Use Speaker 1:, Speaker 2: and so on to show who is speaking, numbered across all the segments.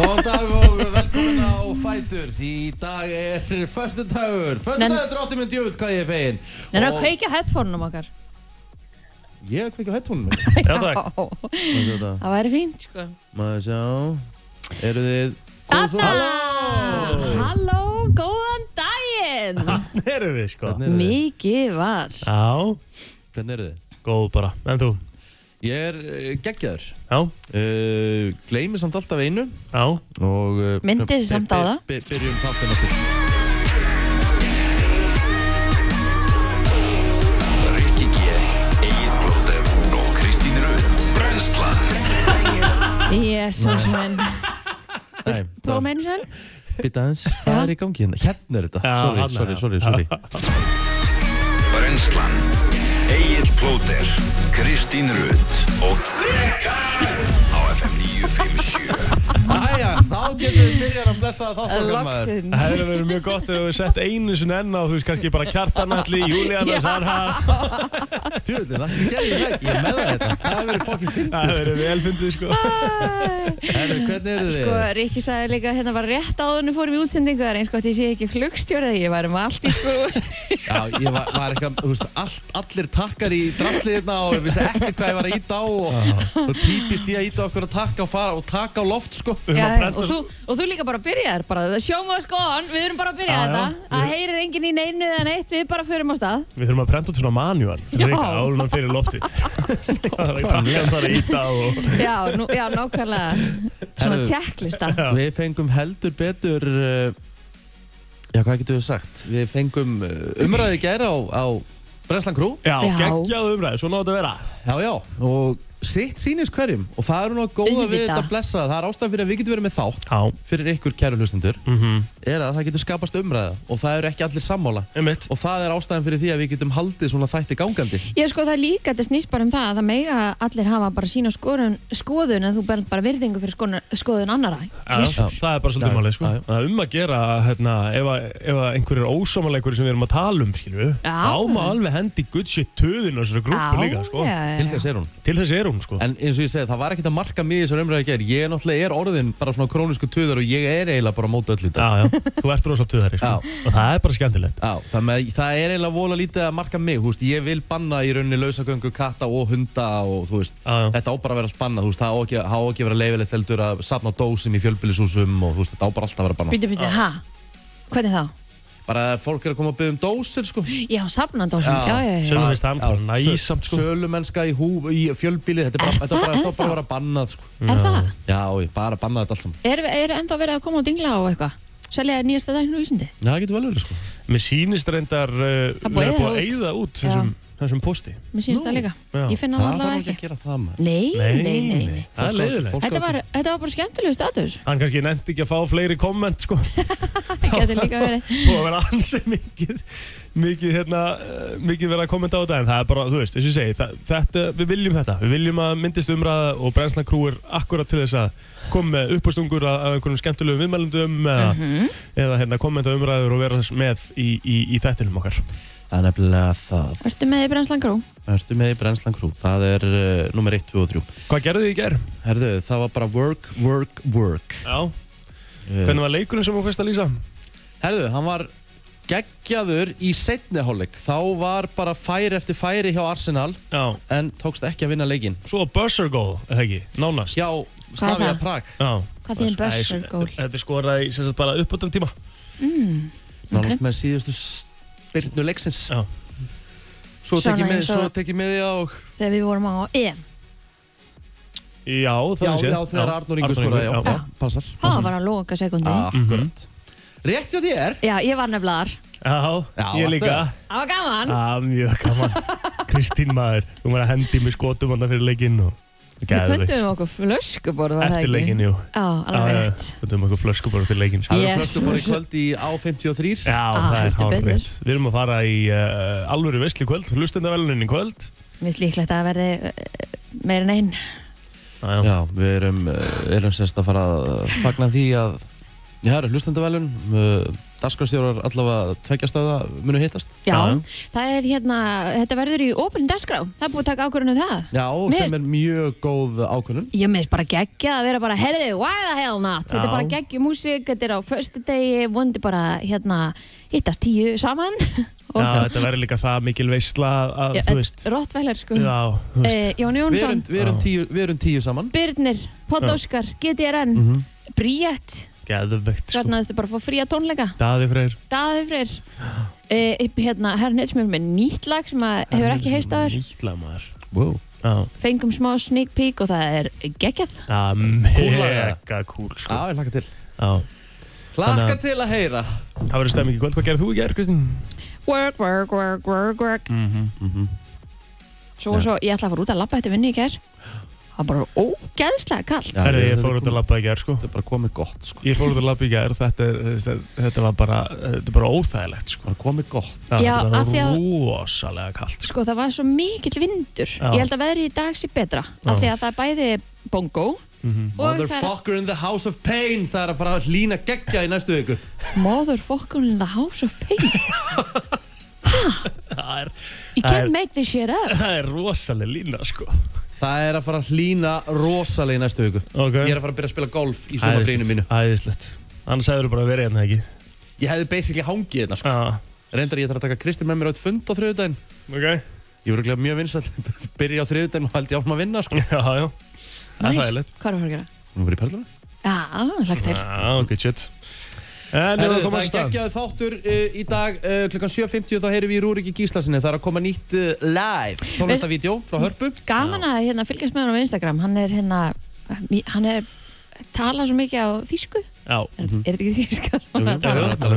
Speaker 1: Góðan dag og velkomin á Fætur. Í dag er förstu dagur Förstu
Speaker 2: Nen-
Speaker 1: dagur drótti minn djöfull hvað ég er fegin.
Speaker 2: En að
Speaker 1: Og
Speaker 2: kveikja headphone-um okkar.
Speaker 1: Ég er kveikja headphone minn
Speaker 3: Já, takk.
Speaker 1: Maður sjá þetta
Speaker 2: Það væri fínt, sko.
Speaker 1: Maður sjá. Eru þið
Speaker 2: Anna! Halló, góðan daginn!
Speaker 3: Þannig erum við sko?
Speaker 2: Mikið var.
Speaker 3: Já,
Speaker 1: Hvernig eru þið?
Speaker 3: góð bara. En þú?
Speaker 1: Ég er uh, geggjaður.
Speaker 3: Já,
Speaker 1: uh, Gleimi samt alltaf einu.
Speaker 3: Já.
Speaker 1: Og uh,
Speaker 2: Myndi sig samt á það.
Speaker 1: by- Byrjum þáttin okkur
Speaker 4: Rikki G, Egil Blóter og Kristín Rund Brenslan
Speaker 2: Jésús minn.
Speaker 1: Nei,
Speaker 2: Tó mennsson
Speaker 1: Býta hans, hvað er í gangi hérna? Hérna er þetta, sorry, sorry,
Speaker 3: já.
Speaker 1: sorry, sorry.
Speaker 4: Brenslan Egil Blóter, Kristín Rund og á FM 957
Speaker 1: Æja, þá getum við byrjað að blessa þátt okkar maður
Speaker 2: Loksins
Speaker 3: Það hefði verið mjög gott ef við sett einu sinni enn á, þú veist, kannski bara kjartanalli, Júlíana,
Speaker 2: Já.
Speaker 3: Sarha
Speaker 1: Djöfull, það gerði ég það ekki, ég er með það þetta Það hefur verið fokkin
Speaker 3: Það
Speaker 1: fyndið,
Speaker 3: hefði
Speaker 1: sko.
Speaker 3: verið velfyndið, sko.
Speaker 1: Herru, hvernig eru þið?
Speaker 2: Sko, Rikki sagði líka hérna var rétt áðurinn fórum í útsendingu Það er eins gott ég sé ekki flugstjórið Ég væri með allt í sko.
Speaker 1: Já, ég var, var eitthvað, þú veist, allt, allir takkar í drasliðina og ég vissi ekkert hvað ég var að íta á og, og típist ég að íta okkur að takka og fara og taka á loft, sko.
Speaker 2: Já, og, þú, og þú líka bara byrjaðir bara, the show must go on, við erum bara að byrja
Speaker 3: Já,
Speaker 2: þetta
Speaker 3: já.
Speaker 2: Það heyrir enginn í neinu eða neitt, við bara förum á stað
Speaker 3: Við þurfum að prenta út svona manual
Speaker 2: Já.
Speaker 3: fyrir áður en hann fyrir loftið Það er takkan þar að íta og
Speaker 2: Já, nú, já nákvæmlega Svona
Speaker 1: Herðu.
Speaker 2: tjekklista
Speaker 1: Við fengum heldur betur, uh, já, hvað getur við sagt? Við fengum uh, umræði gæra á, á Brenslan Crew
Speaker 3: Já,
Speaker 2: Já.
Speaker 3: geggjað umræði, svona átt að vera
Speaker 1: Já, já, og sitt sýnist hverjum og það er nú að góða við
Speaker 2: Auðvitað.
Speaker 1: þetta blessa það er ástæðan fyrir að við getum verið með þátt
Speaker 3: Já,
Speaker 1: fyrir ykkur kæru hlustendur.
Speaker 3: Mhm,
Speaker 1: er að það getur skapast umræða og það eru ekki allir sammála.
Speaker 3: Einmitt.
Speaker 1: Og það er ástæðan fyrir því að við getum haldið svona þætti gangandi.
Speaker 2: Ég sko það er líka, þetta snýst bara um það að það mega allir hafa bara sína skoðun, skoðun en þú ber bara virðingu fyrir skoðun, skoðun annara
Speaker 3: Já,
Speaker 2: Jesús.
Speaker 3: það er bara svolítið málið, sko. Það er um að gera, hérna, ef, að, ef að einhver er ósámaleikur sem við erum að tala um, skilju, má alveg hendi good shit töðin á þessari grúpu líka, sko.
Speaker 2: já, já,
Speaker 1: til þess er hún.
Speaker 3: Til þess er hún, sko.
Speaker 1: en eins og ég segi það var ekkert að marka mig í þessar umræði og
Speaker 3: þú ert rosa töðari, sko. Og það er bara skemmtilegt.
Speaker 1: Já, það, með, það er eiginlega vola lítið að marka mig, þú veist, ég vil banna í rauninni lausagöngu, katta og hunda og þú veist, þetta á bara að vera allt bannað, þú veist, það á ekki, á ekki að vera leifilegt heldur að safna á dósum í fjölbýlishúsum og þú veist, þetta á bara alltaf að vera bannað.
Speaker 2: Býtu, býtu, ha? Hvernig þá?
Speaker 1: Bara að fólk er að koma að byggja um dósir, sko.
Speaker 2: Já, safnandósum, já, já, já, já.
Speaker 3: það bara næsamt, sko.
Speaker 1: Sölumennska í, í fjölbýli, þetta er bara, þetta bara, þetta bara að vera bannað, sko.
Speaker 2: Er það?
Speaker 1: Já, bara bannað þetta allt saman.
Speaker 2: Er, er ennþá verið að koma og dingla á eitthvað? Selja nýjasta dæknu vísindi?
Speaker 1: Já, það getur vel verið, sko.
Speaker 3: Mér sýnist reyndar uh,
Speaker 2: Það er búið að
Speaker 3: að
Speaker 2: eyða
Speaker 3: út
Speaker 2: Já.
Speaker 3: þessum, þessum posti.
Speaker 2: Mér sýnst
Speaker 1: Nú,
Speaker 2: það líka
Speaker 3: já.
Speaker 2: Ég finna
Speaker 1: Það
Speaker 2: það
Speaker 1: þarf
Speaker 2: allavega
Speaker 1: ekki
Speaker 2: ekki
Speaker 1: að gera það, maður.
Speaker 2: Nei, nei, nei, nei.
Speaker 3: Það er leiðilegt.
Speaker 2: Þetta var, þetta var bara skemmtilegu status
Speaker 3: Hann kannski nefndi ekki að fá fleiri komment, sko.
Speaker 2: Það getur líka verið
Speaker 3: Búið að vera ansið mikið, mikið, hérna, uh, mikið verið að kommenta á þetta en það er bara, þú veist, þess að ég segi, það, þetta, við viljum þetta, við viljum að myndist umræða og Brenslan Crew er akkurat til þess að koma með uppástungur að, að einhverjum skemmtilegum viðmælundum eða,
Speaker 2: Mhm.
Speaker 3: eða hérna, kommenta umræður og vera með í, í, í þettinum okkar.
Speaker 1: Það er nefnilega það.
Speaker 2: Ertu með í Brenslan Grú?
Speaker 1: Ertu með í Brenslan Crew? Það er uh, nummer 1, 2 og 3.
Speaker 3: Hvað gerðu þið í gerð?
Speaker 1: Herðu, það var bara work, work, work.
Speaker 3: Já,
Speaker 1: Uh,
Speaker 3: hvernig var leikurinn sem þú fyrst að lýsa?
Speaker 1: herðu, hann var geggjaður í setni hálfleik. Þá var bara færi eftir færi hjá Arsenal
Speaker 3: Já,
Speaker 1: en tókst ekki að vinna leikinn.
Speaker 3: svo buzzer goal, eða ekki, nánast.
Speaker 1: Já,
Speaker 2: það?
Speaker 1: Prag.
Speaker 3: Já.
Speaker 2: Hvað þýðin buzzer goal?
Speaker 3: Þetta er skorað í sem sagt bara uppbúttan tíma.
Speaker 1: Nánast með spyrnu leiksins.
Speaker 3: Já.
Speaker 1: Svo tek ég með, svo tek ég með því og...
Speaker 2: Þegar við vorum á EM
Speaker 3: Já, það
Speaker 1: Já,
Speaker 3: er séð.
Speaker 1: já, þegar Arnur Ingur skoraði, já, já, passar.
Speaker 2: Það var að loka sekundi
Speaker 1: Akkurat. Rétt hjá þér.
Speaker 2: Já, ég var nefnilega þar
Speaker 3: Já,
Speaker 1: Já,
Speaker 3: ég
Speaker 1: varstu
Speaker 3: líka.
Speaker 1: það?
Speaker 2: Það var gaman
Speaker 3: Já, mjög gaman. Kristín maður, þú var að hendi með skotum hann fyrir leikinn og
Speaker 2: Við fundum okkur flöskuborð var það
Speaker 3: Eftir
Speaker 2: ekki?
Speaker 3: leikinn, jú.
Speaker 2: Já, alveg rétt
Speaker 3: Fundum okkur flöskubor eftir leikinn. sko.
Speaker 1: Það er
Speaker 2: Yes.
Speaker 1: flösku bara í kvöld í A53.
Speaker 3: Já,
Speaker 2: Ah,
Speaker 3: það er
Speaker 2: heldur
Speaker 3: hálf
Speaker 2: betur.
Speaker 3: rétt. Við erum að fara í uh, alvöru veistli kvöld, hlustendavelunin í kvöld.
Speaker 2: Mér finnst líklegt að það verði eh, meira en einn
Speaker 3: Já, já.
Speaker 1: Já, við erum, uh, erum sérst að fara að fagna því að Já, það eru hlustendavelun Dasgrastjórar allavega tveggjastöða munu hittast
Speaker 2: Já,
Speaker 3: Já.
Speaker 2: það er hérna, þetta verður í opinn dagskrá, það er búið að taka ákvörðinu það.
Speaker 1: Já,
Speaker 2: Mér
Speaker 1: sem er mjög góð ákvörðun
Speaker 2: Ég meðist bara geggja að vera bara, herðu, why the hell not? Þetta er
Speaker 3: Já.
Speaker 2: bara geggju músík, þetta er á föstu degi, vondi bara, hérna, hittast tíu saman.
Speaker 3: Já, þetta verður líka það mikil veistla að,
Speaker 2: Já,
Speaker 3: þú veist
Speaker 2: Rottweiler, sko.
Speaker 3: Já, þú veist
Speaker 2: Eh, Jón
Speaker 1: Við
Speaker 2: Jónsson,
Speaker 1: erum, við, erum tíu, við erum tíu saman
Speaker 2: Birnir, Páll
Speaker 3: Já.
Speaker 2: Óskar, GTRN,
Speaker 1: Mhm.
Speaker 2: Bríett,
Speaker 3: Geðveikt, sko
Speaker 2: þarna þetta bara að fá fría tónleika.
Speaker 3: Daði Freyr
Speaker 2: Daði Freyr, uh, hérna, herra Netsmjör með nýtt lag sem að hefur ekki heist aður.
Speaker 3: Nýtla maður
Speaker 1: wow.
Speaker 3: Já,
Speaker 2: Fengum smá sneak peek og það er
Speaker 1: Kúl lag,
Speaker 3: mega cool, sko
Speaker 1: Já, ég hlakka til
Speaker 3: Já,
Speaker 1: Hlakka til að heyra
Speaker 3: það verður stemming í kvöld Hvað gerir þú í gerð, Kristín?
Speaker 2: Work, work, work, work, work.
Speaker 3: Mhm
Speaker 1: Mhm.
Speaker 2: Svo og svo, ég ætla að fara út að labba eftir vinnu í kær. Það var bara ógeðslega kallt.
Speaker 1: Já.
Speaker 3: Herri, ég
Speaker 1: þetta
Speaker 3: fór
Speaker 1: er
Speaker 3: út að labba í gerð, sko
Speaker 1: Þetta er bara komið gott sko.
Speaker 3: Ég fór út að labba í gerð þetta, er- þetta, þetta var bara, þetta er bara óþægilegt, sko
Speaker 1: Bara komið gott
Speaker 2: Já,
Speaker 3: þetta
Speaker 2: af því
Speaker 3: var
Speaker 2: að-
Speaker 3: rosalega kallt, sko
Speaker 2: Sko, það var svo mikill vindur.
Speaker 3: Já.
Speaker 2: Ég held að veðri í dag sé betra. Af
Speaker 3: Já.
Speaker 2: því að það er bæði bongo og það er
Speaker 1: Motherfucker in the house of pain Það er að fara að hlýna geggja í næstu viku
Speaker 2: motherfucker in the house of pain.
Speaker 3: Það er,
Speaker 2: You
Speaker 3: Það
Speaker 2: can't
Speaker 3: er-
Speaker 2: make this shit up.
Speaker 3: það er rosalega lína, sko
Speaker 1: Það er að fara að hlýna rosalega í næstu viku.
Speaker 3: Ok.
Speaker 1: Ég er að fara að byrja að spila golf í sumarfrínu mínu.
Speaker 3: Æðislegt. Annars hefur þú bara verið hérna, ekki?
Speaker 1: Ég hefði basically hangið hérna sko.
Speaker 3: Já,
Speaker 1: Reyndar ég þarf að taka Kristín með mér á eitt fund á þriðudaginn
Speaker 3: ok.
Speaker 1: Ég voru glega mjög vinsall Byrja á þriðudaginn og held ég áfram að vinna sko.
Speaker 3: Já, já. Það er
Speaker 2: Nice.
Speaker 3: þægilegt
Speaker 2: Hvað er að fara að gera?
Speaker 1: Nú fyrir perluna.
Speaker 2: Já, hlagt
Speaker 3: En að koma
Speaker 1: það
Speaker 3: að
Speaker 1: er geggjaðu þáttur uh, í dag uh, klukkan 7.50 þá heyrim við í Rúrik í Gíslasinni það er að koma nýtt uh, live tónlistavídeó frá Hörpu
Speaker 2: Gaman að hérna, fylgjast með hann á Instagram. Hann er hérna, hann er tala svo mikið á þýsku.
Speaker 3: Já,
Speaker 2: Er, er þetta ekki þýska? hann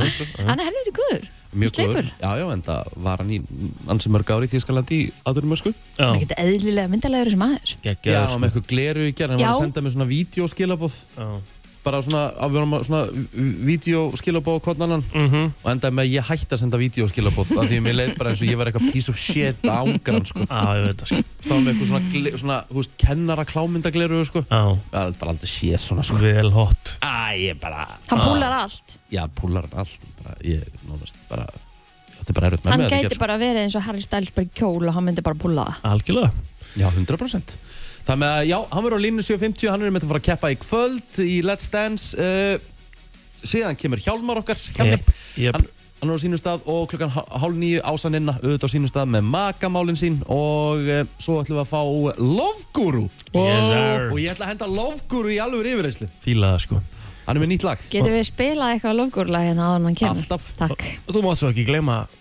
Speaker 2: er
Speaker 1: sko.
Speaker 2: Helviti guður.
Speaker 1: mjög góður
Speaker 2: Sleipur.
Speaker 1: já já en það var hann í ansi mörg ári í Þískalandi í aðurum ösku
Speaker 2: Hann er ekki eðlilega myndalegur sem aður.
Speaker 1: já
Speaker 3: Gekkjaður,
Speaker 1: með eitthvað gleru í gerð hann var að senda mér svona vídeoskilabóð
Speaker 3: Já
Speaker 1: bara svona að við varum að svona vídeoskilabóð hvort annan.
Speaker 3: Mhm.
Speaker 1: Og endaði með að ég hætti að senda vídeoskilabóð af því að mér leið bara eins og ég var eitthvað piece of shit ángrann sko.
Speaker 3: Já, ég veit það, sko.
Speaker 1: Stáð með eitthvað svona, svona þú veist, kennara klámyndagleru sko.
Speaker 3: Já,
Speaker 1: það er bara aldrei séð svona sko.
Speaker 3: Vel hot.
Speaker 1: Æ, ég bara
Speaker 2: Hann púlar allt.
Speaker 1: Já, púlar hann allt. Bara, ég, nánast, bara Þetta er bara erfitt með
Speaker 2: Hann
Speaker 1: mig að þetta
Speaker 2: gæti
Speaker 1: gerð
Speaker 2: bara verið eins og Harry Styles bara í kjól og hann myndi bara púla það.
Speaker 3: Algjörlega.
Speaker 1: Já, 100% Það með að, já, hann verður á línu 750 Hann er með að fara að keppa í kvöld í Let's Dance uh, Síðan kemur Hjálmar okkar Hjálmi
Speaker 3: Jep, jep.
Speaker 1: hann, hann er á sínum stað og klukkan há- hálf nýju ásaninna auðvitað á sínum stað með makamálin sín og uh, svo ætlum við að fá Love Guru
Speaker 3: Yes,
Speaker 1: og ég ætla að henda Love Guru í alveg yfirreyslu
Speaker 3: Fíla það, sko
Speaker 1: Hann er með nýtt lag
Speaker 2: Getum við spilað eitthvað lofgúrlega hérna áður en hann kemur?
Speaker 1: Alltaf.
Speaker 2: Takk.
Speaker 3: Og þú mátt svo ekki gleyma uh,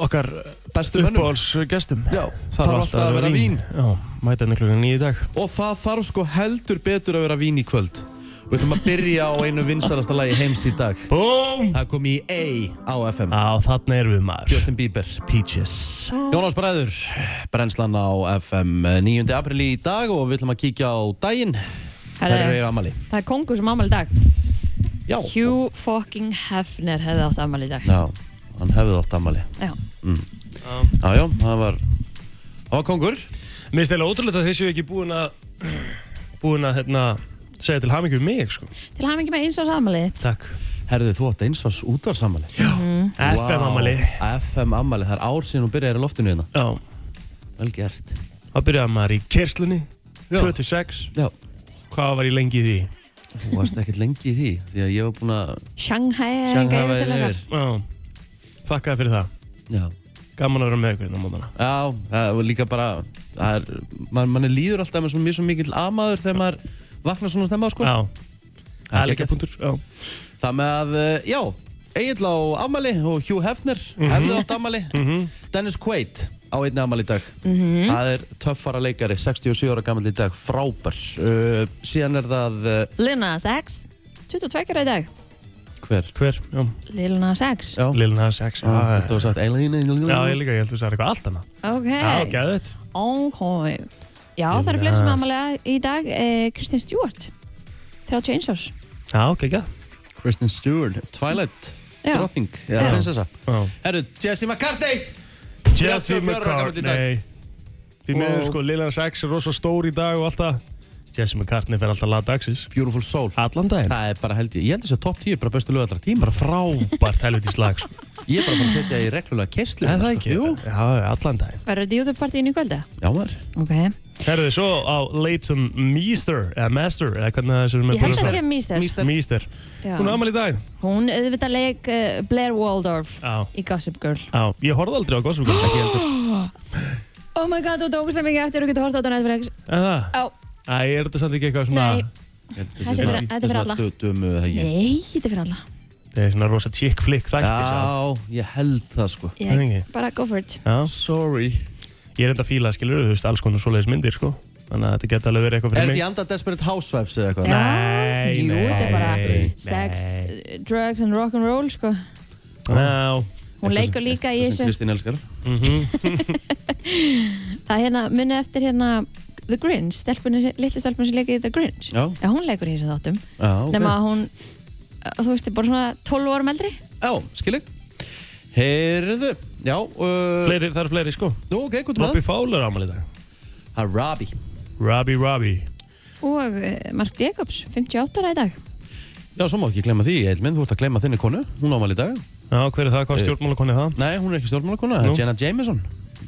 Speaker 3: okkar
Speaker 1: Bestu
Speaker 3: uppáhalsgestum
Speaker 1: Já, þarf alltaf að vera vín.
Speaker 3: Já, mæta henni klukkan nýju í dag.
Speaker 1: Og það þarf sko heldur betur að vera vín í kvöld. Við ætlum að byrja á einu vinsalasta lagi heims í dag.
Speaker 3: Búm!
Speaker 1: Það kom í A á FM
Speaker 3: Já, þarna erum við maður.
Speaker 1: Justin Bieber, Peaches. Jónas Bræður, brennslan á FM 9. april í dag og við ætlum að kíkja á daginn. Það er
Speaker 2: Það er kongur sem ámæli í dag.
Speaker 1: Já,
Speaker 2: Hugh fucking Hefner hefði átt ámæli í dag.
Speaker 1: já, hann hefði átt amali
Speaker 2: Já.
Speaker 1: Já, já, það var Það var kongur
Speaker 3: Mér finnst eiginlega ótrúlega að þið séu ekki búin að búin að hérna, segja til hamingjum mig sko.
Speaker 2: Til ekki með eins ás ámæli þitt.
Speaker 3: Takk.
Speaker 1: Herðu, þú átt eins árs útvarsamali
Speaker 3: FM amali
Speaker 1: FM amali, það er ár síðan hún byrjaði í loftinu hérna.
Speaker 3: Já,
Speaker 1: Vel gert.
Speaker 3: Þá byrjaði maður í kerslunni
Speaker 1: Já.
Speaker 3: 26
Speaker 1: Já,
Speaker 3: Hvað var ég lengi í því?
Speaker 1: þú varst ekkert lengi í því Því að ég var búinn að
Speaker 2: Shanghai
Speaker 1: Shanghai væri
Speaker 2: yfir til
Speaker 3: Já, þakkaði fyrir það.
Speaker 1: Já,
Speaker 3: Gaman að vera með ykkur hérna á mótana
Speaker 1: Já, það var líka bara er, man, manni líður alltaf með svo mjög svo mikill amaður þegar maður vaknar svona stemma sko.
Speaker 3: Já,
Speaker 1: Það er
Speaker 3: er líka punktur Já,
Speaker 1: Það með að, eh, já Egil á amali og Hugh Hefner hefði átt amali Dennis Quaid á einni amali í dag. Það er töffara leikari, 67 ára gammal í dag frábær. Uh, síðan er það uh,
Speaker 2: Nas X 22 ára í dag
Speaker 1: hver?
Speaker 3: hver? Já,
Speaker 2: Lil Nas X.
Speaker 1: Já,
Speaker 3: Lil Nas X
Speaker 1: Já,
Speaker 3: Já,
Speaker 1: þetta var sagt Eileen
Speaker 3: já, ég líka, ég held að þú sagði eitthvað allt annað.
Speaker 2: Ok.
Speaker 3: Já, gæðið
Speaker 2: Ok. Já,
Speaker 3: Lil
Speaker 2: það eru fleiri sem ámæli í dag. Eh, Kristinn Stewart 31 árs.
Speaker 3: Já, ok, gæð
Speaker 1: Kristen Stewart, Twilight
Speaker 2: Já.
Speaker 1: drottning, eða
Speaker 2: Já.
Speaker 1: prinsessa. Herru, Jesse McCartney
Speaker 3: Jesse
Speaker 1: 34 ára gamall í dag.
Speaker 3: McCartney. Því miður sko, Lil Nas X er rosa stór í dag og allt það Jesse McCartney fer alltaf lag dagsins
Speaker 1: Beautiful Soul
Speaker 3: Allan daginn
Speaker 1: Það er bara held ég, ég held þess að top 10 er bara bestu lög allra tíma
Speaker 3: Bara frábært helvitis lag sko.
Speaker 1: Ég er bara að fara að setja í reglulega kerslu
Speaker 3: Er það ekki?
Speaker 1: Jú,
Speaker 3: Já, allan daginn
Speaker 2: Verður þetta YouTube-partíinu í kvölda?
Speaker 1: já maður
Speaker 2: Ok.
Speaker 3: Herðu, svo á Leighton Meester Eða Master, eða hvernig það er
Speaker 2: Ég held að sé.
Speaker 3: Meester
Speaker 2: Já.
Speaker 3: Hún er amal í dag
Speaker 2: Hún auðvitað leik uh, Blair Waldorf
Speaker 3: Já,
Speaker 2: í Gossip Girl.
Speaker 3: já, ég horfði aldrei á Gossip Girl Ekki heldur
Speaker 2: Oh my god, þú tókst það mikið eftir og getur hort á þetta Netflix.
Speaker 3: Æ, er þetta samt ekki eitthvað svona
Speaker 2: nei, Þetta er fyrir- þetta er fyrir alla.
Speaker 1: Dömu það ekki
Speaker 2: nei, þetta er fyrir alla.
Speaker 3: Það er svona rosa chick flick þætti.
Speaker 1: Já, ég held það sko
Speaker 3: Það er
Speaker 2: Ég,
Speaker 3: ekki.
Speaker 2: bara go for it.
Speaker 3: Já,
Speaker 1: Sorry
Speaker 3: ég er enda að fíla, skilur, þú veist, alls konar svoleiðis myndir, sko Þannig að þetta geta alveg verið eitthvað
Speaker 1: Er
Speaker 3: fyrir
Speaker 1: þetta
Speaker 3: mig
Speaker 1: í anda Desperate Housewives eða eitthvað?
Speaker 2: Já,
Speaker 3: Nei,
Speaker 2: jú, þetta er bara
Speaker 3: nei,
Speaker 2: sex,
Speaker 3: nei.
Speaker 2: drugs and rock'n'roll, sko.
Speaker 3: Já,
Speaker 2: Hún leikur líka í
Speaker 1: Það sem
Speaker 2: þessu.
Speaker 1: Kristín elskar
Speaker 2: Það er hérna, munið eftir hérna The Grinch, litli stelpunni sem leikir The Grinch.
Speaker 1: Já,
Speaker 2: Já, hún leikur í þessu þáttum.
Speaker 1: já, ok
Speaker 2: Nefna að hún, þú veist, er bara svona 12 árum eldri.
Speaker 1: Já, skil ég Heyrðu, já uh,
Speaker 3: fleiri, það eru fleiri, sko
Speaker 1: Nú, ok, hvað er
Speaker 3: Robbie
Speaker 1: það?
Speaker 3: Fowler amal í dag
Speaker 1: Það er Robbie
Speaker 3: Robbie Robbie
Speaker 2: Og uh, Mark Jacobs, 58 ára í dag.
Speaker 1: Já, svo má ekki glemma því, Eilminn, þú ert að glemma þinni konu Hún ámæli í dag
Speaker 3: Já, hver er það, hvað stjórnmálakonni er það?
Speaker 1: Nei, hún er ekki stjórnmála það
Speaker 3: Nú.
Speaker 1: er Jenna Jameson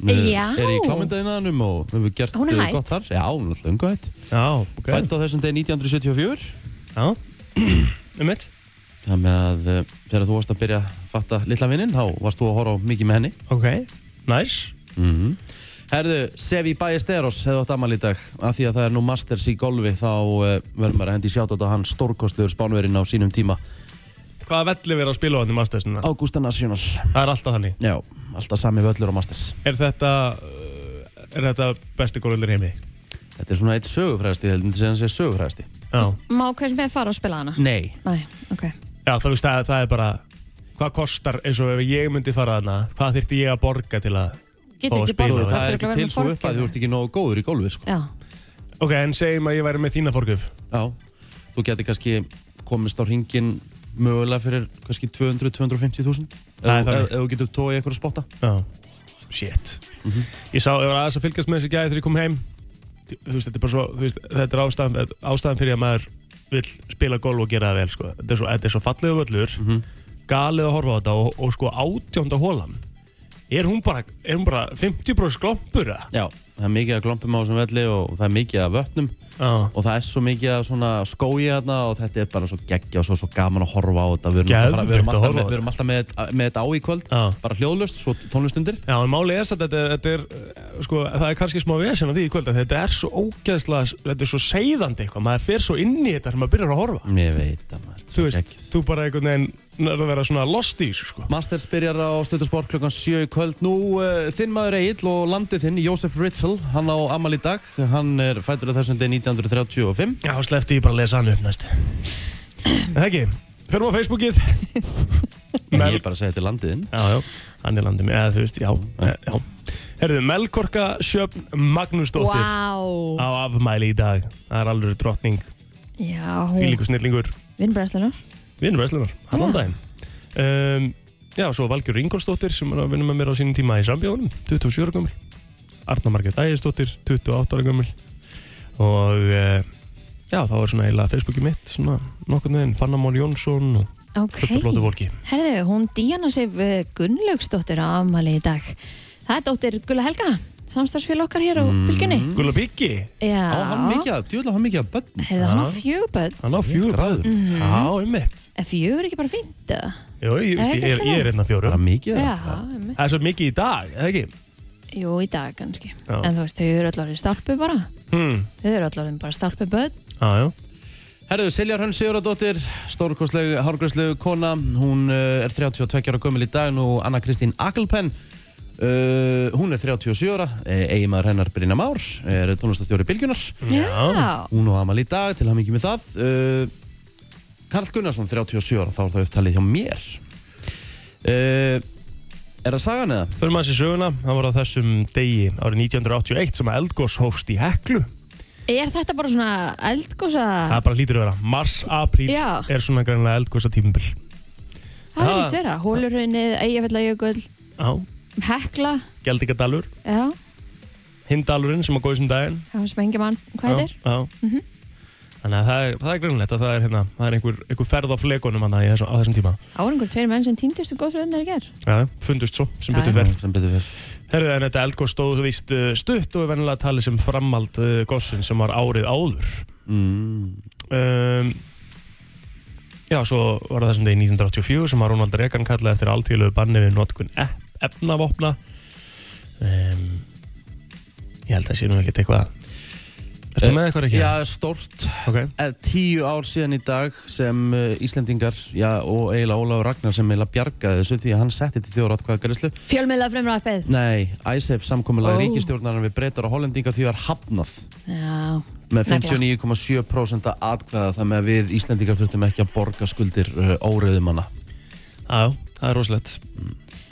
Speaker 2: Já.
Speaker 1: Er í klámyndaðinaðanum og hefur gert
Speaker 2: Hún er
Speaker 1: uh,
Speaker 2: hætt.
Speaker 1: gott þar. Já, hún er alltaf ungu hætt.
Speaker 3: Já, ok.
Speaker 1: Fætt á þessum degi 1974
Speaker 3: Já, um mitt.
Speaker 1: Með að uh, þegar þú varst að byrja að fatta litla vinnin Þá varst þú að horfa á mikið með henni.
Speaker 3: Ok, nice.
Speaker 1: Mm Herðu, Sevi Ballesteros hefði átt amal í dag. Af því að það er nú Masters í golfi þá uh, verður maður að hendi sjátt á hann stórkostlegur spánverinn á sínum tíma
Speaker 3: Hvaða velli verið að spila á hann í Mastersina?
Speaker 1: Augusta National
Speaker 3: Það er alltaf þannig
Speaker 1: Já, alltaf sami völlur á Masters
Speaker 3: Er þetta, uh, er þetta besti gólvöldur heimi?
Speaker 1: Þetta er svona eitt sögufræðasti, ég held að það sé sögufræðasti
Speaker 3: Já,
Speaker 2: Má hvernig með fara og spila hana?
Speaker 1: Nei,
Speaker 2: Nei, ok.
Speaker 3: Já það, veist, það, það er bara Hvað kostar eins og ef ég myndi fara þarna Hvað þyrfti ég að borga til að
Speaker 2: Getur
Speaker 3: Fá að
Speaker 2: ekki
Speaker 3: spila það.
Speaker 1: það er ekki
Speaker 2: að
Speaker 1: til svo upp að þú ert ekki nógu góður í golfi sko.
Speaker 2: Já,
Speaker 3: Ok, en segjum að ég væri með þína forgjöf
Speaker 1: Já, þú getur kannski komist á ringin mögulega fyrir kannski 200-250 þúsund.
Speaker 3: Það er
Speaker 1: ef
Speaker 3: þannig.
Speaker 1: ef þú getur tóið eitthvað spotta.
Speaker 3: Já, shit. Ég sá, ég var aðeins að fylgjast með þessi gæði þegar ég kom heim. Þú veist, þetta er bara svo veist, Þetta er ástæðan, ástæðan fyrir að maður vill spila golf og gera það vel sko. Þetta er svo, þetta er svo fallegu völlur Galið að horfa á þetta og, og sko átjónda hólan Er hún bara, er hún bara 50% glompur eða?
Speaker 1: Já, það er mikið að glompum á þessum velli og það er mikið að vötnum.
Speaker 3: Já,
Speaker 1: og það er svo mikið að svona skói þarna og þetta er bara svo geggja og svo, svo gaman að horfa á þetta. Við erum, fara, við erum, alltaf, með, við erum alltaf með, með þetta á í kvöld.
Speaker 3: Já.
Speaker 1: bara hljóðlust, svo tónlistundir.
Speaker 3: Já, en málið er að þetta, þetta er, eh, sko, það er kannski smá vesen á því í kvöld þetta er svo ógeðslega, þetta er svo seiðandi eitthvað, maður fer svo inn í þetta þegar maður byrjar að horfa.
Speaker 1: Ég veit að maður, þetta
Speaker 3: Þú veist, þú bara einhvern veginn að vera svona lost í þessu, sko.
Speaker 1: Masters byrjar á stöðusport klukkan 7 í kvöld Nú, uh, þinn maður Egil og landið þinn, Jósef Ritzel Hann á amal í dag, hann er fættur á þessum degi 1935
Speaker 3: Já, slefti ég bara að lesa hann upp næst. En það ekki, förum á Facebookið.
Speaker 1: Ég
Speaker 3: Mel,
Speaker 1: er bara að segja þetta er landið þinn
Speaker 3: já, já, hann er landið mér, eða þú veist, já, eh, já. Herðu, Melkorka Sjöfn Magnúsdóttir
Speaker 2: Vá,
Speaker 3: á afmæli í dag. Það er alveg drottning,
Speaker 2: já,
Speaker 3: fílíku snillingur. Vinnur Veslunar, allan daginn. Um, Já, svo Valgjör Ingolsdóttir sem er að vinna með mér á sínum tíma í Sambjónum 27 ára gömul. Arna Margrét Ægisdóttir, 28 ára gömul. Og uh, já, þá er svona eiginlega Facebooki mitt svona nokkurn veginn, Fannamór Jónsson og
Speaker 2: Ok,
Speaker 3: fullt af blótu fólki.
Speaker 2: Herðu, hún Díana Sif eh, Gunnlaugsdóttir á afmæli í dag. Það er dóttir Gulla Helga, samstagsfél okkar hér á bylgjunni.
Speaker 3: Gulla Biggi,
Speaker 2: Já,
Speaker 1: Á, hann mikið að, djúðlega hann mikið að bönn
Speaker 2: Herðu, hann á
Speaker 3: Já.
Speaker 2: fjöguböld.
Speaker 3: hann á fjögur.
Speaker 2: Mhm.
Speaker 3: Já, um mitt
Speaker 2: Er fjögur ekki bara fínt, eða?
Speaker 3: Jú, ég,
Speaker 2: Nei,
Speaker 3: ég, ég, er- ég er hérna
Speaker 1: Bara
Speaker 3: fjórum
Speaker 1: mikið
Speaker 2: Já,
Speaker 1: að
Speaker 2: einmitt.
Speaker 3: Það er svo mikið í dag, eða ekki?
Speaker 2: Jú, í dag kannski.
Speaker 3: Já.
Speaker 2: En þú veist, þau eru allar í stálpu bara.
Speaker 3: Hmm,
Speaker 2: Þau eru allar bara stálpu börn.
Speaker 3: já, já
Speaker 1: Herðu, Siljar Hrönn Sigurðardóttir, stórkostleg, hárgræsleg kona, hún uh, er 32 ára gömul í dag, nú Anna Kristín Akelpenn, uh, hún er 37 ára, eiginmaður hennar Brynja Már, er tónlistastjóri Bylgjunar,
Speaker 2: Já.
Speaker 1: hún og Amal í dag, til hann mikið með það. Uh, Karl Gunnarsson, 37 ára, þá er það upptalið hjá mér. Uh, er það sagan eða?
Speaker 3: Förum aðeins í söguna, það var á þessum degi árið 1981 sem að eldgós hófst í Heklu
Speaker 2: Er þetta bara svona eldgósa?
Speaker 3: Það bara lítur að vera. Mars, apríl
Speaker 2: Já.
Speaker 3: er svona greinlega eldgósa tímabil.
Speaker 2: Það er vist vera. Hólurhaunnið, Eyjafjallajökull,
Speaker 3: Já.
Speaker 2: Hekla,
Speaker 3: Gjaldingadalur,
Speaker 2: já,
Speaker 3: Hindalurinn sem að góði sem daginn.
Speaker 2: það sem engi mann, hvað
Speaker 3: Já,
Speaker 2: heitir?
Speaker 3: Já. Þannig að það er, það er grunlegt að það er, hérna, það er einhver, einhver ferð á flekunum hana í þessum, á þessum tíma.
Speaker 2: Áringur tveir menn sem týndist og góðsveðnar í ger.
Speaker 3: Já, fundust svo, sem
Speaker 2: Já,
Speaker 3: betur
Speaker 2: já.
Speaker 3: fer.
Speaker 1: sem betur fyrr
Speaker 3: Herðu, en þetta eldgóð stóð víst uh, stutt og er vennilega talið sem framald uh, góðsinn sem var árið áður.
Speaker 1: mm.
Speaker 3: Um, já, svo var það þessum degi 1984 sem að Ronald Reagan kallaði eftir alltíðlegu banni við notkun ef, efnavopna. Um, ég held að sé nú ekkert eitthvað. Ertu með eitthvað ekki?
Speaker 1: Já, stórt
Speaker 3: Ok.
Speaker 1: Eh, Tíu ár síðan í dag sem uh, Íslendingar já, og eiginlega Ólafur Ragnar sem eiginlega bjargaði þessu því að hann setti til þjóra átkvæða gærislu
Speaker 2: Fjölmiðla fremræðið.
Speaker 1: Nei, ISAF samkomulega
Speaker 2: Ó.
Speaker 1: oh. ríkistjórnaran við breytar og hollendinga því var hafnað
Speaker 2: Já.
Speaker 1: með
Speaker 2: Negla.
Speaker 1: 59,7% atkvæða þannig að við Íslendingar þurftum ekki að borga skuldir uh, óriðumanna
Speaker 3: Já, já, það er rosalegt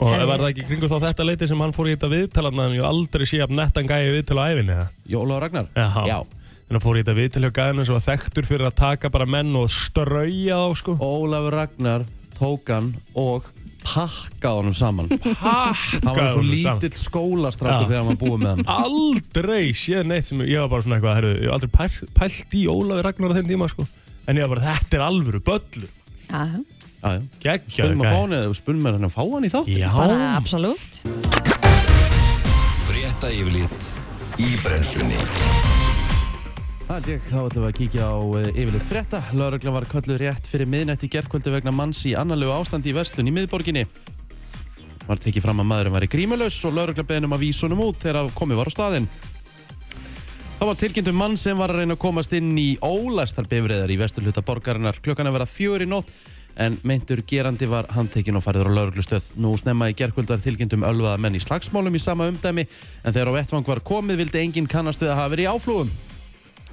Speaker 3: Og
Speaker 2: Herri,
Speaker 3: var það ekki kringu þá þetta leiti sem hann fór í þetta viðtal hann hafði aldrei sé að nettan gæi viðtal á æfinni eða?
Speaker 1: Jó, Ólafur Ragnar?
Speaker 3: Já.
Speaker 1: Já.
Speaker 3: Þannig að fór í þetta viðtal hjá gæðinu sem var þekktur fyrir að taka bara menn og strauja þá sko
Speaker 1: Ólafur Ragnar tók hann og pakkaði honum saman Hann var svo
Speaker 3: honum
Speaker 1: lítill skólastrakkur
Speaker 3: Já.
Speaker 1: þegar hann var búið með hann
Speaker 3: Aldrei séð neitt sem ég var bara svona eitthvað herru, Ég var aldrei pæl, pælt í Ólafi Ragnar á þeim tíma sko En ég var bara, þetta er alvöru böllu. Gekkjaður
Speaker 1: Spilum að fá hann eða spilum að hann að fá hann í þátt
Speaker 3: Já,
Speaker 2: bara absolutt.
Speaker 4: Frétta yfirlit í brennslunni
Speaker 1: Það er ég, þá ætlum við að kíkja á uh, yfirleitt frétta. Lörgla var kölluð rétt fyrir miðnætti gerkvöldi vegna manns í annarlegu ástandi í verslun í miðborginni. Var tekið fram að maðurinn var í grímulaus og lörgla beðnum að vísa honum út þegar komið var á staðinn. Það var tilkynnt um mann sem var að reyna að komast inn í ólæstar bifriðar í vesturhluta borgarinnar. Klukkan að vera fjögur í nótt en meintur gerandi var handtekinn og fariður á lauruglustöð. Nú snemma í gerkvöld var tilkynnt um ölvaða menn í slagsmálum í sama umdæmi en þegar á vettvang var komið vildi enginn kannast við að hafa verið í áflugum.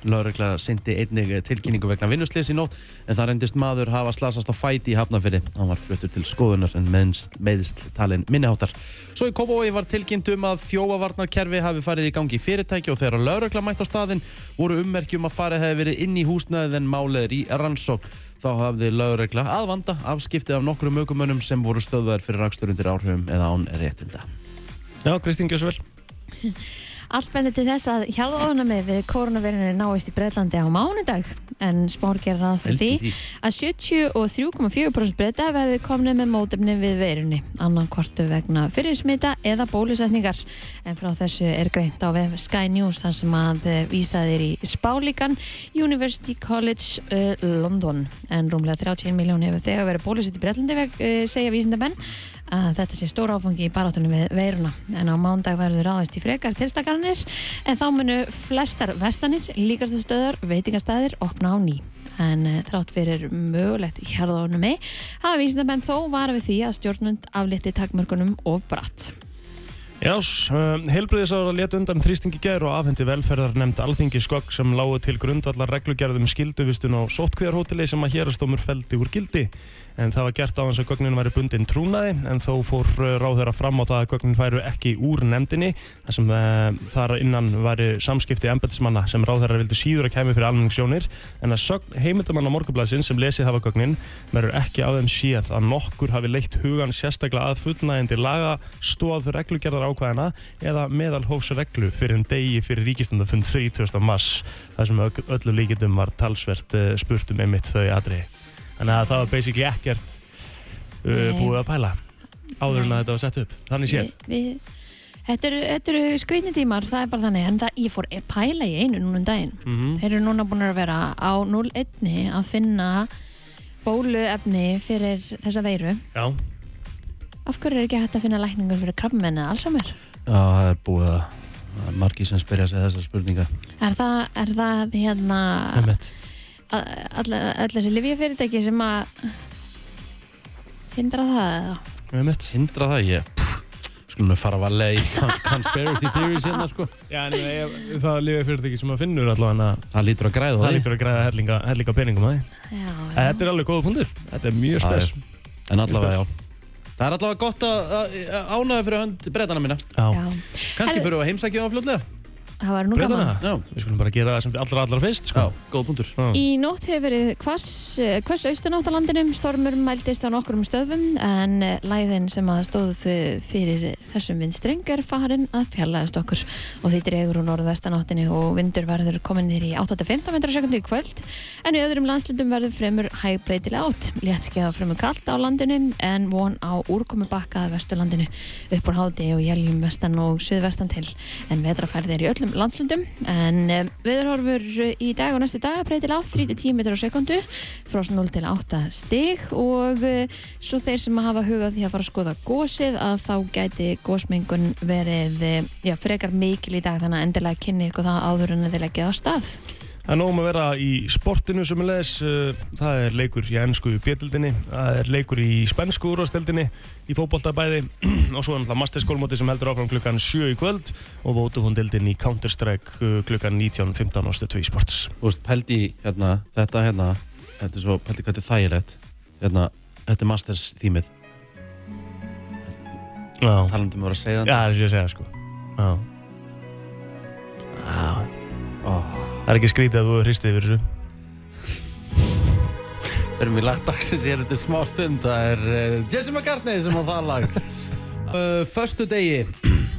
Speaker 1: Laurugla sindi einnig tilkynningu vegna vinnuslis í nótt en það reyndist maður hafa slasast á fæti í Hafnafyrði. Hann var fluttur til skoðunar en meðst talin minniháttar. Svo í Kópavogi var tilkynnt um að þjóavarnarkerfi hafi farið í gangi í fyrirtæki og þegar laurugla mætt á staðinn voru ummerkjum að farið hefði verið inn í húsnæðið en málið er í rannsókn. Þá hafði laurugla aðvanda afskiptið af nokkrum aukumönnum sem voru stöðvæðir fyrir rakstur undir áhrifum eða án réttinda.
Speaker 3: já Kristín Gjösvel
Speaker 2: Allt bendir til þess að hjálpaðunami við koronavirunni náist í Breitlandi á mánudag en spár gerir ráð fyrir því
Speaker 1: því.
Speaker 2: að 73,4% breyta verði komni með mótefni við veirunni annan kortu vegna fyrirsmita eða bólusetningar. En frá þessu er greint á vef Sky News þar sem að eh, vísað er í spálíkan University College uh, London. En rúmlega 31 miljón hefur þegar verið bólusett í Breitlandi uh, segja vísindamenn að þetta sé stór áfangi í barátunum við veiruna. En á mándag verður ráðist í frekar tilstakarnir en þá munu flestar vestanir, líkastu stöðar, veitingastæðir opna á ný. En uh, þrátt fyrir mögulegt hérðónumi hafa vísindamenn þó vara við því að stjórnund aflétti takmörkunum of bratt.
Speaker 3: Já, um, heilbriðisára let undan þrýstingi gær og afhendi velferðar nefnd alþingi skogg sem lágu til grundvallar reglugerðum skilduvistun á sóttkvíðarhóteli sem að hérastómur feldi úr gildi. En það var gert á hans að gögnin væri bundin trúnaði en þó fór uh, ráðherra fram á það að gögnin væru ekki úr nefndinni þar sem uh, þar innan væri samskipti embættismanna sem ráðherra vildi síður að kæmi fyrir almenningssjónir en að sögn heimildamanna morgunblæsin sem lesið hafa gögnin verður ekki á þeim séð að nokkur hafi leitt hugan sérstaklega að fullnægindi laga stóð reglugerðar ákvæðina eða meðalhófsreglu fyrir en degi fyrir ríkistandafund 30. mars þar sem öll- öllu líkindum var talsvert uh, spurt um einmitt þau atriði. Þannig að það var basically ekkert uh, búið að pæla áður en að þetta var sett upp. Þannig séð.
Speaker 2: við, Þetta eru, eru skrýtni tímar, það er bara þannig en það, ég fór að pæla í einu núna um daginn
Speaker 3: Mm
Speaker 2: Þeir eru núna búin að vera á 0-1 að finna bóluefni fyrir þessa veiru
Speaker 3: Já.
Speaker 2: Af hverju er ekki hægt að finna lækningur fyrir krabbmenn eða allsamur?
Speaker 1: Já, það er búið að margir sem spyrja sig þessar spurningar.
Speaker 2: Er það, er það hérna
Speaker 3: Einmitt.
Speaker 2: Allir þessi livjafyrirtæki sem að hindra það eða?
Speaker 3: Einmitt.
Speaker 1: Hindra það ég Skulum við fara að valega í con- conspiracy theories hérna sko
Speaker 3: Já, en ég, það lifið fyrirtæki sem að finnur allavega að
Speaker 1: Það lítur að græða
Speaker 3: það
Speaker 1: það
Speaker 3: lítur að græða hellinga, hellinga peningum að því.
Speaker 2: Já,
Speaker 3: En
Speaker 2: já.
Speaker 3: Þetta er alveg góða punktur. Þetta er mjög spes.
Speaker 1: En allavega já Það er allavega gott að, að ánæða fyrir hönd breytana mína
Speaker 3: Já.
Speaker 1: Kanski fyrir að heimsækja á fljótlega
Speaker 2: það var nú gaman.
Speaker 3: breytana.
Speaker 1: Já.
Speaker 3: Við skulum bara gera það sem allra allra fyrst,
Speaker 1: Já,
Speaker 3: sko.
Speaker 1: góð punktur
Speaker 2: Í nótt hefur verið hvass, hvass austanátt á landinum, stormur mældist á nokkrum stöðum en eh, læðin sem að stóð eh, fyrir þessum vindstreng er farin að fjallaðast okkur og því dregur úr norðvestanáttinni og vindur verður komin nýr í 8-15 metrar á sekundu í kvöld en í öðrum landslundum verður fremur hægbreytilega átt. Léttskeiða fremur kallt á landinu en von á úrkomi bakkaða vesturlandinu upp úr háti og jæljum vestan og suðvestan til en um, viðurhorfur í dag og næstu dag breytilega átt 3-10 metrar á sekundu frá 0 til 8 stig. Og uh, svo þeir sem hafa hugað því að fara að skoða gósið að þá gæti gósmengun verið uh, já, frekar mikil í dag þannig að endilega kynni ykkur það áður en þið leggja á stað
Speaker 3: Það er nóg um að vera í sportinu sem er leðis, það er leikur í ennsku bjöldinni, það er leikur í spensku úrvasteldinni, í fótboltabæði og svo er náttúrulega masterskólmóti sem heldur áfram klukkan 7 í kvöld og Votafóndildin í Counter-Strike uh, klukkan 19.15 á stöð 2 sports.
Speaker 1: Þú veist, pældi hérna, þetta hérna Þetta er svo, pældi hvað þetta er þægilegt Hérna, þetta er Masters þýmið
Speaker 3: Já,
Speaker 1: Talandi um að vera að segja
Speaker 3: Já, það er ég að segja sko. Já. Það er ekki skrítið að þú hristið yfir þessu.
Speaker 1: Erum við lagt dagsins hér þetta smá stund Það er uh, Jesse McCartney sem á það lag. Uh, Föstu degi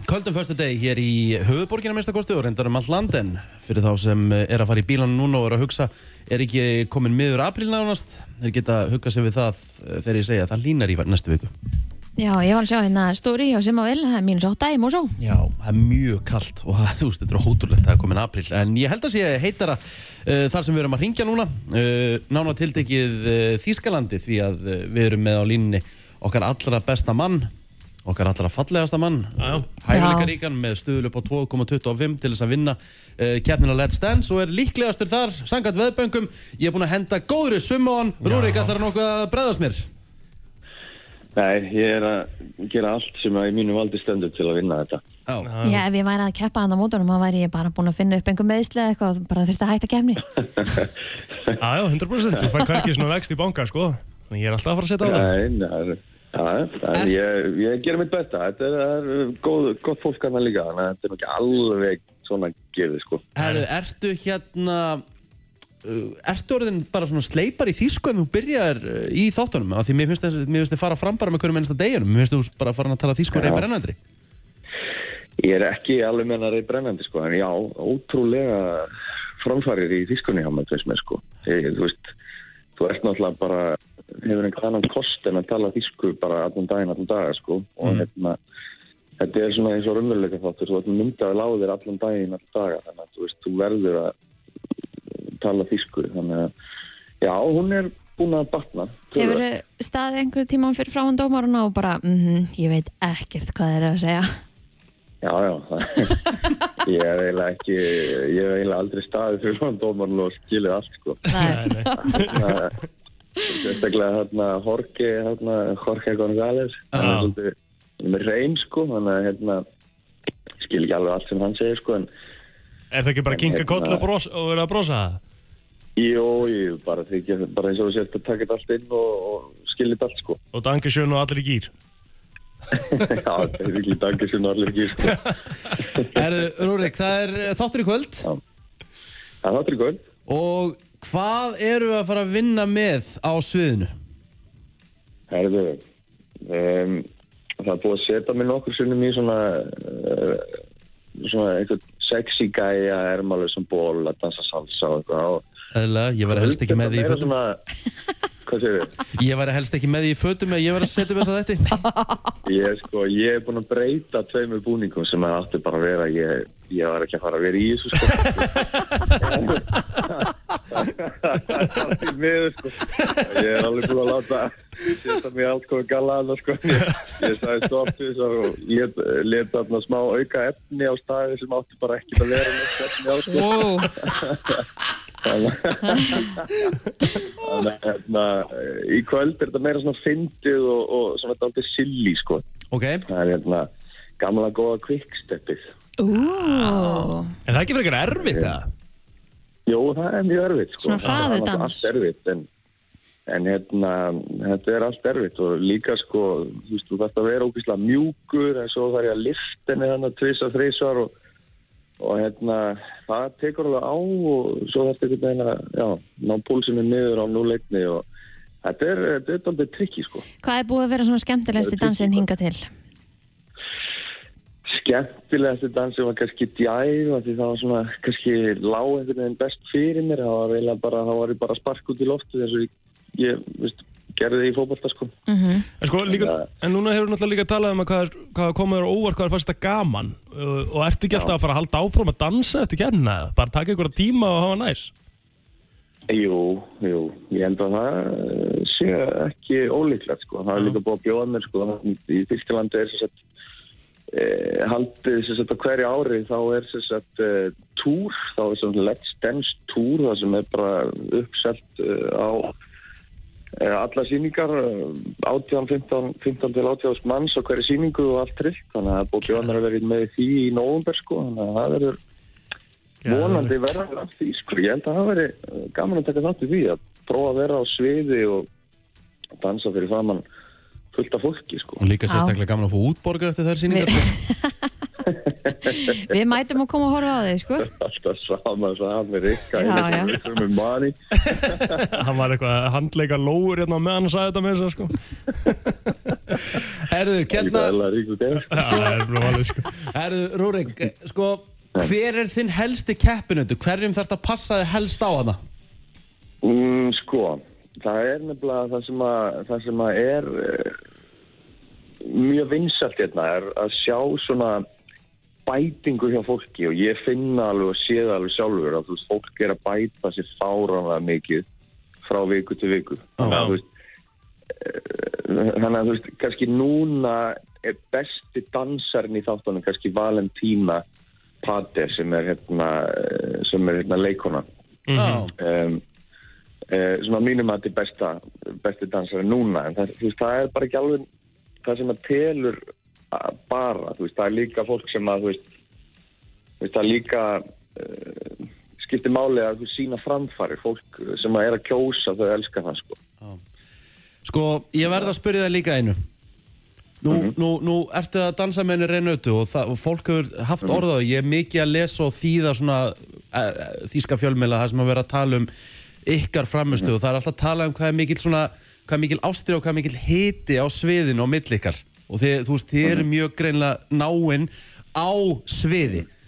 Speaker 1: Köldum föstu degi hér í höfuborgina minnstakosti og reyndar um allt landen fyrir þá sem uh, er að fara í bílanu núna og er að hugsa er ekki komin miður apríl nánast? Þeir geta huggað sig við það uh, þegar ég segja að það línar í næstu viku
Speaker 2: Já, ég var að sjá hérna stóri og sem að vel, það er mínus 8 í Mosó.
Speaker 1: Já, það er mjög kallt og það, þú veist, þetta er ótrúlegt að það er komin apríl. En ég held að sé heitara uh, þar sem við erum að ringja núna uh, nána tiltekið uh, Þýskalandi því að uh, við erum með á línni okkar allra besta mann okkar allra fallegasta mann
Speaker 3: Já, já.
Speaker 1: hæfileikaríkan með stuðul upp á 2,25 til þess að vinna uh, keppnina Let's Dance og er líklegastur þar sangat veðböngum, ég er búinn að henda góðri summa á hann, Rúrik hann nokkuð að bregðast mér
Speaker 5: Nei, ég er að gera allt sem að í mínu valdi stendur til að vinna þetta.
Speaker 1: Já,
Speaker 2: Já, ef ég væri að keppa hann á mótunum þá væri ég bara búin að finna upp einhver meðsli eða eitthvað og bara þurfti að hætta kemni
Speaker 3: Já, já, 100%. Þú fær hverkið svona vext í banka, sko. Þannig ég er alltaf að fara að setja á það.
Speaker 5: Nei, það er... Já, en ég, ég ger mitt besta. Þetta er, er góð, gott fólk hann líka, þannig að þetta er ekki alveg svona gefið, sko.
Speaker 1: Herru, ertu hérna Ertu orðin bara svona sleipar í þýsku en þú byrjar uh, í þáttunum? Af því mér finnst þið fara fram bara með hverjum ennasta deginum. Mér finnst þú bara fara að tala þýsku reyð brennandri
Speaker 5: Ég er ekki alveg með að reyð brennandi, sko, en já, ótrúlega framfarir í þýskunni hjá maður, veist mér, sko. Ég, þú veist, þú ert náttúrulega bara, hefur einhvern annan kost en að tala þýsku bara allan daginn, allan daga, sko, og hérna, þetta er svona eins og raunveruleika þáttur, þú ert myndað að láða þér allan daginn, allan daga, þannig að þú veist, þú verður að tala þýsku, þannig að, já, hún er búin að batna.
Speaker 2: Hefur staðið einhver tíma fyrir frá hann dómaruna og bara, mhm, ég veit ekkert hvað þeir eru að segja.
Speaker 5: Já, já, það, ég hef eiginlega ekki, ég hef eiginlega aldrei staðið fyrir svona dómarinn og skilið allt, sko. Sérstaklega hérna Jorge, hérna Jorge González, hann er svolítið hann er með reyn, sko, þannig að hérna, skil ekki alveg allt sem hann segir, sko, en
Speaker 3: Er það ekki bara að kinka
Speaker 5: Hérna-
Speaker 3: koll og, og vera að brosa það?
Speaker 5: jú, jú, bara, þykir, bara eins og þú sést að taka þetta allt inn og, og skilja þetta allt, sko.
Speaker 3: Og dankisjön og allir í gýr.
Speaker 5: Já, þetta er ekki dangið sem allir ekki, sko.
Speaker 1: Herru, Rúrik, það er þáttur í kvöld
Speaker 5: Það er góð.
Speaker 1: og hvað eru við að fara að vinna með á sviðinu?
Speaker 5: Herðu, um, það er búið að setja mig nokkur sinnum í svona, uh, svona einhvern sexy gæja ermálu sem ból að dansa salsa og eitthvað.
Speaker 1: Eðlilega, ég væri helst ekki með því í fötum
Speaker 5: Hvað segir þið?
Speaker 1: Ég væri helst ekki með því í fötum eða ég væri að setja upp þess að þetta
Speaker 5: Ég, sko, ég er búinn að breyta tveimur búningum sem það átti bara að vera ég, ég var ekki að fara að vera í þessu sko. það er miður sko. ég er alveg búinn að láta setja mig allt komið gala að sko. ég, sagði þess og let, let þarna smá auka efni á staði sem átti bara ekki að vera neitt efni á sko. Þannig að hérna, í kvöld er þetta meira svona fyndið og, og svona þetta aldrei silly sko.
Speaker 1: Ok,
Speaker 5: Það er hérna gamla góða quicksteppið.
Speaker 2: Ú,
Speaker 3: En það er ekki fyrir eitthvað erfitt, eða?
Speaker 5: Jú, það er mjög erfitt sko.
Speaker 2: Svona
Speaker 5: Það er
Speaker 2: hraðudans.
Speaker 5: náttúrulega Allt erfitt, en, en hérna, þetta er allt erfitt og líka sko, þú veist, þú þarfst að vera ógeðslega mjúkur en svo þarf ég að lifta henni þannig tvisa, þrísvar og og hérna, það tekur alveg á og svo þetta einhvern veginn að, ná púlsinu niður á núleikni og þetta er, þetta er aldrei trikki, sko.
Speaker 2: Hvað er búið að vera svona skemmtilegst í dansinn hinga til?
Speaker 5: Skemmtilegasti dansi var kannski djæð, því það var svona, kannski lág einhvern veginn best fyrir mér, það var eiginlega bara, það var bara að sparka út í loftu þess að ég, ég, veist, gerði í fótbolta, sko.
Speaker 2: Mm
Speaker 3: En, sko, líka, en núna hefur náttúrulega líka talað um að hvað, er- hvað á óvart, hvað er fannst þetta gaman? Og, og ertu ekki alltaf að fara að halda áfram að dansa eftir kemna eða? Bara taka ykkur tíma og hafa næs?
Speaker 5: Jú, jú, ég held að það eh, sé ekki ólíklegt sko. Það er líka búið að bjóða mér sko. Í Þýskalandi er sér sett eh, haldið sér sett á hverju ári þá er sér sett eh, túr, þá er svona Let's Dance túr það sem er bara uppselt eh, á alla síningar eh, 18, 15, 15 til 80 manns á hverju síningu og allt trillt þannig að það er vera með því í nóvumber sko. þannig að það verður vonandi verður af því sko. ég held að það veri uh, gaman að taka þátt í því að prófa að vera á sviði og dansa fyrir framann fullt af fólki sko.
Speaker 1: Og líka sérstaklega gaman að fá útborga eftir þær síningar.
Speaker 2: Við mætum að koma að horfa á þig, sko.
Speaker 5: alltaf sama sama rikka
Speaker 2: Já, já.
Speaker 5: með manni
Speaker 3: hann var eitthvað að handleika lóur hérna meðan hann sagði þetta með þess sko.
Speaker 1: Herðu,
Speaker 5: ekki
Speaker 1: Kjarna,
Speaker 5: það er ríku þeim
Speaker 3: Já, það er alveg sko.
Speaker 1: herðu, Rúrik, eh, sko, hver er þinn helsti keppinautu? Hverjum þarf að passa þig helst á hana?
Speaker 5: mm, sko, það er nefnilega það sem að, það sem að er uh, mjög vinsalt hérna er að sjá svona bætingu hjá fólki og ég finna alveg og sé það alveg sjálfur að þú veist, fólk er að bæta sér fáranlega mikið frá viku til viku. Þannig að þú veist eh, þannig að þú veist, kannski núna er besti dansarinn í þáttunum kannski Valentína Pater sem er hérna eh, sem er hérna leikona
Speaker 1: Já.
Speaker 5: um, uh, svona mínum að þetta er besta besti dansari núna. En það, veist, það er bara ekki alveg það sem að telur að bara, þú veist, það er líka fólk sem að þú veist, þú veist það er líka uh, skiptir máli að þú sína framfari fólk sem að er að kjósa þau elska það sko.
Speaker 1: Sko, ég verð að spyrja það líka einu. Nú, nú, nú ertu að dansa með henni reynötu og, og fólk hefur haft mm orðað ég er mikið að lesa og þýða svona e, þýska fjölmjöla það sem að vera að tala um ykkar framistu og það er alltaf að tala um hvað er mikil svona hvað er mikil ástrið og hvað er mikil hiti á sviðinu og mill ykkar og þið, þú veist, þið eru mjög greinlega náinn á sviði mm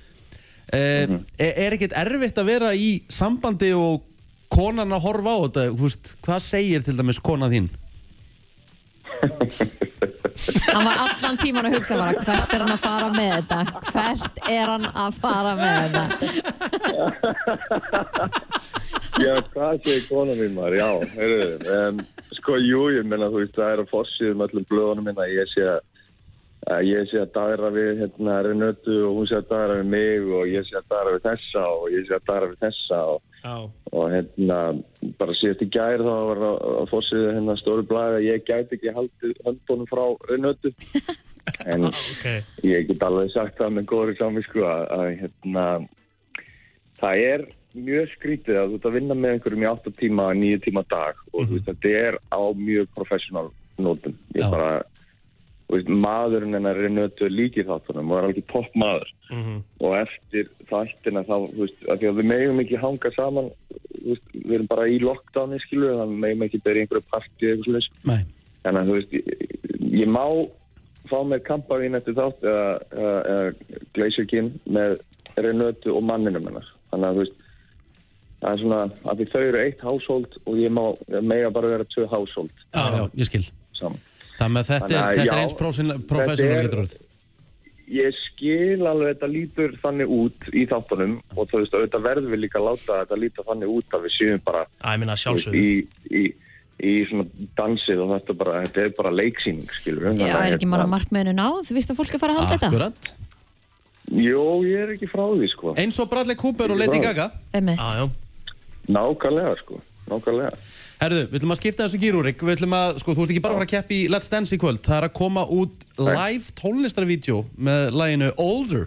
Speaker 1: er, er ekkert erfitt að vera í sambandi og konan að horfa á þetta, veist, hvað segir til dæmis konan þín?
Speaker 2: Hann var allan tíman að hugsa bara, hvert er hann að fara með þetta? Hvert er hann að fara með þetta?
Speaker 5: Já, hvað segir kona mín maður? Já, heyrðu, um, sko, jú, ég menna, þú veist, það er að fossið um öllum blöðunum minna, ég sé að að ég sé að dagra við hérna Renötu og hún sé að dagra við mig og ég sé að dagra við þessa og ég sé að dagra við þessa og,
Speaker 3: Já.
Speaker 5: og hérna bara síðast í gær þá var að, fórsið hérna stóri blæði að ég gæti ekki haldið höndunum frá Renötu en
Speaker 3: Ok.
Speaker 5: ég get alveg sagt það með góðri samvísku að, að hérna það er mjög skrítið að þú ert að vinna með einhverjum í 8 tíma, 9 tíma dag og þú veist þetta er á mjög professional nótum ég
Speaker 1: Já.
Speaker 5: bara veist, maðurinn hennar er nötu líkið þáttunum og er alveg topp maður
Speaker 3: Mhm.
Speaker 5: og eftir þættina þá, þú veist, að því að við megum ekki hanga saman þú veist, við erum bara í lockdowni skilu, þannig við megum ekki í einhverju partí eða eitthvað
Speaker 1: Nei.
Speaker 5: Þannig að þú veist, ég, ég má fá mér kampavín eftir þátt eða, eða, eða gleysjökinn með Renötu og manninum hennar. Þannig að þú veist, það er svona að því þau eru eitt háshold og ég má mega bara vera tvö háshold
Speaker 1: Já, já, ég skil.
Speaker 5: saman.
Speaker 1: Það með þetta,
Speaker 5: Þannig
Speaker 1: er,
Speaker 5: að,
Speaker 1: þetta er
Speaker 5: já,
Speaker 1: eins professional
Speaker 5: er-
Speaker 1: getur orðið.
Speaker 5: Ég skil alveg þetta lítur þannig út í þáttunum og þú veist, auðvitað verðum við líka að láta þetta líta þannig út að við séum bara
Speaker 3: Æ,
Speaker 5: í, í, í svona dansið og þetta, bara, þetta er bara leiksýning, skilur við.
Speaker 2: Já, er ekki bara markmiðinu náð? Þú veist að fólk er að fara að halda þetta?
Speaker 1: Akkurat.
Speaker 5: Jó, ég er ekki frá því, sko.
Speaker 1: Eins og Bradley Cooper og Lady Gaga.
Speaker 3: Já, já.
Speaker 5: Nákvæmlega, sko. Nákvæmlega.
Speaker 1: Herðu, við ætlum að skipta þessu gýrúrik. Við ætlum að, sko, þú ert ekki bara að fara að keppi í Let's Dance í kvöld. Það er að koma út live tónlistarvídeó með læginu Older.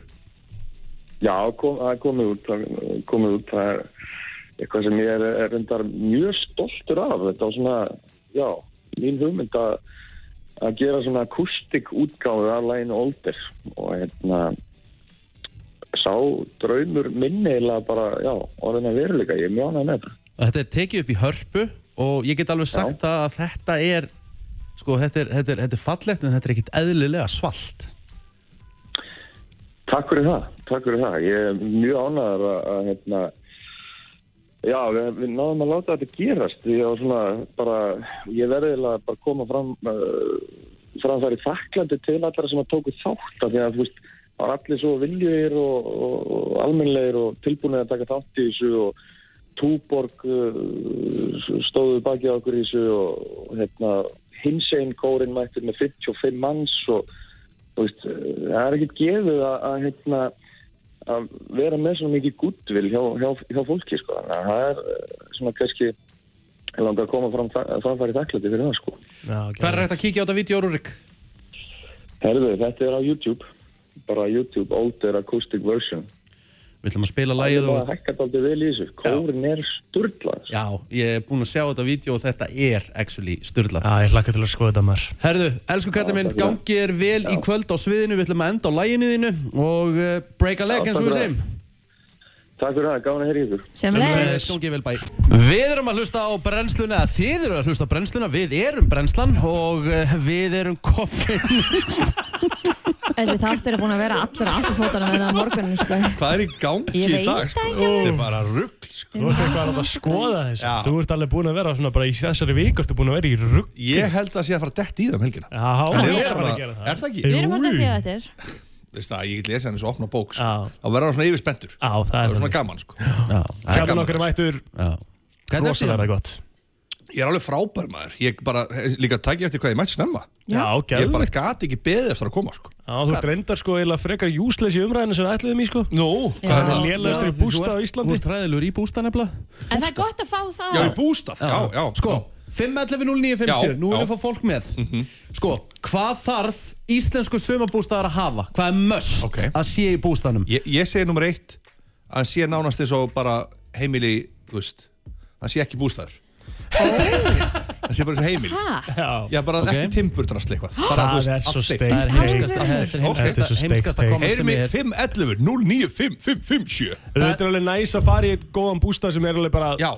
Speaker 5: Já, kom, það er komið út, það er komið út, það er eitthvað sem ég er, er reyndar mjög stoltur af. Þetta var svona, já, mín hugmynd að, að gera svona akustik útgáðu af læginu Older og hérna sá draumur minni eða bara, já, orðin að veruleika, ég er mjög ánægð með þetta.
Speaker 1: Þetta er tekið upp í hörpu og ég get alveg sagt það að þetta er sko, þetta er, þetta er, þetta er fallegt en þetta er ekkit eðlilega svalt
Speaker 5: Takk fyrir það, takk fyrir það. Ég er mjög ánægðar að, að hérna, já, við, við náðum að láta þetta gerast. Ég var svona bara, ég verði eiginlega bara koma fram, uh, framfæri þakklandi til allra sem að tóku þátt af því að, þú veist, það var allir svo viljugir og, og, og almennlegir og tilbúinir að taka þátt í þessu og Túborg uh, stóðu baki á okkur í þessu og, og hérna, hinsegin kórin mættir með 55 manns og þú veist, það er ekkert gefið að, að, hérna, að vera með svona mikið gúttvill hjá, hjá, hjá fólki sko. þannig að það er eh, svona kannski langar að koma fram, framfæri þakklandi fyrir það sko.
Speaker 3: Já,
Speaker 1: Hvað er hægt að kíkja á þetta vídeo, Rúrik?
Speaker 5: Herðu, þetta er á YouTube bara YouTube Older Acoustic Version.
Speaker 1: Við ætlum að spila
Speaker 5: Það
Speaker 1: lægið og
Speaker 5: bara hækkað aldrei vel í þessu. Kórin er sturglað
Speaker 1: Já, ég er búinn að sjá þetta vídeo og þetta er actually styrla
Speaker 3: Já, ég hlakka til að skoða þetta maður.
Speaker 1: Herðu, elsku kallið minn, gangi er vel í kvöld á sviðinu, við ætlum að enda á læginu þínu og uh, break a leg
Speaker 5: Já,
Speaker 1: eins og við segjum
Speaker 5: Takk fyrir það, gáðan að heyra ykkur.
Speaker 2: Sem leis.
Speaker 1: Gangi vel bæ. Við erum að hlusta á brennsluna, eða þið eru að hlusta á brennsluna, við erum brennslan og uh, við erum komin
Speaker 2: Þessi þáttur er búin að vera allur aftur fótana með þennan morgunum, sko.
Speaker 6: Hvað er í gangi í dag? Sko?
Speaker 2: það ekki
Speaker 6: Þetta er bara rugg sko.
Speaker 3: Þú ert eitthvað að láta skoða þessu
Speaker 6: Já.
Speaker 3: Þú ert alveg búin að vera svona bara í þessari viku Þú ert búin að vera í rugg
Speaker 6: Ég held að sé að fara dett í það um helgina.
Speaker 3: Já, Að að það
Speaker 2: að
Speaker 6: ég get lesið hann eins og opna bók sko. Þá verður það svona yfir spendur
Speaker 3: Já, það
Speaker 6: Það
Speaker 3: er
Speaker 6: svona gaman sko.
Speaker 1: Já,
Speaker 3: Kjartan
Speaker 6: gaman
Speaker 3: okkar er mættur.
Speaker 1: Já. Hvernig er
Speaker 3: rosalega gott.
Speaker 6: Ég er alveg frábær maður. Ég bara, líka takk eftir hvað ég mætti snemma.
Speaker 3: Já,
Speaker 6: Ég bara gati ekki beðið eftir að koma sko.
Speaker 3: Já, þú ert reyndar sko eiginlega frekar júsleis í umræðinu sem við ætliðum í sko.
Speaker 6: Nú,
Speaker 2: Já.
Speaker 6: hvað er það?
Speaker 3: Lélegastur í bústa á Íslandi.
Speaker 1: Þú ert ræðilegur í bústa nefnilega.
Speaker 2: En það er gott að fá það.
Speaker 6: Já, í bústað, já, já
Speaker 1: Sko, 511-0957,
Speaker 6: Já,
Speaker 1: nú viljum við fá fólk með Sko, hvað þarf íslensku sumabústaðar að hafa? Hvað er möst
Speaker 6: Ok.
Speaker 1: að sé í bústaðnum?
Speaker 6: Ég, ég segi nummer eitt að hann sé nánast eins og bara heimili, þú veist hann sé ekki bústæður hann sé bara eins og heimili.
Speaker 2: Hæ?
Speaker 3: Já,
Speaker 6: bara
Speaker 1: Ok.
Speaker 6: ekki timburdrasl eitthvað. Bara,
Speaker 3: Það
Speaker 6: þú veist,
Speaker 3: er
Speaker 6: allt
Speaker 3: svo
Speaker 6: steikt.
Speaker 1: Það er er
Speaker 3: er svo
Speaker 1: heimskasta
Speaker 3: steikt.
Speaker 1: komment
Speaker 6: Heyri
Speaker 1: sem ég hef
Speaker 6: 511 095 557
Speaker 3: Þetta er alveg næs að fara í eitt góðan bústað sem er alveg bara
Speaker 6: Já,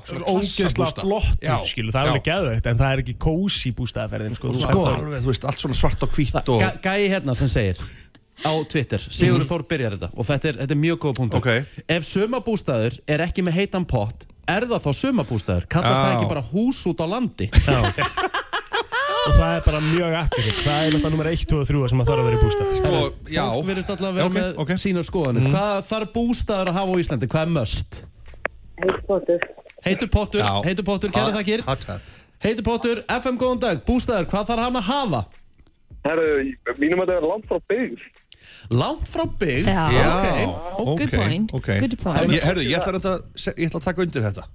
Speaker 3: skilu, það er alveg geðveikt en það er ekki kósi bústaðaferðin, sko, þú
Speaker 1: Sko.
Speaker 3: það-
Speaker 6: þú veist, allt svona svart og hvítt og
Speaker 1: Gæ- Gæi hérna sem segir á Twitter, Sigurður Þór byrjar þetta og þetta er, þetta er mjög góð punktur.
Speaker 6: Ok.
Speaker 1: Ef sumabústaður er ekki með heitan pott er það þá sumabústaður? Kallast það
Speaker 6: Já.
Speaker 1: ekki bara hús út á landi?
Speaker 3: og það er bara mjög ekkert það er náttúrulega nummer 1, 2 og 3 sem að þarf að vera í bústað
Speaker 6: Sko, já
Speaker 1: Fólk verðist alltaf að vera
Speaker 6: Ok,
Speaker 1: með
Speaker 6: ok.
Speaker 1: sínar skoðanir Hvað þarf bústaður að hafa á Íslandi? Hvað er möst? Heitur pottur,
Speaker 6: Já.
Speaker 1: heitur pottur, kæra þakkir. Heitur pottur, FM góðan dag, bústaður, hvað þarf hann að hafa?
Speaker 7: Herru, mínum að það er langt frá byggð.
Speaker 1: Langt frá byggð
Speaker 2: Já.
Speaker 6: Já,
Speaker 1: ok.
Speaker 2: Good point.
Speaker 6: ok.
Speaker 2: Good point.
Speaker 6: Ég, herðu, ég ætla, að ég ætla að taka undir þetta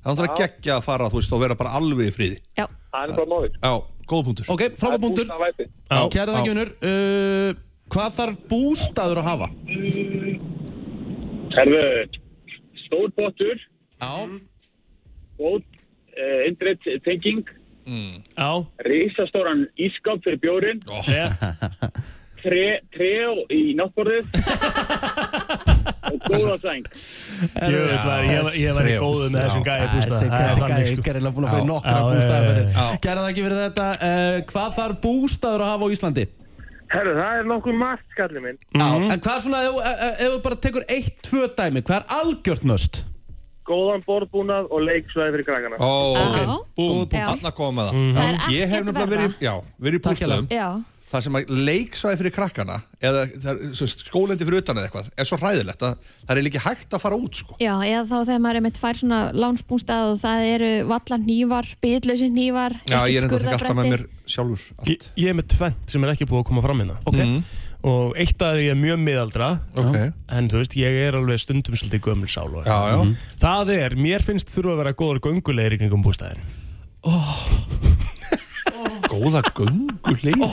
Speaker 6: Það ætla að gegja að fara, þú veist, og vera bara alveg í friði
Speaker 2: Já.
Speaker 7: Það er bara máður.
Speaker 6: Já, góða punktur
Speaker 1: Ok, frábæð punktur
Speaker 3: Já.
Speaker 1: Kæra þakkir vinnur uh, Hvað þarf bústaður að hafa?
Speaker 7: Herru, stór pottur,
Speaker 1: Já
Speaker 7: góð, uh, internet tenging,
Speaker 3: Já,
Speaker 7: risastóran ískap fyrir bjórin,
Speaker 3: rétt
Speaker 7: tre, tre í náttborðið og góða sæng.
Speaker 3: Ég var- ég var í góðu með þessum gæði bústað
Speaker 1: Þessi
Speaker 3: Það er
Speaker 1: gæði
Speaker 3: sko.
Speaker 1: er eiginlega búin að fyrir nokkra bústaðarferðir
Speaker 3: já,
Speaker 1: Kæra þakkir fyrir þetta uh, Hvað þarf bústaður að hafa á Íslandi?
Speaker 7: Herru, það er nokkuð margt, skallið minn.
Speaker 1: Já En hvað er svona, ef, ef, ef þú bara tekur eitt, tvö dæmi Hvað er algjört möst?
Speaker 7: Góðan borðbúnað og leiksvæði fyrir krakkana.
Speaker 6: Ó, ok, búm,
Speaker 2: Já.
Speaker 6: alla koma með það
Speaker 2: Það er
Speaker 6: Ég hef nefnilega verið, í
Speaker 2: Já.
Speaker 6: Það sem að leiksvæði fyrir krakkana eða er, skólendi fyrir utan eða eitthvað er svo hræðilegt að það er líka hægt að fara út sko.
Speaker 2: Já, eða þá þegar maður er með tvær svona lánsbústað og það eru vallar hnífar, bitlausi hnífar,
Speaker 6: Já, ég er enda ekki alltaf með mér sjálfur
Speaker 3: Ég,
Speaker 6: allt.
Speaker 3: ég er með tvent sem er ekki búið að koma fram hérna.
Speaker 1: Ok.
Speaker 3: Og eitt af því er mjög miðaldra.
Speaker 6: Ok,
Speaker 3: en þú veist, ég er alveg stundum svolítið gömul sál og
Speaker 6: já, já.
Speaker 3: Það er, mér finnst þurfa að vera góður göngulegir í kringum bústæðin
Speaker 6: Góða gönguleið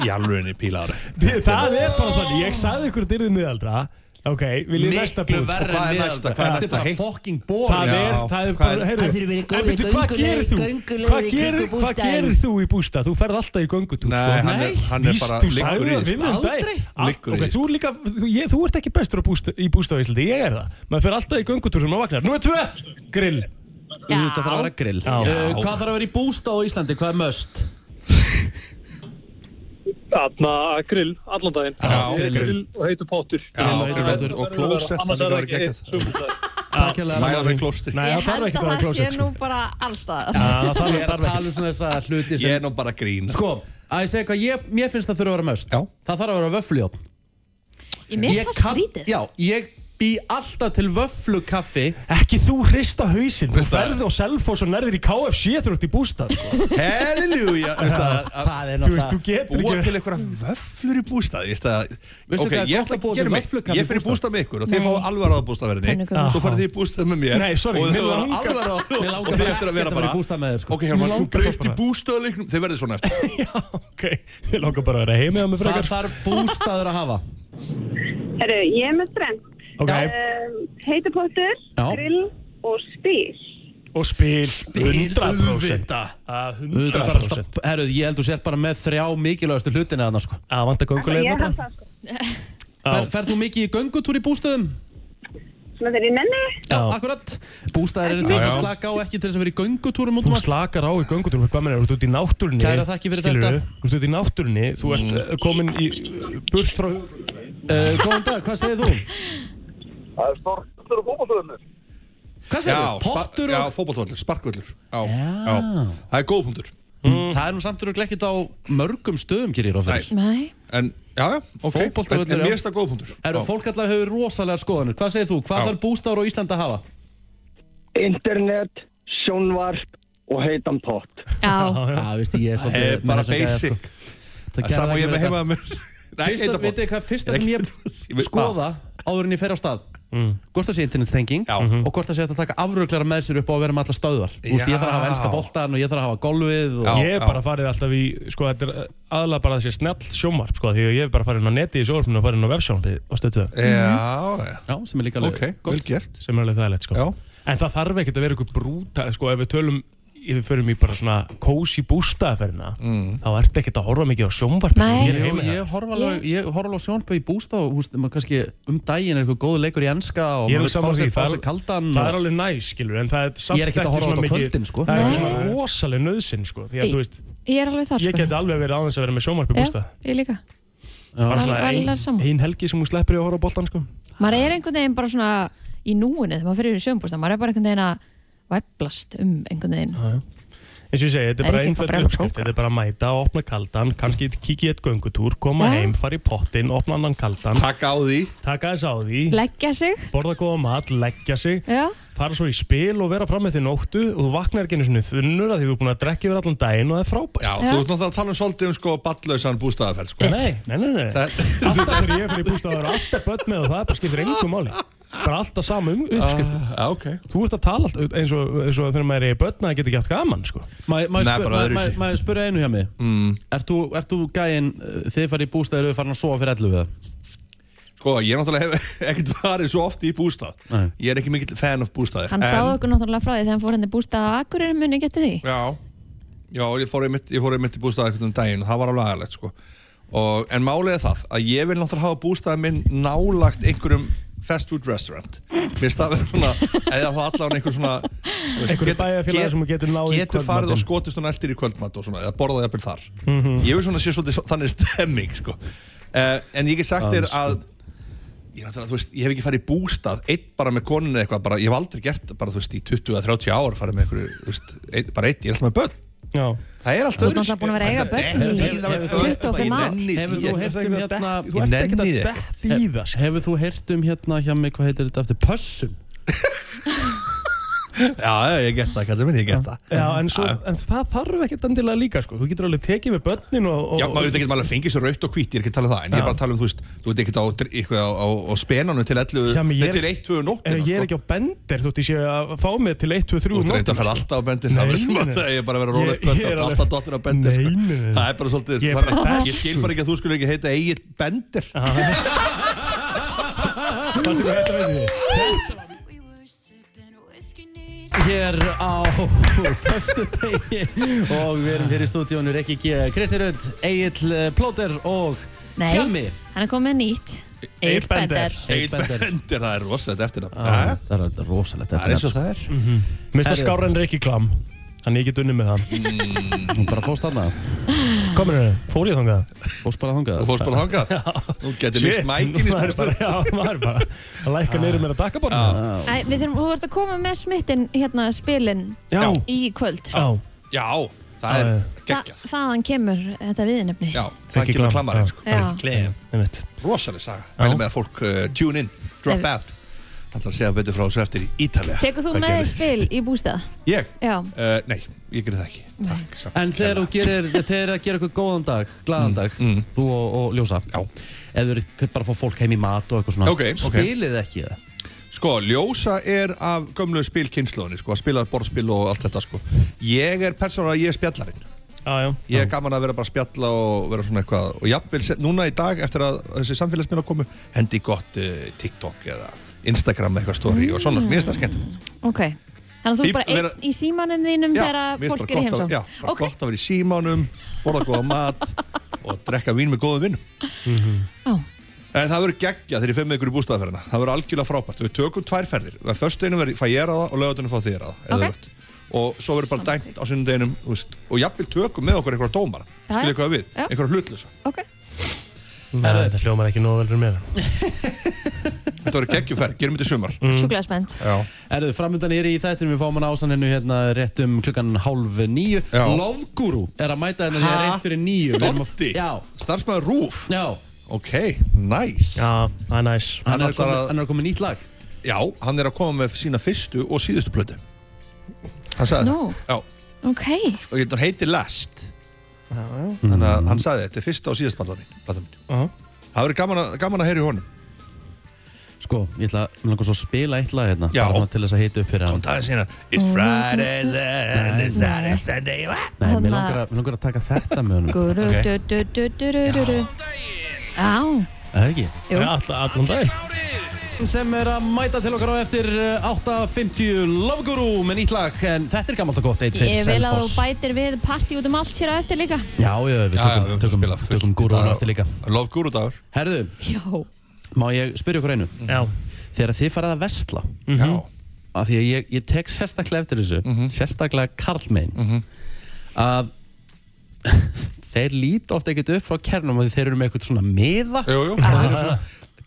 Speaker 6: Í alvegni pílaður
Speaker 3: það er bara þannig, ég sagði ykkur dyrðið miðaldra Ok, vil ég næsta búið
Speaker 6: Og hvað er næsta? Hvað er
Speaker 1: Þetta
Speaker 6: næsta?
Speaker 1: er
Speaker 3: Það er, það er bara, heyrðu
Speaker 8: Það þurfi verið
Speaker 3: En veitu, hvað gerir þú? Hvað gerir, þú í bústað? Þú ferð alltaf í göngutúr
Speaker 6: Nei,
Speaker 3: sko.
Speaker 6: hann er, hann er bara liggur í sko.
Speaker 3: um.
Speaker 1: Aldrei.
Speaker 3: Allt-
Speaker 6: Liggur í
Speaker 3: Þú, líka, þú, ég, þú ert ekki bestur á bústa, í Íslandi, ég er það maður fer alltaf í göngutúr sem maður vaknar Nú er tvö, grill
Speaker 1: Þetta þarf að vera grill.
Speaker 3: Já.
Speaker 1: uh, Hvað þarf að vera í bústað á Íslandi? Hvað er möst?
Speaker 9: Þarna grill, allan daginn.
Speaker 1: Já, grill.
Speaker 9: grill og heitu pottur.
Speaker 6: Já,
Speaker 1: heitur pottur.
Speaker 6: og klósett, hann líka verið geggjað. Mæla með klósti
Speaker 3: Nei,
Speaker 2: Ég
Speaker 3: það
Speaker 2: held að það sé nú bara allstað
Speaker 3: það
Speaker 1: Ég er að tala um svona þessa hluti
Speaker 6: Ég
Speaker 1: sem
Speaker 6: er nú bara grín.
Speaker 1: Sko, að ég segja hvað ég, mér finnst það þurfa að vera möst
Speaker 6: Já.
Speaker 1: Það þarf að vera vöfljótt
Speaker 2: Ég mist það skrítið.
Speaker 1: Já, ég bý alltaf til vöflukaffi
Speaker 3: Ekki þú hrista hausinn Þú
Speaker 6: Veist það?
Speaker 3: ferði á Selfoss og nærðir í KFC þegar þú ert í bústað sko.
Speaker 6: Halleluja Veist það, að
Speaker 1: Það er
Speaker 3: Þú veist, þú getur
Speaker 6: Búa
Speaker 3: ekki
Speaker 6: til einhverja vöflur í bústað Ég veist að
Speaker 1: Veistu
Speaker 6: Ok,
Speaker 1: hvað er
Speaker 6: ég
Speaker 1: gott
Speaker 6: ætla
Speaker 1: að búa
Speaker 6: að
Speaker 1: til
Speaker 6: gera mig
Speaker 1: vöfflukaffi
Speaker 6: Ég
Speaker 1: í
Speaker 6: fyrir
Speaker 1: bústað?
Speaker 6: bústað með ykkur og þið
Speaker 2: Nei.
Speaker 6: fá alvar á bústaðverðinni
Speaker 2: Pönnukökur.
Speaker 6: Svo farið þið í bústað með mér
Speaker 3: Nei, sorry,
Speaker 6: Og
Speaker 3: mig
Speaker 6: þið fá
Speaker 3: langar-
Speaker 6: alvar á
Speaker 1: Mér
Speaker 6: Og
Speaker 1: langar
Speaker 6: þið
Speaker 1: bara
Speaker 6: eftir að vera
Speaker 1: ekkert að fara í
Speaker 6: bara
Speaker 1: bústað með þér sko
Speaker 6: Ok, Hjálmar, þú
Speaker 3: langar
Speaker 6: breytir
Speaker 3: bara.
Speaker 6: bústaðleiknum Þið verðið svona eftir
Speaker 3: Já, ok Ég langar bara að vera heimið á mig
Speaker 1: Hvað
Speaker 3: frekar
Speaker 1: þarf bústaður að hafa?
Speaker 10: Herru, ég er með þrenn.
Speaker 3: Ok,
Speaker 10: Um, heitupottur, grill og spil.
Speaker 3: og spil 100%
Speaker 1: auðvitað.
Speaker 3: Að
Speaker 1: Auðvitað þarf að
Speaker 3: 100%
Speaker 1: stoppa Herru, ég held þú sér bara með þrjá mikilvægastu hlutina þarna sko
Speaker 3: Að vanta
Speaker 10: Ég
Speaker 3: göngulegna
Speaker 10: það sko.
Speaker 1: Fer,
Speaker 3: Já.
Speaker 1: Ferð þú mikið í göngutúr í bústöðum?
Speaker 10: Svona þegar ég nenni.
Speaker 1: Já, akkurat Bústæðir eru til þess að slaka á ekki til þess að vera í göngutúrum um
Speaker 3: Þú slakar á í göngutúrum, hvað menn er, þú ert út í náttúrunni
Speaker 1: Kærar þakkir fyrir þetta.
Speaker 3: Þú ert út í náttúrunni, þú ert mm. komin í uh, burt frá
Speaker 1: uh, Góðan dag, hvað segir þú?
Speaker 7: Það er stortur og fókbaltöðunir.
Speaker 1: Hvað
Speaker 6: Já,
Speaker 1: segir þú? Pottur
Speaker 6: já
Speaker 1: og...
Speaker 6: fótballvöllur, sparkvöllur Já,
Speaker 1: Já.
Speaker 6: já Það er góð punktur
Speaker 1: Mm. Það er nú samt fyrir ekkert á mörgum stöðum gerir á fyrir
Speaker 2: Nei
Speaker 6: En, já, já, ok
Speaker 1: Fótboltavöllur,
Speaker 6: En, en
Speaker 1: já.
Speaker 6: mér finnst það góð punktur
Speaker 1: Eru
Speaker 6: Já.
Speaker 1: fólk allavega hefur rosalega skoðanir Hvað segir þú? Hvað
Speaker 6: Já.
Speaker 1: þarf bústæður á Íslandi að hafa?
Speaker 7: Internet, sjónvarp og heitan pott.
Speaker 2: Já,
Speaker 1: Já, ég er
Speaker 6: er
Speaker 1: sko.
Speaker 6: Ég
Speaker 1: Fyrsta, veitir þið hvað fyrsta sem ég
Speaker 6: Ég veit-
Speaker 1: skoða áður en ég fer á stað hvort það sé internetstrenging
Speaker 6: Já.
Speaker 1: og hvort það sé að taka afruglara með sér upp á að vera með alla stöðvar. Þú veist, ég þarf að hafa enska boltan og ég þarf að hafa golfið og...
Speaker 6: Já.
Speaker 3: Ég hef bara farið alltaf í, sko, þetta er aðalega bara þessi snell sjómarp, sko, því að ég hef bara farið inn á neti í sjómarpinu og farið inn á vefsjónarpið og stöttu
Speaker 6: Já, já,
Speaker 1: Já, sem er líka alveg
Speaker 6: ok, vel gert.
Speaker 3: Sem er alveg þægilegt, sko.
Speaker 6: Já,
Speaker 3: En það þarf ekkert að vera ykkur brúta, sko, ef við tölum, við förum í bara svona kósi bústaðaferðina,
Speaker 6: Mm.
Speaker 3: þá ertu ekkert að horfa mikið á
Speaker 2: Nei.
Speaker 1: Ég, horfa alveg, ég horfa alveg á sjónbæð í bústa og húst, kannski um daginn er eitthvað góð leikur í enska og
Speaker 3: Ég
Speaker 1: maður fá sér, fá
Speaker 3: það
Speaker 1: sér
Speaker 3: er-
Speaker 1: kaldan
Speaker 3: Það er alveg næs, skilur, en það er samt
Speaker 1: Ég ekkert að horfa á
Speaker 3: svona mikið-
Speaker 1: kvöldin, sko.
Speaker 3: Það er
Speaker 2: Nei.
Speaker 3: svona rosaleg nöðsinn, sko, því að
Speaker 2: Í-
Speaker 3: þú veist,
Speaker 2: ég er alveg þar
Speaker 3: ég
Speaker 2: sko
Speaker 3: geti alveg verið aðeins að vera með sjómarpið
Speaker 2: Já,
Speaker 3: bústað.
Speaker 2: ég líka
Speaker 3: Bara
Speaker 2: Al-
Speaker 3: svona
Speaker 2: alveg
Speaker 3: ein,
Speaker 2: sammála.
Speaker 3: ein helgi sem hún sleppur í að horfa á boltan, sko.
Speaker 2: Maður er einhvern veginn bara svona í núinu þegar maður fyrir í sjömbústa Maður er bara einhvern veginn að væplast um einhvern veginn.
Speaker 3: Eins og ég segi, þetta er bara
Speaker 2: brjálæð
Speaker 3: uppskrift. þetta er bara að mæta, opna kaldan kannski kikið í eitt göngutúr, koma
Speaker 2: Já.
Speaker 3: heim fara í pottin, opna annan kaldan.
Speaker 6: Taka á því.
Speaker 3: Taka þess á því,
Speaker 2: Leggja sig.
Speaker 3: Borða góða mat leggja sig,
Speaker 2: Já,
Speaker 3: fara svo í spil og vera fram með því nóttu og þú vaknar ekki einu sinni þunnur að því þú er búin að drekka yfir allan daginn og það er frábært.
Speaker 6: Já, þú ert náttúrulega að tala um svolítið um sko ballausan bústæðaferð sko.
Speaker 3: Nei, nei, nei, nei.
Speaker 6: Það-
Speaker 3: Alltaf þegar ég fyrir bústað það eru alltaf börn með og það bara skiptir engum máli bara alltaf sama um uppskrift
Speaker 6: Já, ok
Speaker 3: Þú ert að tala alltaf eins og, eins og þegar maður er í börn að geta ekki haft gaman sko.
Speaker 1: Ég spyrja einu hjá mig? Mm. Ert þú, ert þú gæinn, uh, þið farið í bústæður og farin að sofa fyrir 11 við það?
Speaker 6: Sko, ég náttúrulega hef ekkert farið svo oft í bústað
Speaker 1: Nei.
Speaker 6: Ég er ekki mikill fan of bústaðir
Speaker 2: hann sáðu okkur náttúrulega frá því þegar hann fór henni bústa að Akureyri muni getið því
Speaker 6: Já, já ég fór einmitt, ég fór einmitt í bústað eitthvað um daginn og það var alveg aðalegt sko. og, En málið er það að ég vil náttúrulega hafa bústaðið minn nálagt einhverjum fast food restaurant. Mér vera svona eða þá allavega einhver svona
Speaker 3: bæjarfélagi
Speaker 6: get-
Speaker 3: sem getur náð
Speaker 6: Getur farið og skotist hún eldir í kvöldmatt og svona eða borðað jafnvel þar.
Speaker 3: Mhm.
Speaker 6: Ég vil svona sé svolítið svo- þannig stemming sko. uh, En ég get sagt þér að Ég, náttúrulega, þú veist, ég hef ekki farið í bústað einn bara með konunni eitthvað, bara, ég hef aldrei gert bara, þú veist, í 20-30 ár farið með einhverju, veist, ein, bara einn, ég er alltaf með börn
Speaker 3: Já.
Speaker 6: það er allt
Speaker 2: Þú ert náttúrulega búin að vera eiga börn í
Speaker 6: detta í það með
Speaker 2: 25
Speaker 6: börn, ég
Speaker 2: ár.
Speaker 1: Hefur þú heyrt um hérna
Speaker 3: Þú ert ekkert að detta í það sko.
Speaker 1: Hefur þú heyrt um hérna hjá mig, hvað heitir þetta aftur? Pössun?
Speaker 6: Já, já, ég get það, kallið minn, ég get það.
Speaker 3: Já, en, svo, en það þarf ekkert endilega líka sko. Þú getur alveg tekið með börnin og, og
Speaker 6: Já, maður veit ekki maður fengið svo raut og hvít, ég er ekki að tala um það en ég er
Speaker 3: Já.
Speaker 6: bara að tala um, þú veist, þú veit ekki á, eitthvað á, á, á spenanum til 11,
Speaker 3: Já, men ég
Speaker 6: nei,
Speaker 3: er-
Speaker 6: til 1, 2
Speaker 3: Ef
Speaker 6: nóttina
Speaker 3: ég er ekki á bendir þú ert ég sé að fá mig til 1, 2, 3
Speaker 6: Þú
Speaker 3: um
Speaker 6: ert reynda að
Speaker 3: nóttina,
Speaker 6: fara
Speaker 3: sko.
Speaker 6: alltaf á bendir
Speaker 3: Nei,
Speaker 6: það er það er bara að vera rólegt kvöld
Speaker 3: ég er
Speaker 6: og
Speaker 3: alveg-
Speaker 6: alltaf dottir á bendir sko. Það er bara svolítið
Speaker 3: er
Speaker 6: ég skil bara
Speaker 1: Hér á föstu degi og við erum hér í stúdíónu Rikki G, Kristi Rödd, Egil Plóter og
Speaker 2: Nei,
Speaker 1: Tjami
Speaker 2: hann er komið nýtt. Egil Bender.
Speaker 6: Egil
Speaker 1: Bender.
Speaker 6: Bender, það er rosalegt eftir það
Speaker 1: Ah, Það er rosalegt
Speaker 6: Það er eins og
Speaker 1: eftir
Speaker 6: það er.
Speaker 3: Mér finnst það skárra en Rikki Klam. Þannig ég get unni með það
Speaker 1: Hún bara fóst þarna.
Speaker 3: Komin henni, fór ég þangað?
Speaker 1: Fóst bara þangað.
Speaker 6: Þú fórst bara þangað? Þú getur mist mækin í
Speaker 3: maður bara,
Speaker 6: spilstöð
Speaker 3: já, maður bara að lækka niður með að taka borna
Speaker 2: Æ, Við þurfum, þú ert að koma með smittin hérna spilin
Speaker 3: Já,
Speaker 2: í kvöld.
Speaker 3: Já,
Speaker 6: Já, það er geggjað.
Speaker 2: Þaðan kemur þetta viðnefni
Speaker 6: Já, það kemur klammarinn sko. Klem, rosaleg saga. Mælum með að fólk uh, tune in, drop
Speaker 2: Ef-
Speaker 6: out. Það ætla að segja betur frá þessu eftir í Ítalja
Speaker 2: Tekur þú með spil í bústað?
Speaker 6: Ég?
Speaker 2: Já.
Speaker 6: Uh, nei, ég gerir það ekki. Takk, samt
Speaker 1: En þegar þú gerir, þegar að gera eitthvað góðan dag, glaðan dag, þú og, og Ljósa
Speaker 6: Mm, Já.
Speaker 1: Ef þú eru bara að fá fólk heim í mat og eitthvað svona
Speaker 6: Ok, ok.
Speaker 1: Spilið ekki það
Speaker 6: Sko, Ljósa er af gömlu spilkynnslóðinni sko, að spila borðspil og allt þetta sko. Ég er persónulega, ég er spjallarinn.
Speaker 3: Já, já.
Speaker 6: Ég er gaman að vera bara að spjalla og vera svona eitthvað og jafnvel, núna í dag eftir að þessi samfélagsmynda komu hendi gott uh, TikTok eða Instagram eitthvað story og svona, mér finnst það skemmt
Speaker 2: Ok Þannig að þú er bara
Speaker 6: vera-
Speaker 2: einn í símanum þínum þegar fólk er í
Speaker 6: að-
Speaker 2: heimsókn.
Speaker 6: Já, bara
Speaker 2: Ok,
Speaker 6: gott að vera í símánum borða góða mat og drekka vín með góðum vinnum.
Speaker 2: Já.
Speaker 6: En það verður geggja þegar ég fyrir með ykkur í bústæðaferðina Það verður algjörlega frábært. Við tökum tvær ferðir. Först einu verður fæ ég að það og lögatunum fá þér að það eða
Speaker 2: Ok.
Speaker 6: öfugt. Og svo verður bara dæmt á sunnudeginum þú veist, Og jafnvel tökum með okkur einhverja dómara.
Speaker 2: Já,
Speaker 6: Skilja eitthvað við,
Speaker 2: já.
Speaker 6: einhverja hlutlösa
Speaker 2: ok.
Speaker 3: Nei, þetta hljómar ekki nógu velur með
Speaker 6: Þetta verður geggjuferð, gerum þetta í sumar.
Speaker 2: Sjúklega spennt.
Speaker 6: Já,
Speaker 1: Erðu, framöndan er í þættinu, við fáum hann ásanninu hérna rétt um klukkan hálf nýju. Lovguru er að mæta hérna hér
Speaker 6: Ha?
Speaker 1: rétt fyrir nýju Við erum að-
Speaker 6: Lofti?
Speaker 1: Já,
Speaker 6: starfsmæður Rúf
Speaker 1: já.
Speaker 6: Ok, nice.
Speaker 3: Já, það er næs
Speaker 1: Hann er,
Speaker 6: að-
Speaker 1: koma nýtt lag.
Speaker 6: Já, hann er að koma með sína fyrstu og síðustu plötu. Hann sagði
Speaker 2: Nú.
Speaker 6: það. Já,
Speaker 2: Ok,
Speaker 6: og ég heitir Last Þannig að hann sagði þetta er fyrsta og síðast platan mín. Það verður gaman, að- gaman að heyra í honum.
Speaker 1: Sko, ég ætla að langa svo að spila eitt lag hérna
Speaker 6: Já.
Speaker 1: bara til þess að hita upp fyrir hann.
Speaker 6: segja It's Friday then It's Saturday Sunday?
Speaker 1: Nei, mér langar, að, mér langar að taka þetta með honum.
Speaker 2: Guru
Speaker 6: Ok.
Speaker 2: du du du du du du du. Já,
Speaker 1: Er það ekki?
Speaker 2: jú.
Speaker 3: Allan dag
Speaker 1: sem er að mæta til okkar á eftir eh, 8.50 Lovguru með nýtt lag en þetta er gammalt og gott 1, 2,
Speaker 2: Ég vil að þú bætir við partí út um allt hér á eftir líka.
Speaker 1: Já, já, við tökum, tökum, tökum, tökum gúrúinu
Speaker 6: dag.
Speaker 1: eftir líka.
Speaker 6: Love Guru dagur.
Speaker 1: Herðu,
Speaker 2: Já,
Speaker 1: má ég spyrja ykkur einu?
Speaker 3: Já,
Speaker 1: Þegar þið farið að vestla
Speaker 6: Já.
Speaker 1: af því að ég, ég tek sérstaklega eftir þessu
Speaker 6: Mhm.
Speaker 1: sérstaklega karlmein að þeir líti ofta ekkert upp frá kernum og þeir eru með eitthvað svona
Speaker 6: jú
Speaker 1: og þeir eru svona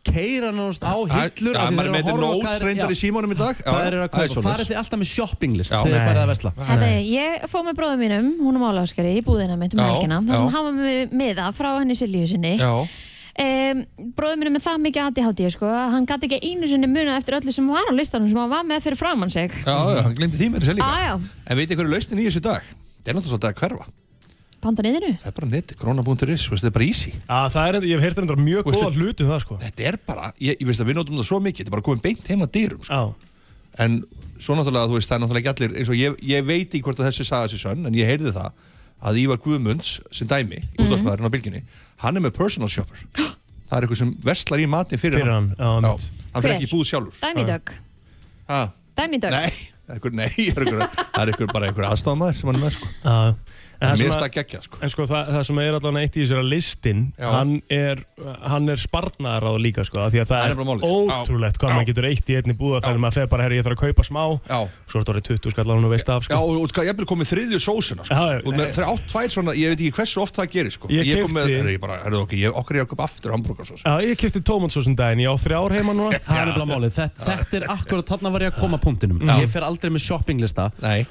Speaker 1: keira náttúrulega á hillur af því þeir
Speaker 6: er
Speaker 1: eru að horfa
Speaker 6: nót
Speaker 1: hvað er- þeir eru að
Speaker 6: það er
Speaker 1: kaupa farið þið alltaf með shoppinglist þegar þið farið að vesla
Speaker 2: Herði, ég fóð með bróðum mínum, hún er málaskari í búðina mitt um helgina þar sem hann var með miða frá henni Silju sinni.
Speaker 6: Já.
Speaker 2: Um, Bróðum mínum með það mikið ADHD sko, að hann gæti ekki einu sinni muna eftir öllu sem var á listanum sem hann var með fyrir framann sig.
Speaker 6: Já, já, hann glemdi því með þessi líka.
Speaker 2: Já, já,
Speaker 6: En veit hverju lausnin í þessu dag? Það er náttúrulega svolítið að hverfa
Speaker 2: panta niðuru
Speaker 6: Það er bara krona.is, veist, þetta er bara easy.
Speaker 3: Já, það er, ég hef heyrt þetta mjög góða hluti um það sko.
Speaker 6: Þetta er bara, ég, ég veist að við notum það svo mikið Þetta er bara komið beint heim að dyrum sko.
Speaker 3: Já,
Speaker 6: En svo náttúrulega, þú veist, það er náttúrulega ekki allir eins og ég, ég veit ekki hvort að þessi saga sér sönn En ég heyrði það að Ívar Guðmunds sem dæmi, mm
Speaker 3: Mhm.
Speaker 6: útvarsmaðurinn á bylginni Hann er með personal shopper. Það er eitthvað sem verslar í matinn fyrir,
Speaker 3: fyrir hann. Já,
Speaker 6: Já,
Speaker 3: mitt
Speaker 6: hann fyrir ekki í búð sjálfur.
Speaker 2: Dæni Dögg
Speaker 6: ah,
Speaker 2: Dæni Dögg
Speaker 6: Nei, er það er einhver, bara einhver aðstofamæður sem hann er með sko.
Speaker 3: Já, en það
Speaker 6: mér finnst
Speaker 3: að-
Speaker 6: það geggja sko.
Speaker 3: En sko það, það sem er allavega eitt í þessara listin
Speaker 6: Já.
Speaker 3: hann er, hann er spartnaðar á það líka sko, af því að það
Speaker 6: Það er
Speaker 3: er.
Speaker 6: Já.
Speaker 3: ótrúlegt hvað
Speaker 6: Já.
Speaker 3: maður getur eitt í einni búða
Speaker 6: Já.
Speaker 3: þegar maður fer bara, herri, ég þarf að kaupa smá
Speaker 6: Já,
Speaker 3: svo er þetta orðið 20 skallar hann og veist af
Speaker 6: Já,
Speaker 3: sko.
Speaker 6: og og ég er komið þriðju sósuna sko.
Speaker 3: Já, já, nei.
Speaker 6: þeir átt tvær svona, ég veit ekki hversu oft það gerir sko.
Speaker 3: Ég
Speaker 6: ég kom með, er ég bara, er það ok, ég, okkur er ég að köpa aftur hambúrgarsós
Speaker 3: Já, ég kefti tómatsósun daginn, ég á þrjár heima núna
Speaker 1: Það er þetta, þetta er akkurat þarna var ég að koma punktinum Ég fer aldrei með shoppinglista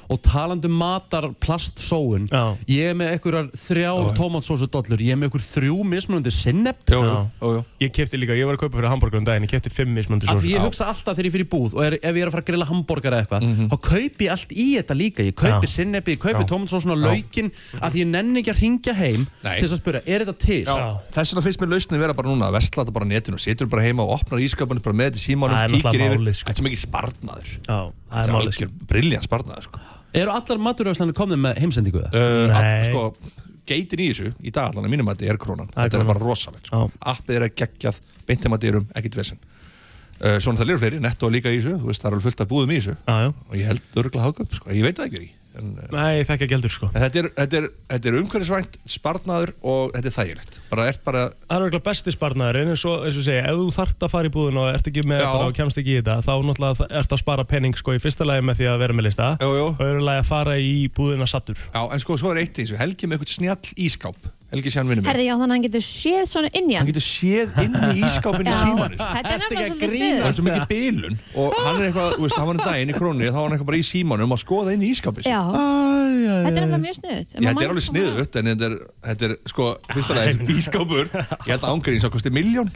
Speaker 1: og talandi um matar plastsóun
Speaker 3: Já.
Speaker 1: Ég er með einhverjar þrjár tómatsósu dollur Ég er með einhver þrjú mismunandi sinneb
Speaker 6: Jú, jú,
Speaker 3: Já.
Speaker 6: jú.
Speaker 3: Ég kefti líka, ég var að kaupa fyrir hambúrgarum daginn, ég kefti fimm mismöndi
Speaker 1: Af
Speaker 3: sósur
Speaker 1: því ég hugsa alltaf þegar ég fyrir búð og er, ef ég er að fara að grilla hambúrgar eða eitthvað þá kaupi ég allt í þetta líka ég kaupi
Speaker 3: Já.
Speaker 1: sinnebi, ég kaupi
Speaker 3: Já.
Speaker 1: tómatsósun og laukin af því ég nenni ekki að ringja heim
Speaker 6: Nei.
Speaker 1: til þess að spura, er þetta til?
Speaker 6: Já, þess vegna finnst mér lausnin vera bara núna að vestla þetta bara netinu, situr bara heima og opnar ískapunni bara með þetta
Speaker 3: er
Speaker 6: kíkir yfir
Speaker 3: sko.
Speaker 6: Þetta er mikið sparnaður
Speaker 3: Já, það
Speaker 6: Þetta
Speaker 3: er málið
Speaker 6: alveg briljant sparnaður sko.
Speaker 1: Eru allar maturöfslanir komnið með heimsendingu það?
Speaker 6: uh,
Speaker 3: Nei.
Speaker 6: all, sko, Geitin í þessu, í dag allan að mínum að þetta er krónan Þetta er
Speaker 3: krónan.
Speaker 6: bara rosalegt sko. Appið er að geggjað, beint heim að dyrum, ekkit vesen uh, Svona það eru fleiri, netto líka í þessu Þú veist, það er alveg fullt af búðum í þessu
Speaker 3: Já, já.
Speaker 6: Og ég held örgulega háköp, sko, ég veit það ekki en, uh,
Speaker 3: Nei, þekki ekki heldur sko.
Speaker 6: En þetta er, þetta er, þetta er umhverfisvænt, sparnaður og þetta er þægilegt. Bara ert bara,
Speaker 3: Það er eiginlega besti sparnaður en eins og, eins og segja, ef þú þart að fara í búðin og ert ekki með
Speaker 6: Já.
Speaker 3: bara og kemst ekki í þetta þá náttúrulega ert að spara penning sko í fyrsta lagi með því að vera með lista
Speaker 6: jú, jú.
Speaker 3: og öðru lagi að fara í búðina sattur
Speaker 6: Já, en sko, svo er eitt í þessu, Helgi með eitthvað snjall ískáp Helgi sé hann vinnum
Speaker 2: Herði, já, þannig að hann getur séð svona inn í
Speaker 6: Hann
Speaker 2: hann.
Speaker 6: getur séð inn í ískápinu í
Speaker 2: Já.
Speaker 6: símanum
Speaker 2: Þetta er nefnilega svolítið
Speaker 6: Það er svo mikið bilun og hann er eitthvað, þú veist, hann var en daginn í krónu þá var hann eitthvað bara í símanum að skoða inn í ískápið
Speaker 2: Já, þetta er nefnilega mjög sniðut.
Speaker 6: Já, þetta er alveg sniðut en þetta er, þetta er sko, fyrsta lagi þessi ískápur ég held að ángurinn svo kosti miljón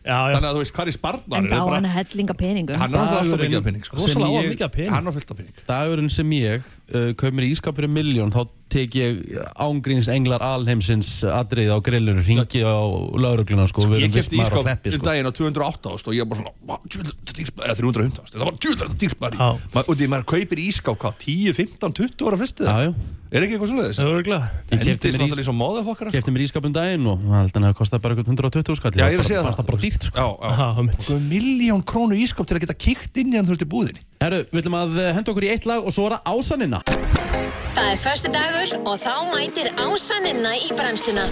Speaker 3: Já, já.
Speaker 6: þannig að þú veist hvað er sparnar
Speaker 2: En á hann hellinga peningum.
Speaker 6: hann er alltaf mikið af penning sko.
Speaker 3: hann af pening
Speaker 6: á fullt af penning
Speaker 1: Dagurinn sem ég uh, kaup mér ískap fyrir miljón þá tek ég ángríns englar alheimsins atrið á grillur ringi á laurugluna sko, við
Speaker 6: ég
Speaker 1: erum
Speaker 6: kefti
Speaker 1: vistmaður á
Speaker 6: ískáp
Speaker 1: hleppi
Speaker 6: um
Speaker 1: sko.
Speaker 6: daginn á 208 ást og ég var bara svona "Vá, djöfull, þetta er dýrt- eða 350 ást það var tjúðlega dýrspari
Speaker 3: Já.
Speaker 6: og því maður kaupir ískáp hvað 10, 15, 20 ára frestið
Speaker 1: Já, já.
Speaker 6: er ekki eitthvað svoleiðis
Speaker 3: Það er örgulega
Speaker 1: Ég
Speaker 6: endist
Speaker 1: mér ís-
Speaker 6: móðafokkara
Speaker 1: Kefti mér ískap um daginn og ég held að það kostaði bara eitthvað 120 skall
Speaker 6: Já, ég er að segja
Speaker 1: fannst það bara dýrt sko.
Speaker 6: Já, já. Og miljón krónu ískap til að geta kíkt inn í hann þú ert í búðinni
Speaker 1: Herru, við ætlum að eh, henda okkur í eitt lag og svo er það ásanina
Speaker 8: Það er förstu dagur og þá mætir ásaninna í brennsluna.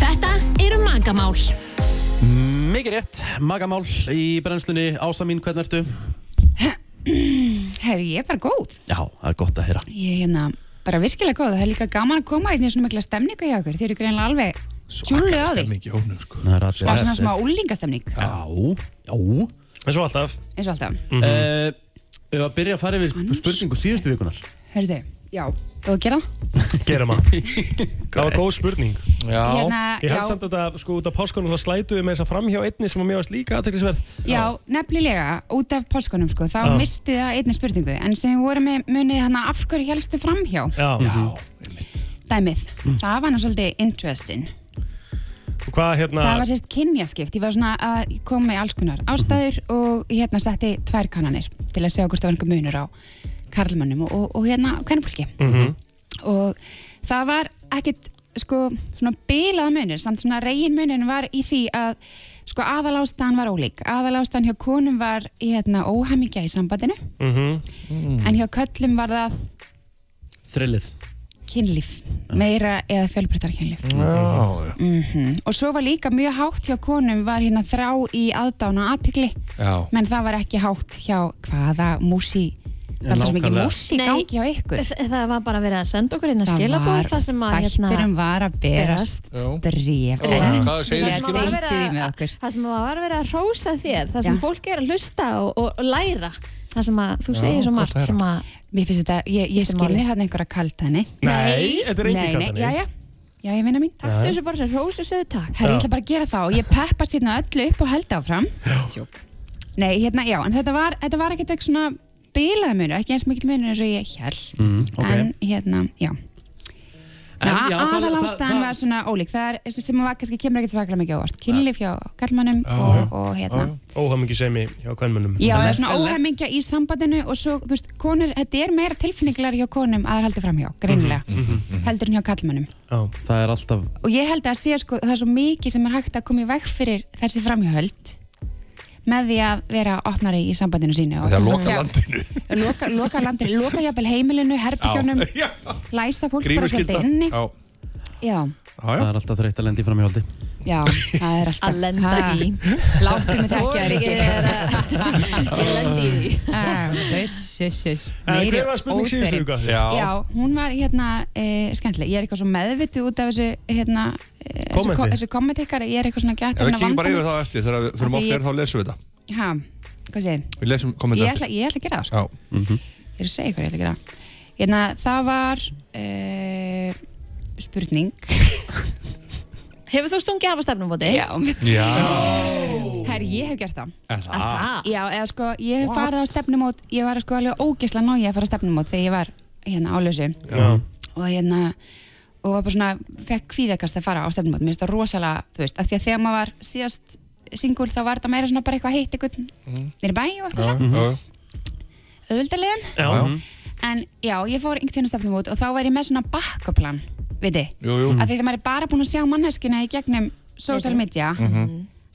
Speaker 8: Þetta eru magamál.
Speaker 1: Mikið rétt, magamál í brennslunni Ása mín, hvernig ertu?
Speaker 11: Herri, ég er bara góð.
Speaker 1: Já, það er gott að heyra
Speaker 11: Ég er hérna bara virkilega góð. Það er líka gaman að koma í svona mikla stemningu hjá okkur. Þeir eru greinlega alveg tjúlið á því.
Speaker 6: stemming í hófnum sko.
Speaker 1: Það er
Speaker 11: svona smá úlingastemning,
Speaker 1: Já, já
Speaker 3: En svo alltaf
Speaker 11: eins og alltaf.
Speaker 1: mm -hmm. Við að byrja að fara yfir spurningu síðustu vikunar
Speaker 11: Hörðu, já, þú að gera?
Speaker 3: Gerum að Það var góð spurning
Speaker 6: Já,
Speaker 11: Hérna,
Speaker 3: Ég held
Speaker 11: já.
Speaker 3: samt að þetta, sko, út af páskunum þá slætu við með þess að framhjá einni sem mér varst líka aðteklisverð
Speaker 11: Já, nefnilega, út af páskunum sko, þá
Speaker 3: Já.
Speaker 11: misti það einni spurningu, en sem við vorum með munið hana af hverju helstu framhjá,
Speaker 3: Já,
Speaker 6: já
Speaker 11: dæmið, það var nú svolítið interesting.
Speaker 3: Og hvað hérna
Speaker 11: Það var sérst kynjaskipt, ég var svona að koma með alls konar ástæður og ég hérna setti tvær kannanir til að segja hvort það var einhver munur á karlmönnum og, og, og hérna hvernig fólki.
Speaker 3: Mhm.
Speaker 11: Og það var ekkit sko svona bilað munur, samt svona reygin munur var í því að sko aðalástaðan var ólík. Aðalástaðan hjá konum var hérna óhæmingja í sambandinu
Speaker 3: Mhm.
Speaker 11: en hjá köllum var það
Speaker 1: Þrillið
Speaker 11: kynlíf, meira eða fjölbreyttar kynlíf.
Speaker 6: Já,
Speaker 11: Mm Og svo var líka mjög hátt hjá konum var hérna þrá í aðdána aðtikli
Speaker 6: já.
Speaker 11: Menn það var ekki hátt hjá hvaða músi það er svo mikið
Speaker 2: Nei.
Speaker 11: gangi hjá ykkur.
Speaker 2: Það var bara verið að senda okkur hérna
Speaker 11: Það
Speaker 2: skilabóð
Speaker 11: var-
Speaker 2: það sem að hérna,
Speaker 11: þættirum var að berast
Speaker 6: segir
Speaker 2: það sem var verið að, að rósa þér það sem fólk er að hlusta og, læra. Það sem að þú segir svo margt
Speaker 6: að
Speaker 2: sem að
Speaker 11: Mér finnst þetta, ég, ég
Speaker 2: Skiptir máli.
Speaker 11: skilni hérna einhverja kaltæni.
Speaker 3: Nei, þetta er engin
Speaker 11: nei,
Speaker 3: kaldan
Speaker 11: já, já. Já, ég vinna mín.
Speaker 2: Taktu þessu bara sem rósu söðu takk.
Speaker 11: Herri, ég ætla bara að gera það og ég peppast hérna öllu upp og held áfram. Tjók. Nei, hérna, já, en þetta var, þetta var ekkert eitthvað svona bilaði munur, ekki eins mikil munur eins og ég held
Speaker 1: Mm, ok.
Speaker 11: En hérna, já.
Speaker 1: En það-
Speaker 11: var svona ólík. Það er sem var kannski kemur ekkert svaklega mikið ávart kynlíf hjá kallmannum og, og hérna.
Speaker 3: Óhamingi semi hjá kvennmönnum
Speaker 11: Já, það er svona
Speaker 1: En- en-
Speaker 11: óhæmingja í sambandinu og svo, þú veist, konur, þetta er meira tilfinningilegar hjá konum að það er haldið framhjá, greinilega heldur en hjá kallmannum
Speaker 3: Já,
Speaker 1: Það er alltaf
Speaker 11: og ég held að sé, sko, það er svo mikið sem er hægt að koma í veg fyrir þessi framhjáhöld með því að vera opnari í sambandinu sínu og
Speaker 6: Það er að loka
Speaker 11: Já,
Speaker 6: landinu.
Speaker 11: Loka, loka landinu, loka jafnvel heimilinu herbyggjónum,
Speaker 6: Já,
Speaker 11: læsa fólk bara svolítið inni.
Speaker 6: Já,
Speaker 11: já
Speaker 1: Það er alltaf þreytt að lendi fram í holdi
Speaker 11: já, það er alltaf
Speaker 2: að lenda í.
Speaker 11: Láttu mig þekkja þér ekki.
Speaker 2: Er að lenda í
Speaker 11: Ah,
Speaker 3: hver var spurning síðustu viku?
Speaker 6: Já,
Speaker 11: Já, hún var hérna e, skemmtileg, ég er eitthvað svo meðvitið út af þessu hérna, e, þessu,
Speaker 3: Kommenti?
Speaker 11: ko- þessu komment ykkar, ég er eitthvað svona gætt
Speaker 6: Ef við kíkjum bara yfir það eftir þegar við fyrir
Speaker 11: Af því
Speaker 6: off
Speaker 11: ég-
Speaker 6: air þá lesum við þetta?
Speaker 11: Ha, hvað þið?
Speaker 6: Við lesum
Speaker 11: Ég
Speaker 6: kommentar
Speaker 11: ætla, ég ætla að gera það sko.
Speaker 6: Já,
Speaker 11: Ég er að segja hvað ég ætla að gera Hérna, það var e, spurning.
Speaker 2: Hefur þú stungið af að stefnumóti?
Speaker 11: Já.
Speaker 6: Já.
Speaker 11: Herri, ég hef gert það.
Speaker 6: Er það?
Speaker 11: Já, eða sko, ég hef farið á stefnumót Ég var sko alveg ógeðslega náði að fara á stefnumót þegar ég var hérna á lausu
Speaker 3: Já,
Speaker 11: og hérna og var bara svona, fekk kvíðakast að fara á stefnumót. Mér finnst það rosalega, þú veist, af því að þegar maður var síðast singul þá var þetta meira svona bara eitthvað heitt eitthvað mm. nýri bæ og eitthvað svona.
Speaker 6: já,
Speaker 11: auðvöldarlegan
Speaker 3: já,
Speaker 11: en já, ég fór einhvern tíðan á stefnumót og þá var ég með svona bakkaplan viti,
Speaker 6: jú, jú
Speaker 11: af því að maður er bara búin að sjá manneskuna í gegnum social media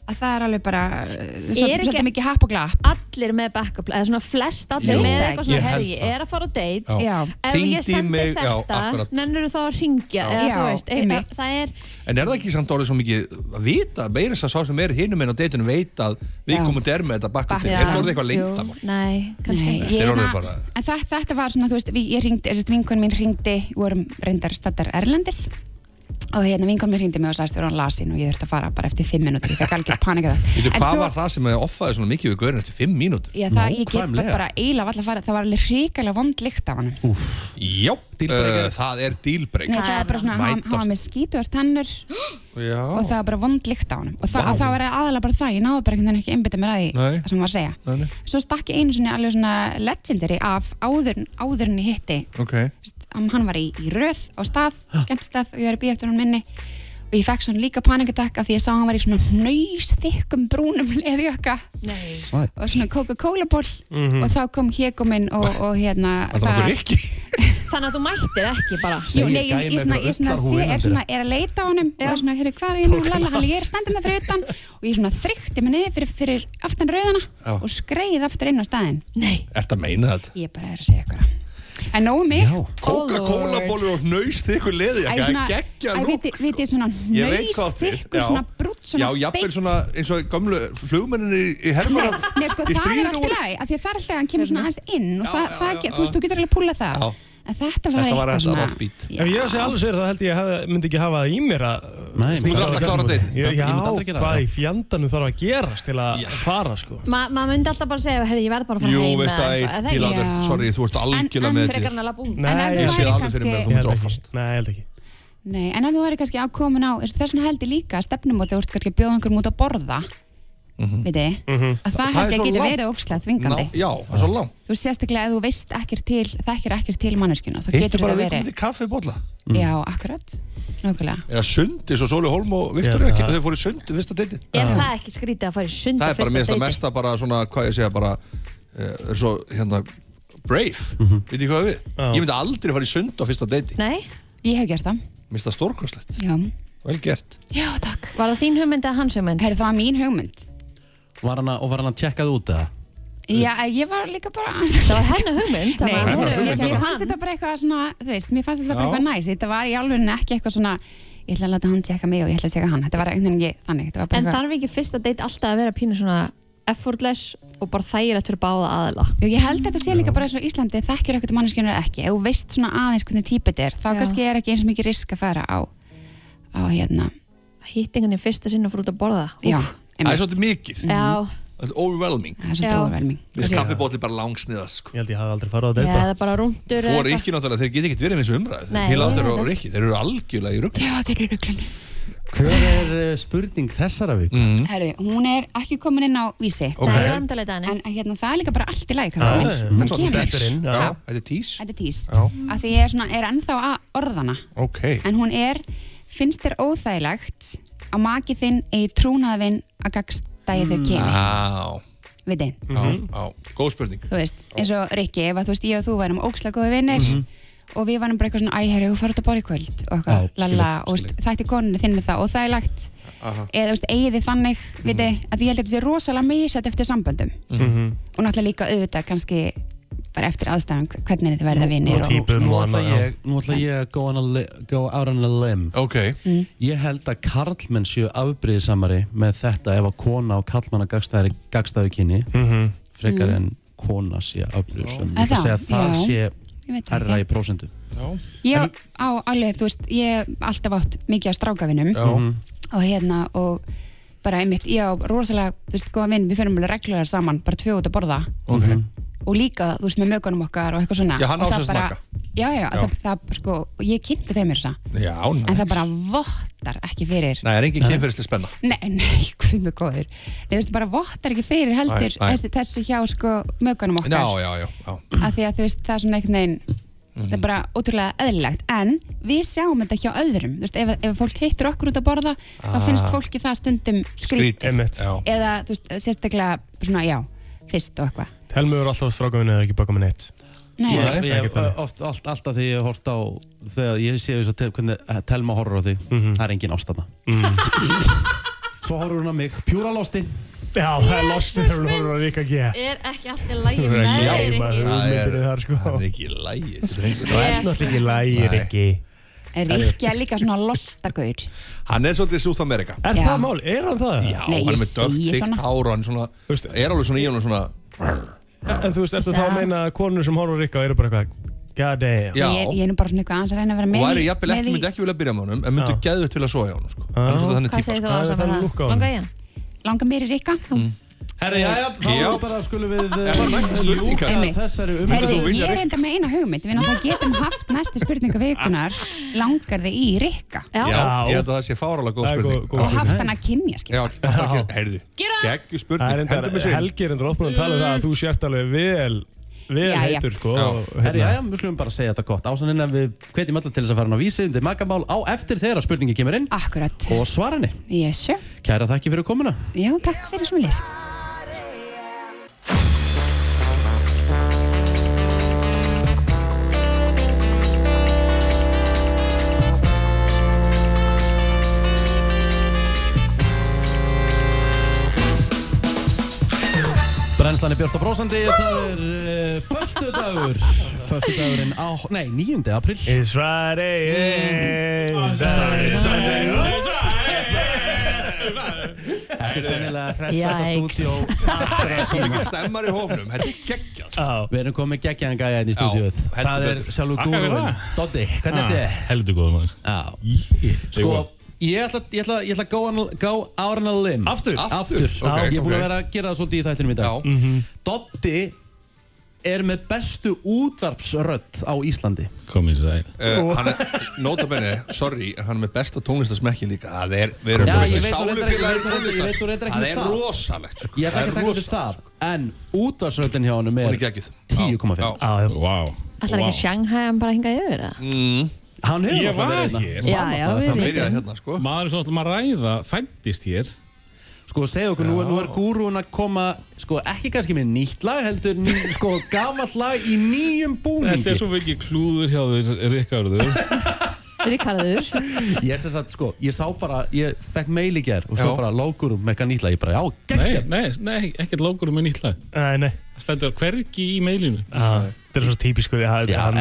Speaker 11: að það er alveg bara
Speaker 2: ekki-
Speaker 11: svolítið mikið happ og glapp.
Speaker 2: allir með backup eða svona flest allir
Speaker 6: Jú,
Speaker 2: með eitthvað svona herri, ég er að fara á date.
Speaker 6: Já.
Speaker 2: Ef
Speaker 6: Hringdu í
Speaker 2: ég sendi
Speaker 6: mig, já,
Speaker 2: þetta
Speaker 6: akkurat.
Speaker 2: nennur þá að ringja eða
Speaker 11: Já,
Speaker 2: þú veist, e,
Speaker 11: einmitt.
Speaker 2: það er
Speaker 6: En er það ekki samt orðið svo mikið að vita, meira þess að sá sem er hinum einn á deitinu veit að við komum er með þetta bakkum til, er það orðið eitthvað leyndamál?
Speaker 2: nei, kannski
Speaker 11: Nei,
Speaker 6: Þetta er orðið bara-
Speaker 11: En það, þetta var svona, þú veist, við- ég ringdi, þessi vinkun mín ringdi, við vorum reyndar staddar Erlendis og hérna vinkun mín ringdi mig og sagðist við erum lasin og ég þurfti að fara bara eftir fimm minútur, ég fekk algjör panika En
Speaker 6: hvað
Speaker 11: svo-
Speaker 6: var það sem offaði svona mikið við gaurin eftir 5 mínútur?
Speaker 11: Já, það, ég get bara eiginlega valla að fara, það var alveg hrikalega vond lykt af hann
Speaker 6: Já,
Speaker 1: Dealbreaker.
Speaker 6: uh, það er dílbreyk
Speaker 11: Nei, það er bara svona, hann, var með skítuar tennur
Speaker 6: Já,
Speaker 11: og það var bara vond lykt á hann og það, það var aðalega bara það, ég náði bara einhvern veginn ekki einbytta mér að því
Speaker 6: Nei.
Speaker 11: það sem hann var að ég ég Hann- var í, í röð á stað, skemmtistað og ég var að býja eftir hann minni. Og ég fekk svona líka panikatakk af því ég sá hann var í svona nöysþykkum brúnum.
Speaker 1: Sæt.
Speaker 11: og svona Coca-Cola ból
Speaker 3: Mhm.
Speaker 11: og þá kom héguminn og, og hérna
Speaker 2: þannig að þú mættir ekki bara.
Speaker 11: Jú, nei, ég, ég, ég sé, er, svona, er að leita á honum og er svona, hérna, hvað er ég nú lalla? hann, ég er standin það fyrir utan og ég svona þrykti mig niður fyrir, fyrir aftan rauðana
Speaker 6: Já.
Speaker 11: og skreið aftur inn á staðinn.
Speaker 2: Nei,
Speaker 6: Ertu að meina þetta?
Speaker 11: ég bara er að segja ykkur en nógu mig.
Speaker 1: Já.
Speaker 6: Coca-Cola
Speaker 2: Lord.
Speaker 6: bólur og nöys þykkur leði ekki, geggja lúk
Speaker 11: viti, svona
Speaker 6: Ég veit hvað átt við,
Speaker 11: nöysþykkur, svona brútt,
Speaker 6: Já, jafnvel svona eins og gömlu flugmenninni í, í hermana
Speaker 11: Nei, sko, það er
Speaker 6: stríðinu
Speaker 11: allt í
Speaker 6: voru-
Speaker 11: lagi, af því að það er alltaf að hann kemur svona inn
Speaker 6: já,
Speaker 11: get-
Speaker 6: já.
Speaker 11: þú veist, þú getur alveg að púla það. En þetta var
Speaker 6: Þetta var
Speaker 11: eitthvað
Speaker 6: þetta
Speaker 11: svona
Speaker 6: offbeat.
Speaker 3: Ef ég sé alveg sér það held ég að myndi ekki hafa það í mér að
Speaker 1: Nei, þú
Speaker 6: ert alltaf
Speaker 3: á
Speaker 6: að klára date.
Speaker 3: Já,
Speaker 1: Ég myndi aldrei gera
Speaker 3: hvað
Speaker 1: það.
Speaker 3: í fjandanum þarf að gerast til að fara sko
Speaker 2: Ma, maður myndi alltaf bara segja herri, ég verð bara að fara
Speaker 6: Jú,
Speaker 2: heim
Speaker 6: veist
Speaker 2: eða
Speaker 6: að
Speaker 2: eitthvað, eða
Speaker 6: ég
Speaker 2: ekki?
Speaker 6: laður,
Speaker 11: Já.
Speaker 6: sorry, þú ert algjörlega
Speaker 11: En-
Speaker 6: með
Speaker 11: en
Speaker 6: þetta
Speaker 2: frekar en að labba út
Speaker 3: Nei,
Speaker 11: En ef
Speaker 6: Ég
Speaker 11: þú
Speaker 6: sé
Speaker 11: væri
Speaker 6: alveg fyrir mér að
Speaker 11: kannski-
Speaker 6: þú
Speaker 3: Ég
Speaker 6: myndir
Speaker 3: held
Speaker 6: offast
Speaker 3: ekki. Nei, ég held ekki
Speaker 11: Nei, en ef þú væri kannski ákomin á þess vegna held ég líka að stefnumóti þú ert kannski að bjóða einhverjum út að borða viti,
Speaker 3: Mhm.
Speaker 11: að það
Speaker 6: Það er
Speaker 11: held ég
Speaker 6: svo
Speaker 11: að
Speaker 6: langt.
Speaker 11: verið ókslega þvingandi.
Speaker 6: Ná, Já, það er svo langt.
Speaker 11: Þú sérstaklega að þú veist ekkert til þekkir ekkert til manneskjuna, þá
Speaker 6: Hittu
Speaker 11: getur
Speaker 6: bara
Speaker 11: það
Speaker 6: við
Speaker 11: verið.
Speaker 6: komið kaffi bólla
Speaker 11: Já, akkurat, nákvæmlega.
Speaker 6: Eða sundi, svo Sóli Holm og Viktor
Speaker 3: það-
Speaker 6: Þau fóru í sundi fyrsta deiti
Speaker 2: er það ekki skrítið að fara í sund
Speaker 6: Það
Speaker 2: á
Speaker 6: er bara
Speaker 2: fyrsta
Speaker 6: mér að
Speaker 2: deiti?
Speaker 6: mesta bara svona, hvað ég segja, bara uh, er svo, hérna, brave. Veit ég hvað við?
Speaker 3: Já.
Speaker 6: Ég myndi aldrei fara í sund á fyrsta deiti
Speaker 2: nei,
Speaker 11: Ég hef gert það,
Speaker 6: það stórkostlegt,
Speaker 11: já.
Speaker 6: Vel gert.
Speaker 11: Já, takk.
Speaker 2: Var það þín hugmynd eða hans hugmynd?
Speaker 11: Herri, það var mín hugmynd
Speaker 1: Var hann að, og var hann að tjekkað út eða?
Speaker 11: Já, ég var líka bara
Speaker 2: það var hennar hugmynd það
Speaker 11: Nei,
Speaker 2: var
Speaker 11: mér,
Speaker 2: hennar
Speaker 11: mér,
Speaker 2: hugmynd.
Speaker 11: mér
Speaker 2: fyrir
Speaker 11: fannst þetta bara eitthvað svona, þú veist, mér fannst þetta bara
Speaker 6: Já.
Speaker 11: eitthvað næs Þetta var í alveg ekki eitthvað svona ég ætla að láta hann tjekka mig og ég ætla að tjekka hann Þetta var einhvern veginn ekki þannig, þetta var bara
Speaker 2: en
Speaker 11: eitthvað
Speaker 2: þarf ekki fyrsta date alltaf að vera pínu svona effortless og bara þægilegt fyrir báða aðila?
Speaker 11: Jú, ég held þetta sé líka bara eins og Íslandi þekkir ekkert manneskjörnur ekki, ef þú veist svona aðeins hvernig típet er, þá
Speaker 2: Já.
Speaker 11: kannski er ekki eins mikið risk að fara á, á hérna.
Speaker 2: Hitt einhvern veginn fyrsta sinna fyrir út að borða.
Speaker 11: Já,
Speaker 2: Úff.
Speaker 6: Það er svolítið mikið,
Speaker 2: já,
Speaker 6: þetta er overwhelming.
Speaker 11: Það er svolítið overvelming
Speaker 6: Mér finnst kaffibótli bara langsniðast sko.
Speaker 3: Ég held ég hafi aldrei farið á
Speaker 2: já,
Speaker 3: þetta
Speaker 2: eða bara rúndur
Speaker 6: Þú og Rikki náttúrulega, þeir geta ekkert verið með þessu umræð
Speaker 2: Nei,
Speaker 6: Pílátur
Speaker 2: ég
Speaker 6: og
Speaker 2: veit
Speaker 6: Rikki, þeir eru algjörlega í rugg
Speaker 11: Já, þeir eru ruglunni
Speaker 1: Hver er uh, spurning þessara vik?
Speaker 6: mm.
Speaker 11: Herri, hún er ekki komin inn á vísi.
Speaker 6: Ok.
Speaker 2: Nei, ég var um að leita henni
Speaker 11: en hérna, það er líka bara allt í lagi
Speaker 3: já.
Speaker 11: Hún
Speaker 3: er
Speaker 11: kemur.
Speaker 6: þetta er tís
Speaker 11: Þetta er tís því ég er, svona, er ennþá að orðana.
Speaker 6: Ok,
Speaker 11: en hún er, finnst þér óþægilegt að maki þinn eigi trúnaðavinn að gagstæði þau kyni. Viti,
Speaker 6: á Góð spurning.
Speaker 11: Þú veist, eins og Rikki ef að þú veist, ég og þú værum ókslega góði vinnir og við varum bara eitthvað svona, æ, herri, þú farið út að í kvöld og eitthvað,
Speaker 1: ég,
Speaker 11: og þætti konunni þinni það og það er lagt.
Speaker 6: Aha.
Speaker 11: eða, þú veist, eigið þið þannig, viti að ég held að þetta sé rosalega misætt eftir samböndum.
Speaker 3: Mhm.
Speaker 11: og náttúrulega líka auðvitað kannski bara eftir aðstæðan hvernig þið verða vinnir
Speaker 3: og típum
Speaker 1: Nú
Speaker 3: og annað, já.
Speaker 1: ég, nú ætla ég að go, on a li, go out on a limb.
Speaker 6: Ok,
Speaker 1: Ég held að karlmenn séu afbrýðisamari með þetta ef að kona og karlmann að gagstæðu kynni
Speaker 3: Mhm.
Speaker 1: frekar en kona sé afbrýðisam
Speaker 11: Er
Speaker 1: Ég ætla að
Speaker 11: það?
Speaker 1: segja að það
Speaker 11: Já.
Speaker 1: sé
Speaker 11: Ég veit það
Speaker 1: herra í prósentu.
Speaker 6: Já,
Speaker 11: Ég á alveg, þú veist, ég hef alltaf átt mikið af strákavinum
Speaker 6: já.
Speaker 11: Og hérna og bara einmitt, ég á rosalega, þú veist, góða vinn, við fyrir alveg reglulega saman, bara tvö út að borða.
Speaker 6: Ok,
Speaker 11: og líka, þú veist, með mögunum okkar og eitthvað svona.
Speaker 6: Já, hann á
Speaker 11: Og það
Speaker 6: sem sagt
Speaker 11: bara-
Speaker 6: maka.
Speaker 11: Já, já,
Speaker 6: Já.
Speaker 11: Það, það, sko, og ég kynnti þeim mér þess að
Speaker 6: já,
Speaker 11: en
Speaker 6: næs
Speaker 11: það bara vottar ekki fyrir.
Speaker 6: Nei, er engin kynferðislega spenna?
Speaker 11: Nei, nei, hvað með góður. Nei, veist, bara vottar ekki fyrir heldur
Speaker 6: Nei, nei.
Speaker 11: þessu, þessu hjá, sko, mögunum okkar.
Speaker 6: Já, já, já, já.
Speaker 11: Af því að þú veist, það er svona einhvern veginn það er bara ótrúlega eðlilegt. En við sjáum þetta hjá öðrum. Þú veist, ef, ef fólk hittir okkur út að borða þá finnst fólki það stundum skrít
Speaker 6: Skrítið
Speaker 11: eða þú veist, sérstaklega svona, já, fyrst og eitthvað
Speaker 3: Telmu er alltaf strákavinni eða ekki baka með neitt
Speaker 11: Nei,
Speaker 1: Ég, ég, oft, allt, alltaf þegar ég hort á þegar ég sé þess að tel, hvernig eh, Telma horfur á því
Speaker 3: Mhm.
Speaker 1: það er engin ástæðna
Speaker 3: mm.
Speaker 1: Svo horfur hún á mig, pjúra losti
Speaker 3: Já, það er lostin þegar hún horfður á Rikka G
Speaker 2: Er ekki allt í lægi með?
Speaker 3: Það er- þar, sko.
Speaker 6: Það er ekki í lægi er
Speaker 3: Það er náttúrulega ekki lægi. Rikki
Speaker 11: Er Rikki er líka svona lostagaur
Speaker 6: Hann er svolítið South America
Speaker 3: Er það mál? Er hann það?
Speaker 6: Já,
Speaker 11: Nei,
Speaker 6: hann er með dögt,
Speaker 11: segi
Speaker 6: þykkt
Speaker 11: svona.
Speaker 6: hár og hann svona, er alveg svona í hann svona
Speaker 3: En þú veist, ertu þá að
Speaker 11: Það-
Speaker 3: meina að konur sem horfður á Rikka eru bara eitthvað God damn
Speaker 6: Já.
Speaker 11: Ég, ég er nú bara svona eitthvað aðeins að reyna að vera
Speaker 6: og
Speaker 11: með
Speaker 6: væri
Speaker 11: í-
Speaker 6: jafnvel
Speaker 11: með
Speaker 6: ekki,
Speaker 11: í-
Speaker 6: myndi ekki vilja byrja með honum en myndi
Speaker 3: Já.
Speaker 6: geðu til að soja honum sko. hann er svolítið þannig
Speaker 2: Hvað
Speaker 6: típa
Speaker 2: segir
Speaker 6: sko.
Speaker 2: þú
Speaker 3: Það er
Speaker 2: Ása með
Speaker 3: þannig
Speaker 2: það?
Speaker 3: lúkk á honum.
Speaker 2: Langa í hann?
Speaker 11: Langar mér í Rikka
Speaker 1: Herri, já, já, þá
Speaker 6: Já.
Speaker 1: bara skulum við
Speaker 6: spurning,
Speaker 1: ljúka þessari
Speaker 6: þú vilja
Speaker 11: ég er enda með eina hugmynd. Við náttúrulega getum haft næstu spurningu vikunar Langar þið í Rikka
Speaker 2: Já.
Speaker 6: Já,
Speaker 3: Já.
Speaker 6: ég held að það sé fáralega góð
Speaker 3: er
Speaker 6: spurning.
Speaker 11: Og haft hann að kynja
Speaker 6: Já,
Speaker 11: skilja
Speaker 6: alltaf ekki, heyrðu
Speaker 2: Gera. það.
Speaker 6: Geggju
Speaker 3: Það er
Speaker 6: spurning, hendur með svinn
Speaker 3: Helgi er enda opnum að tala um það að þú sért alveg vel vel
Speaker 11: Já, já.
Speaker 3: heitur sko
Speaker 6: Já.
Speaker 3: og
Speaker 1: Herri, já,
Speaker 3: hérna-
Speaker 1: já, við skulum bara segja þetta gott. Ásaninn en við hvetjum alla til þess að fara inn á vísi undir makamál á eftir þegar spurningi kemur inn.
Speaker 11: Akkurat.
Speaker 1: Og svara henni.
Speaker 11: Yes, sir.
Speaker 1: Kæra þakki fyrir komuna.
Speaker 11: Já, takk fyrir sem við lesum
Speaker 1: Brennslan er björt og brósandi Það er uh, förstu dagur Förstu dagurinn á, nei, 9. april
Speaker 3: It's Friday,
Speaker 6: Mm.
Speaker 3: yeah, Saturday, Sunday
Speaker 1: Þetta er sennilega hressasta stúdíó allra
Speaker 6: Svo
Speaker 1: tíma.
Speaker 6: mikið stemmar í hófnum, þetta er geggjað.
Speaker 1: Við erum komið geggjaðan gæja inn í
Speaker 6: heldur
Speaker 1: Það er sjálfur
Speaker 12: það.
Speaker 1: Doddi, hvernig ertu?
Speaker 12: Heldur góður maður.
Speaker 1: Sko, ég ætla, ég ætla, ég ætla að go, on, go out on a limb.
Speaker 3: Aftur?
Speaker 1: Aftur,
Speaker 6: Ok,
Speaker 1: Ég er búin
Speaker 6: ok.
Speaker 1: að vera að gera það svolítið í þættinum í dag.
Speaker 6: Já,
Speaker 1: Doddi er með bestu útvarpsrödd á Íslandi.
Speaker 12: Komið sæl.
Speaker 6: Uh, hann er, nota benni, sorry, en hann er með besta tónlistasmekki líka. Það er, erum
Speaker 1: Já, ég veit nú reyndar ekki-
Speaker 6: Það
Speaker 1: með
Speaker 6: er
Speaker 1: það.
Speaker 6: rosalegt sko.
Speaker 1: Ég ætla ekki að taka undir það En útvarpsröddin hjá honum
Speaker 6: Hún
Speaker 1: er
Speaker 6: er geggjuð.
Speaker 1: 10,5
Speaker 6: Já.
Speaker 3: já, já.
Speaker 12: Vá.
Speaker 2: Ætlar ekki að Shanghai hann bara hingað yfir það?
Speaker 1: Hann hefur
Speaker 12: Ég var
Speaker 1: verið
Speaker 12: hér.
Speaker 1: hérna.
Speaker 2: Já,
Speaker 1: Hann
Speaker 2: já,
Speaker 1: náttúrulega
Speaker 2: við
Speaker 6: Það
Speaker 1: það.
Speaker 6: byrjaði hérna sko.
Speaker 12: Maður er svona alltaf að ræða Fættist hér.
Speaker 1: Sko, segðu okkur, nú, er- nú er gúrún að koma Sko, ekki kannski með nýtt lag Heldur, ný, sko, gamall lag í nýjum
Speaker 12: Þetta
Speaker 1: búningi
Speaker 12: er svo mikið klúður hjá þér Ríkardur
Speaker 2: Ríkarður
Speaker 1: Ég sem sagt, sko, ég sá bara Ég fekk mail í ger og svo
Speaker 6: Já.
Speaker 1: bara lókurum með eitthvað nýtt lag. Ég bara, já,
Speaker 12: Nei,
Speaker 1: geggjað
Speaker 12: nei, nei, ekkert lókur með nýtt lag.
Speaker 3: Nei, nei.
Speaker 12: Það stendur hvergi í mailinu.
Speaker 3: Já, Þetta er svo típisku
Speaker 1: ég,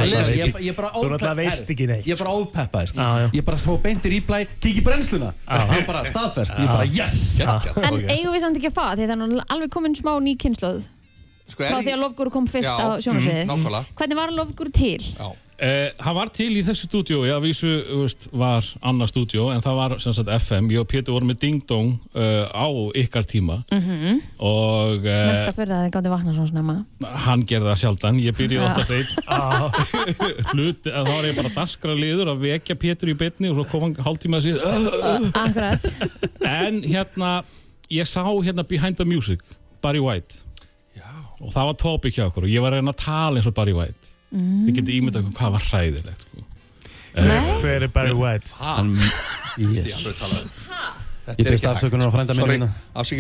Speaker 1: ég, ég, ég bara
Speaker 3: Þú náttúrulega veist ekki neitt.
Speaker 1: Ég bara ofpeppaðist. Ég bara svo beintir í blæ Kiki brennsluna. Hann bara staðfest. Ég bara, yes
Speaker 2: En eigum við samt ekki að fá því það er nú alveg komin smá ný kynnslóð
Speaker 6: Sko, er
Speaker 2: frá
Speaker 6: ég-
Speaker 2: því að Lofgúru kom fyrst á sjónasviði
Speaker 6: mhm.
Speaker 2: Hvernig var Lofgúru til?
Speaker 6: Já,
Speaker 12: Uh, hann var til í þessu stúdíó, já, vísu veist, var annað stúdíó, en það var sem sagt FM, ég og Pétur vorum með Ding Dong uh, á ykkar tíma.
Speaker 2: Mhm.
Speaker 12: og uh,
Speaker 2: Mesta fyrir það að þið gáttu vakna svona snemma.
Speaker 12: hann gerði það sjaldan, ég byrja
Speaker 2: Já.
Speaker 12: oftast einn. Hluti, þá var ég bara daskra liður að vekja Pétur í bytni og svo kom hann hálftíma að síðan
Speaker 2: Akkurat.
Speaker 12: En hérna, ég sá hérna Behind the Music, Barry White.
Speaker 6: Já,
Speaker 12: og það var topic hjá okkur og ég var að reyna að tala eins og Barry White
Speaker 2: Mm.
Speaker 12: þið getið ímyndað okkur hvað var hræðilegt sko.
Speaker 2: Nei,
Speaker 3: Hver er Barry White?
Speaker 1: Hann, yes. Ég biðst afsökunar á frænda hérna.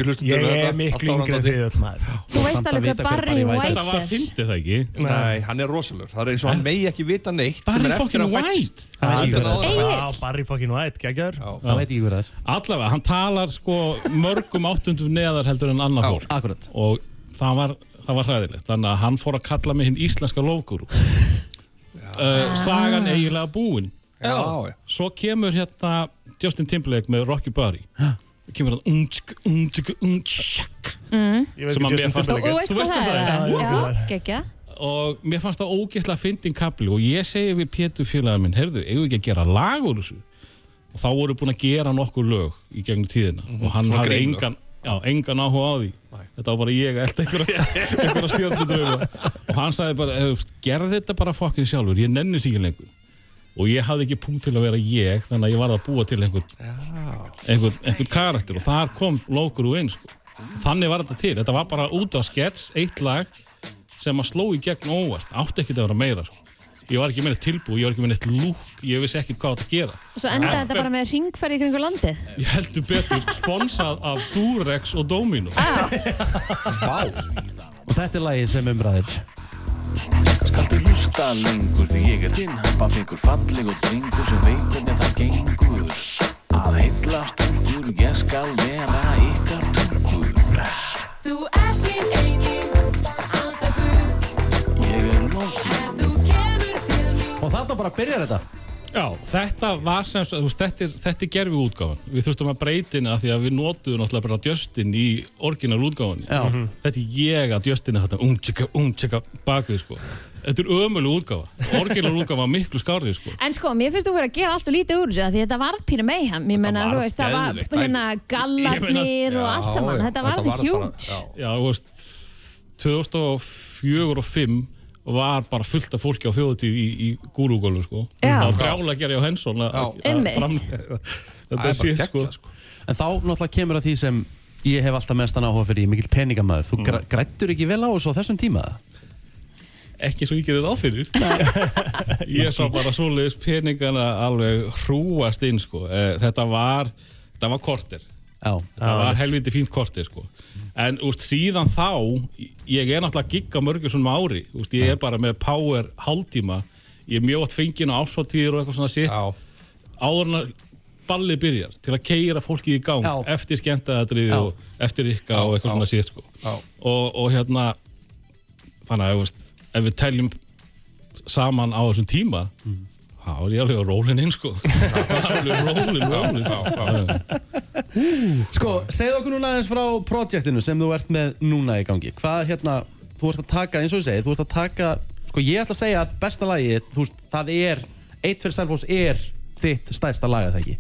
Speaker 6: Hlustum
Speaker 3: Ég er miklu öll maður
Speaker 2: þú veist alveg hver Barry
Speaker 1: White
Speaker 2: White
Speaker 12: þetta var að
Speaker 2: er
Speaker 12: fyndi það ekki
Speaker 6: Nei, hann er rosalur Það er eins og hann megi ekki vita neitt sem
Speaker 12: Barry
Speaker 6: er eftir
Speaker 12: fucking
Speaker 6: að fættist.
Speaker 12: White
Speaker 1: er.
Speaker 3: Já, Barry fucking White, geggjör
Speaker 1: Hann veit ekki hver það er
Speaker 12: allavega, hann talar sko mörgum áttundum neðar heldur en annað
Speaker 6: Já.
Speaker 12: fólk og það var, það var hræðilegt. Þannig að hann fór að kalla mig hinn íslenska lofgúru uh, sagan eiginlega búin.
Speaker 6: Já, já.
Speaker 12: svo kemur hérna Justin Timberlake með Rocky Barry það kemur hann ungtsk, ungtsk
Speaker 3: Ég veit
Speaker 12: Sem að
Speaker 3: ekki
Speaker 12: mér fannst-
Speaker 2: veist
Speaker 12: Þú veist
Speaker 2: það
Speaker 12: hvað
Speaker 3: það er?
Speaker 12: Og mér fannst það ógeðslega fyndin kapli. Og ég segi við Pétur félagin minn heyrðu, eigum við ekki að gera lag úr þessu? Og þá voru búin að gera nokkur lög í gegnum tíðina. Og hann hafði engan já, engan áhuga á því. Þetta var bara ég að elda einhverja, stjórnudrauma og hann sagði bara, "Eh, gerð þetta bara fokkin sjálfur, ég nenni sér ekki lengur. Og ég hafði ekki punkt til að vera ég þannig að ég var að búa til einhvern einhvern, einhvern karakter. Og þar kom lókur úr einn sko. þannig var þetta til, þetta var bara út á skets eitt lag sem að sló í gegn óvart, átti ekki að vera meira sko ég var ekki með eitthvað tilbú, ég var ekki með eitthvað lúk ég vissi ekkert hvað þetta gera.
Speaker 2: Og svo endaði þetta bara með ringferð í kringu landi
Speaker 12: ég heldur betur, sponsað af Durex og Domino
Speaker 6: ah.
Speaker 1: og þetta er lagið sem umræðir
Speaker 4: Skaldu hlusta lengur því ég er þinn. Happa fengur falleg og drengur sem veit hvernig það gengur. Að heilla stúrkur ég skal vera
Speaker 13: ykkar törkur
Speaker 2: Þú er þinn eigin alltaf guð
Speaker 13: Ég er lókur
Speaker 1: hvar byrjar þetta?
Speaker 12: Já, þetta var sem sagt, þetta er, þetta er gerfi útgáfan. Við þurftum að breytina því að við notuðum náttúrulega bara Justin í orginal útgáfan.
Speaker 1: Já. Mhm.
Speaker 12: Þetta er ég að Justin er þetta um tjekka, um tjekka bakvið, sko. Þetta er ömuleg útgáfa. Orginal útgáfa var miklu skárið, sko.
Speaker 2: En sko, mér finnst þú verið að gera allt og lítið úr þessu af því þetta varð pínu meihem, ég menna, þú veist, það var hérna gallarnir og allt saman, þetta varð hjút.
Speaker 12: Já, þú veist, 2004 og 2005 var bara fullt af fólki á þjóðutíð í, í gúrúgólu, sko.
Speaker 2: Já.
Speaker 12: Það var brjála að gera hjá Hensson þetta sé, sko.
Speaker 1: En þá náttúrulega kemur að því sem ég hef alltaf mestan áhuga fyrir, ég mikill peningamæður. Þú mm. grættur ekki vel á þessu á þessum tíma?
Speaker 12: ekki svo ég gerir það fyrir ég sá bara svoleiðis peningana alveg hrúast inn sko. Eh, þetta var þetta var korter
Speaker 1: Já.
Speaker 12: þetta
Speaker 1: Já,
Speaker 12: var helviti fínt korter sko. En úst, síðan þá ég er náttúrulega gigga mörgur svona ári. Úst, ég er bara með power hálftíma. Ég er mjög átt fengin á ásvartíður og eitthvað svona sitt áður en að balli byrjar til að keira fólkið í gang
Speaker 1: Já.
Speaker 12: eftir skemmtaðatrið og eftir ykka og eitthvað svona sitt sko. og, og hérna þannig að ef við teljum saman á þessum tíma þá er ég alveg á rólinn inn sko alveg rólinn, rólinn
Speaker 1: Sko, segð okkur núna aðeins frá projektinu sem þú ert með núna í gangi. Hvað hérna, þú ert að taka, eins og ég segi, þú ert að taka, sko ég ætla að segja að besta lagi, þú veist, það er, eitt fyrir Selfoss er þitt stærsta lag, eða ekki?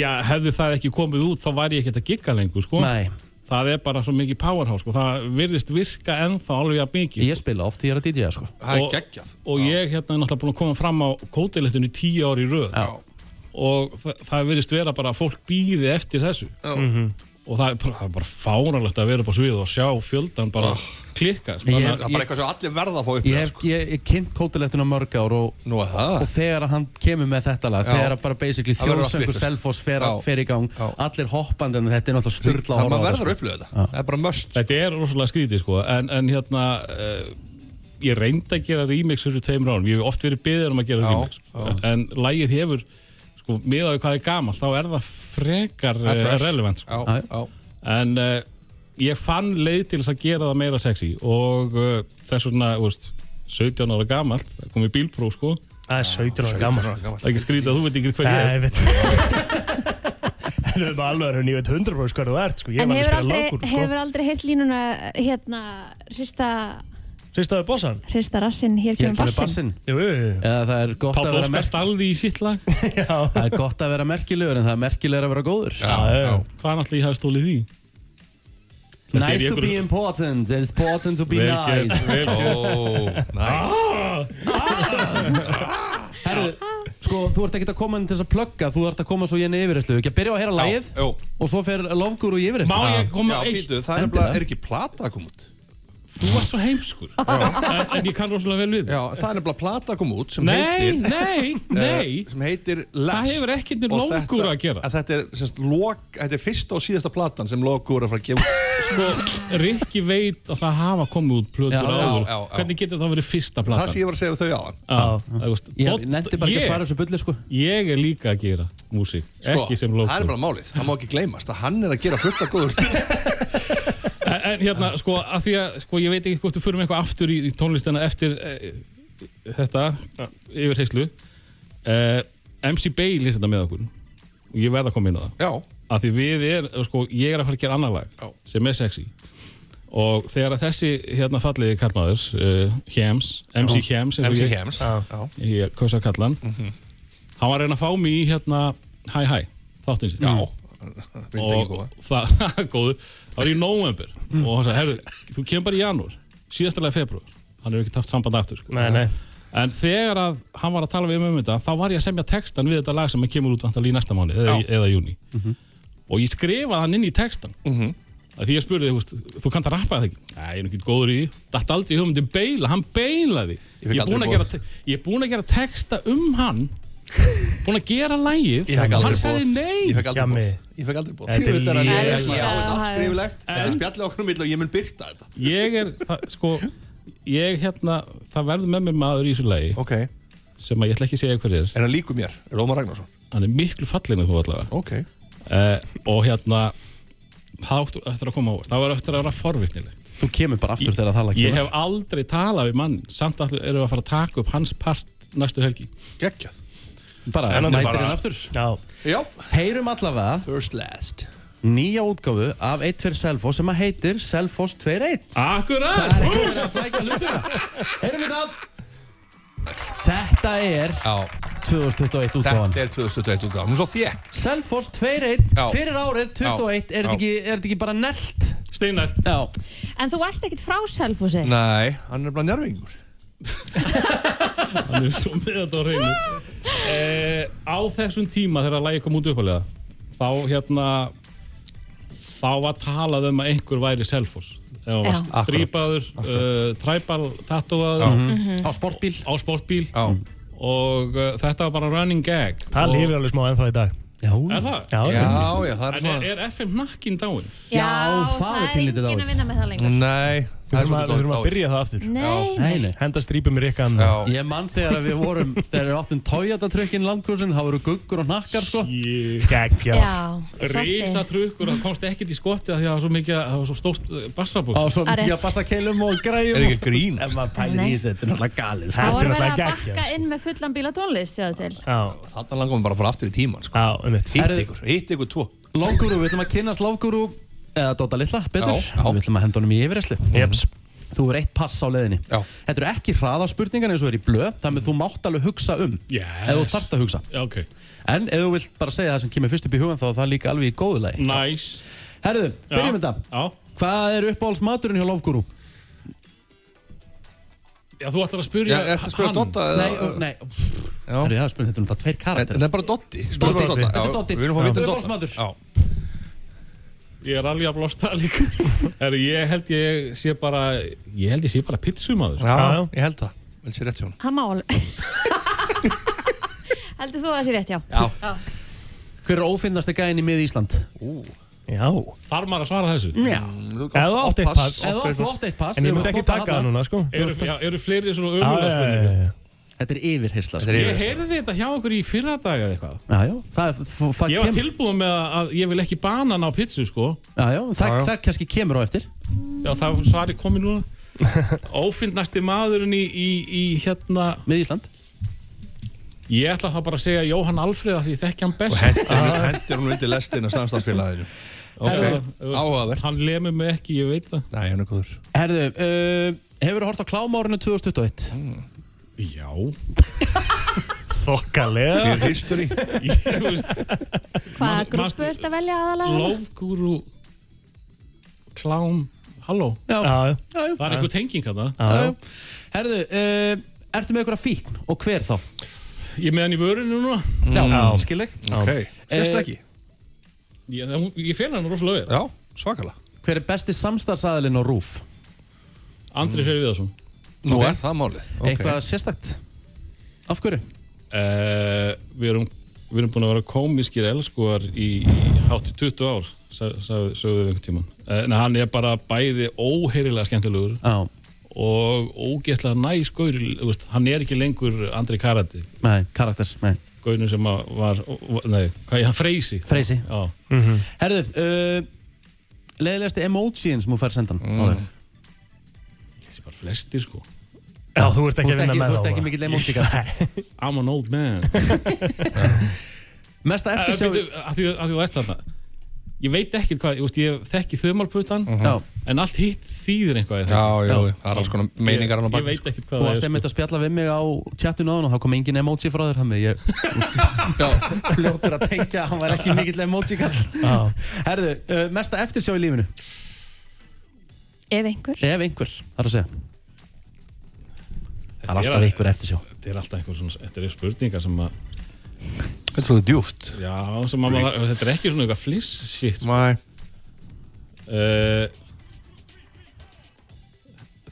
Speaker 12: Já, hefði það ekki komið út þá væri ég ekkert að gigga lengur sko
Speaker 1: Nei.
Speaker 12: Það er bara svo mikið powerhouse sko. það virðist virka ennþá alveg að mikið
Speaker 1: Ég spila oft, ég er að DJ-a sko.
Speaker 12: og, og ég hérna er náttúrulega búin að koma fram á kótilettunni tíu ári í röð
Speaker 1: Já.
Speaker 12: og það, það virðist vera bara að fólk býði eftir þessu
Speaker 6: Já.
Speaker 1: Mhm.
Speaker 12: Og það er bara, það er bara fáralegt að vera upp á svið og sjá fjöldan bara klikka
Speaker 1: Ég-
Speaker 6: Það er bara eitthvað sem allir verða að fá upp
Speaker 1: Ég hef ég, ég kynnt kótilettuna mörg ár og,
Speaker 6: Nú,
Speaker 1: og þegar hann kemur með þetta lag,
Speaker 6: Já.
Speaker 1: þegar bara basically þjóðsöngur. Selfoss fer,
Speaker 6: Já.
Speaker 1: fer í gang, allir hoppandi en þetta er náttúrulega styrla að
Speaker 6: Það
Speaker 1: á
Speaker 6: verður
Speaker 1: sko.
Speaker 6: að upplifa þetta. Það er bara möst
Speaker 12: Þetta er rosalega skrítið sko. En, en hérna uh, ég reyndi að gera remix fyrir tveimur árum, ég hef oft verið beðið um að gera
Speaker 6: Já,
Speaker 12: remix.
Speaker 6: já.
Speaker 12: en lagið hefur sko, miðað við hvað er gamalt þá er það frekar
Speaker 6: Það er
Speaker 12: uh,
Speaker 6: fresh.
Speaker 12: relevant sko.
Speaker 6: Já, já.
Speaker 12: en uh, ég fann leið til þess að gera það meira sexy og uh, þess vegna, þú veist 17 ára gamalt, það kom í bílpróf sko
Speaker 3: Það er 17 ára gamalt.
Speaker 12: Það er ekki skrítið að þú veit ekki hver
Speaker 3: Nei,
Speaker 12: ég
Speaker 3: ég
Speaker 12: er
Speaker 3: veit En við erum alveg að ég veit 100% hvað þú ert sko. Ég
Speaker 2: En
Speaker 3: var að
Speaker 2: hefur aldrei,
Speaker 3: sko.
Speaker 2: hefur aldrei heilt línuna hérna, hrista,
Speaker 3: Sýstaðu bossan?
Speaker 2: hrista rassinn, hér kemur bassin.
Speaker 1: bassinn.
Speaker 3: Jú, jú, jú.
Speaker 1: Eða það er gott
Speaker 12: Páll
Speaker 1: að vera
Speaker 12: Óskar
Speaker 1: merk-
Speaker 12: Stalði í sitt lag
Speaker 1: Það er gott að vera merkilegur en það er merkilegur að vera góður.
Speaker 12: Hvað náttúrulega ég hafi stólið því? Þetta er
Speaker 1: Nice to be important, it's important to be
Speaker 12: Vel
Speaker 1: nice.
Speaker 12: gert, vel gert.
Speaker 6: Ó,
Speaker 1: Herru, sko, þú ert ekkert að koma inn til þess að plugga, þú ert að koma svo í enni yfirreyslu. Ekki að byrja á að heyra lagið og svo fer Lofgur og í yfirreyslu.
Speaker 12: Má ég koma
Speaker 6: Já, býtu, það er nefnilega, er ekki plata að koma út
Speaker 12: Þú ert svo heimskur en, en ég kann rosalega vel við
Speaker 6: Já, það er nefnilega plata að koma út sem
Speaker 12: Nei,
Speaker 6: heitir
Speaker 12: nei, nei.
Speaker 6: eh, sem heitir Lest
Speaker 12: Það hefur ekkert með
Speaker 6: Og
Speaker 12: Lofgur
Speaker 6: þetta-
Speaker 12: að gera.
Speaker 6: að Þetta er, semst, lok, þetta er fyrsta og síðasta platan sem Lofgur er að fara að gefa út.
Speaker 12: Sko, Rikki veit að það hafa komið út plötur
Speaker 6: Já, já,
Speaker 12: áður
Speaker 6: já, já.
Speaker 12: Hvernig getur það verið fyrsta platan?
Speaker 6: Það sem ég var að segja við þau á hann
Speaker 12: Já, það veist,
Speaker 1: Ég
Speaker 12: Dodd-
Speaker 1: nefndi bara ekki að
Speaker 12: ég-
Speaker 1: svara þessu bulli, sko.
Speaker 12: Ég er líka að gera músík,
Speaker 6: Sko,
Speaker 12: ekki sem
Speaker 6: það er
Speaker 12: Lofgur
Speaker 6: bara málið, það má ekki gleymast að hann er að gera fullt af góður.
Speaker 12: en, hérna, sko, að því að sko, ég veit ekki hvort við förum eitthvað aftur í, í tónlistina eftir e, þetta yfir heyslu e, MC Bale er þetta með okkur. Og ég verð að koma inn á það.
Speaker 6: Já,
Speaker 12: að því við er, sko, ég er að fara að gera annar lag
Speaker 6: Já.
Speaker 12: sem er sexy. Og þegar að þessi hérna falliði kallmaður uh, Hems, MC Hems og
Speaker 6: MC
Speaker 12: ég-
Speaker 6: Hems
Speaker 12: ég kausa að kalla hann
Speaker 6: Mhm.
Speaker 12: hann var að reyna að fá mig í hérna Hæ Hæ, þáttins
Speaker 6: Já, viltu ekki
Speaker 12: og
Speaker 6: góða
Speaker 12: það, góðu, var í november og hann sagði, herru, þú kemur bara í janúar síðastalega februar, hann hefur ekki haft samband aftur sko.
Speaker 3: Nei, nei.
Speaker 12: en þegar að hann var að tala við um um þetta, þá var ég að semja textan við þetta lag sem kemur út vantal í næsta mánu eða, eða júni og ég skrifaði hann inn í textan
Speaker 6: Mhm.
Speaker 12: að því ég spurði, þú veist, þú kannt að rappa það ekki Nei, ég er nú ekki góður í, því. datt aldrei í hugmyndi beila, hann beilaði
Speaker 6: Ég fékk
Speaker 12: ég er búinn
Speaker 6: aldrei
Speaker 12: að gera,
Speaker 6: boð.
Speaker 12: te- ég er búinn að gera texta um hann búinn að gera lægið
Speaker 6: Ég
Speaker 12: hann sagði nei.
Speaker 6: Ég fekk aldrei bóð Ég fekk aldrei bóð
Speaker 3: Þetta er
Speaker 1: Djöfull er hann
Speaker 3: léleg.
Speaker 1: lélegur.
Speaker 6: Já, þetta er allt skrifilegt Það er
Speaker 12: En-
Speaker 6: spjallið okkur um milli og ég mun byrta þetta.
Speaker 12: Ég er, það, sko ég hérna, það verður með mér maður í þessu lagi
Speaker 6: Ok,
Speaker 12: sem að ég ætla ekki að segja hver er.
Speaker 6: Er hann líku mér? Er Ómar Ragnarsson?
Speaker 12: hann er miklu fallin en þú allavega.
Speaker 6: Ok.
Speaker 12: Uh, og hérna það áttu eftir að koma á það var eftir að vera forvitnileg.
Speaker 1: Þú kemur bara aftur þegar það
Speaker 12: ég
Speaker 1: kemur.
Speaker 12: hef aldrei talað við mann. Samt að erum við að fara að taka upp hans part næstu helgi.
Speaker 6: Geggjað
Speaker 1: Bara
Speaker 6: Spennandi
Speaker 1: mætir
Speaker 6: bara.
Speaker 1: inn aftur.
Speaker 3: Já.
Speaker 6: Já.
Speaker 1: Heyrum allavega
Speaker 6: First last.
Speaker 1: nýja útgáfu af 1 fyrir Selfoss sem að heitir Selfoss 2-1
Speaker 12: Akkurat.
Speaker 1: Það er ekki verið að flækja hlutina. Heyrum við það Þetta er
Speaker 6: Já.
Speaker 1: 2021 útgáfan.
Speaker 6: Þetta er 2021 útgáðan Nú svo þér
Speaker 1: Selfoss 2-1
Speaker 6: Já.
Speaker 1: fyrir árið 21
Speaker 6: Já.
Speaker 1: Er þetta ekki, er þetta ekki bara nelt?
Speaker 12: Steinar
Speaker 1: Já.
Speaker 2: En þú ert ekkert frá Selfossi?
Speaker 6: Nei, hann er bara njárvingur
Speaker 12: Hann er svo með þetta á hreinu. Eh, Á þessum tíma þegar lægi kom út uppalega þá hérna þá var talað um að einhver væri Selfoss. Það var
Speaker 2: Já.
Speaker 12: strípaður, uh, træbal, tattuaður
Speaker 1: Mhm. Á sportbíl.
Speaker 12: Á sportbíl.
Speaker 6: Já.
Speaker 12: Og uh, þetta var bara running gag.
Speaker 3: Það
Speaker 12: Og-
Speaker 3: lifir alveg smá ennþá í dag.
Speaker 1: Já.
Speaker 12: Er það?
Speaker 3: Já,
Speaker 6: Já, já, það er
Speaker 12: En
Speaker 6: svona
Speaker 12: er, er FM nakkin dáin?
Speaker 1: Já, það er pínlítið
Speaker 2: enginn
Speaker 1: dáið.
Speaker 2: að vinna með það lengur.
Speaker 6: Nei,
Speaker 3: Við
Speaker 6: það er
Speaker 3: þurfum að, að
Speaker 6: svolítið
Speaker 3: byrja það aftur.
Speaker 2: Nei,
Speaker 1: Nei, nei
Speaker 3: Henda strípum í rikkan
Speaker 6: Já.
Speaker 1: Ég mann þegar að við vorum Þegar við áttum Toyota trökkinn landkursin Það voru guggur og nakkar sko.
Speaker 2: Svarti
Speaker 12: Rísa trukkur, það komst ekkert í skotti af því að það var svo mikið, það var svo stórt bassabúk
Speaker 1: Á svo
Speaker 2: Á rétt.
Speaker 1: mikið að passa keilum og græjum
Speaker 6: Er ekki grín?
Speaker 1: Ef maður pælir í þessu Þetta er náttúrulega galið sko.
Speaker 2: Það voru
Speaker 3: er
Speaker 2: verið að bakka
Speaker 3: geggjað,
Speaker 2: inn með fullan bíla tónlist, sjáðu til?
Speaker 3: Já,
Speaker 6: Þannig langum við bara að fara aftur í tíman sko.
Speaker 3: já, mitt
Speaker 6: Hitt
Speaker 1: Herðu-
Speaker 6: ykkur, hitt ykkur tvo.
Speaker 1: Lofgúru, við ætlum að kynast Lofgúru Eða Dóta Lilla, betur
Speaker 6: Já, já.
Speaker 1: Við ætlum að henda honum í yfirreslu
Speaker 3: Jeps
Speaker 1: Þú er eitt pass á leiðinni
Speaker 6: Já.
Speaker 1: Þetta eru ekki hraðaspurningar eins og er í blöð Þannig þú mátt alveg hugsa um
Speaker 12: Yes.
Speaker 1: Ef þú þarft að hugsa
Speaker 12: Já, ok.
Speaker 1: En ef þú vilt bara segja það sem kemur fyrst upp í hugan Þá er það líka alveg í góðu lagi
Speaker 12: Nice.
Speaker 1: Herðu, byrjum
Speaker 12: Já.
Speaker 1: þetta
Speaker 12: Já.
Speaker 1: Hvað er uppáhaldsmaturinn hjá Lofgúru?
Speaker 12: Já, þú ætlar að spyrja
Speaker 6: Já, ertu að spyrja Dotta eða
Speaker 1: Nei, nei
Speaker 6: Já.
Speaker 1: Herru, já, spurning, þetta er um það tveir
Speaker 6: Þetta
Speaker 1: karakter
Speaker 6: er bara Dotti Dotta.
Speaker 1: þetta er Doddi.
Speaker 6: Við viljum fá að vita um. Dotta Já.
Speaker 12: Ég er alveg að blósta líka. Herru, ég held ég sé bara, ég held ég sé bara pizzumadur.
Speaker 6: Já,
Speaker 3: Já, já.
Speaker 6: ég held það Vel sér rétt hjá hún
Speaker 2: Hann má alveg Heldur þú að það sé rétt, já
Speaker 6: Já.
Speaker 1: Hver er ófinnasti gæðin í mið Ísland?
Speaker 3: Já
Speaker 12: Þarf maður að svara þessu?
Speaker 1: Já
Speaker 3: Ef þú átt eitt pass
Speaker 1: þú átt eitt pass
Speaker 3: En ég myndi ekki
Speaker 1: að
Speaker 3: taka það núna, sko
Speaker 12: Eru, já, eru fleiri svona
Speaker 3: Já,
Speaker 12: umulega
Speaker 3: já, já, já.
Speaker 1: Þetta er yfirhersla
Speaker 6: Þetta
Speaker 1: sko.
Speaker 6: er
Speaker 12: Ég heyrði þetta hjá okkur í fyrra dag eða eitthvað.
Speaker 1: Já, já, það, það, það
Speaker 12: Ég var
Speaker 1: kemur
Speaker 12: tilbúin með að ég vil ekki banan á pizzu, sko.
Speaker 1: Já, já, það,
Speaker 6: Já, já.
Speaker 1: það kannski kemur á eftir
Speaker 12: Já, það svari komið núna. Ófindnasti maðurinn í, í, í hérna,
Speaker 1: Mið Ísland
Speaker 12: ég ætla þá bara að segja Jóhann Alfreð af því þekki hann best.
Speaker 6: Hendir hendir hún undir lestin á samstafsfélaginu
Speaker 12: Herðu,
Speaker 6: Ok, áhugavert
Speaker 12: Hann lemur mig ekki, ég veit það.
Speaker 6: Nei, hann er góður
Speaker 1: Herðu, uh, hefur þú hort á klámárinu 2021?
Speaker 12: Já.
Speaker 3: Þokkalega
Speaker 6: Sér history
Speaker 2: Hvaða grúpu ert að velja aðalega?
Speaker 12: Lofgúru, klám, halló.
Speaker 1: Já,
Speaker 3: Já, já
Speaker 12: Það er einhver tenging að það.
Speaker 1: Herðu, uh, ertu með einhverja fíkn og hver þá?
Speaker 12: Ég með hann í vörinu núna.
Speaker 1: Já,
Speaker 3: Já.
Speaker 1: skil ég
Speaker 6: Ok, fyrst
Speaker 1: Eh,
Speaker 6: ekki
Speaker 12: Ég, ég fel hann rosalega vel.
Speaker 6: Já, svakalega
Speaker 1: Hver er besti samstarfsaðilinn á RÚF?
Speaker 12: Andri Freyr Viðarsson.
Speaker 6: Nú
Speaker 1: Ok.
Speaker 6: er það málið Ok.
Speaker 1: Eitthvað sérstakt? Af hverju?
Speaker 12: Uh, við, erum, við erum búin að vera komiskir elskuar í, í hátt í 20 ár, sag- sag- sögðu við einhvern tíman. Uh, en hann er bara bæði óheyrilega skemmtilegur
Speaker 1: Já,
Speaker 12: og ógeðslega næs gaur, þú veist, hann er ekki lengur Andri Karati,
Speaker 1: nei, karakter, nei
Speaker 12: gaurinn sem að var, nei, hvað er hann, Freysi?
Speaker 1: Freysi
Speaker 12: Já,
Speaker 1: Herðu, uh, leiðilegasti emojiin sem þú fær sendan mm.
Speaker 12: þessi bara flestir sko.
Speaker 3: Já, þú ert ekki
Speaker 1: Þú
Speaker 3: að vinna með
Speaker 1: þú ert ekki mikill emoji
Speaker 12: I'm an old man.
Speaker 1: Mesta
Speaker 12: Eftir
Speaker 1: eftirsjá
Speaker 12: að, því, að því þú ert þarna, ég veit ekki hvað, ég, veist, ég þekki þumalputan,
Speaker 1: Já,
Speaker 12: en allt hitt þýðir eitthvað. ég
Speaker 6: Já, já, það er alls konar meiningar
Speaker 12: Ég, veit ekki hvað
Speaker 1: þú
Speaker 12: það
Speaker 1: varst
Speaker 12: er.
Speaker 1: einmitt að spjalla við mig á chatinu áðan og þá kom engin emoji frá þér þannig ég fljótur að tengja hann var ekki mikill emoji kall
Speaker 3: Já.
Speaker 1: Herðu, uh, mesta eftirsjá í lífinu?
Speaker 2: Ef einhver.
Speaker 1: Ef einhver, það er að segja Það er alltaf einhver eftirsjá
Speaker 12: Þetta er alltaf einhver svona, þetta er spurningar sem að,
Speaker 6: Þetta er svolítið djúft
Speaker 12: já, sem að þetta er ekki svona eitthvað fliss shit, sko.
Speaker 6: Nei
Speaker 12: Uh,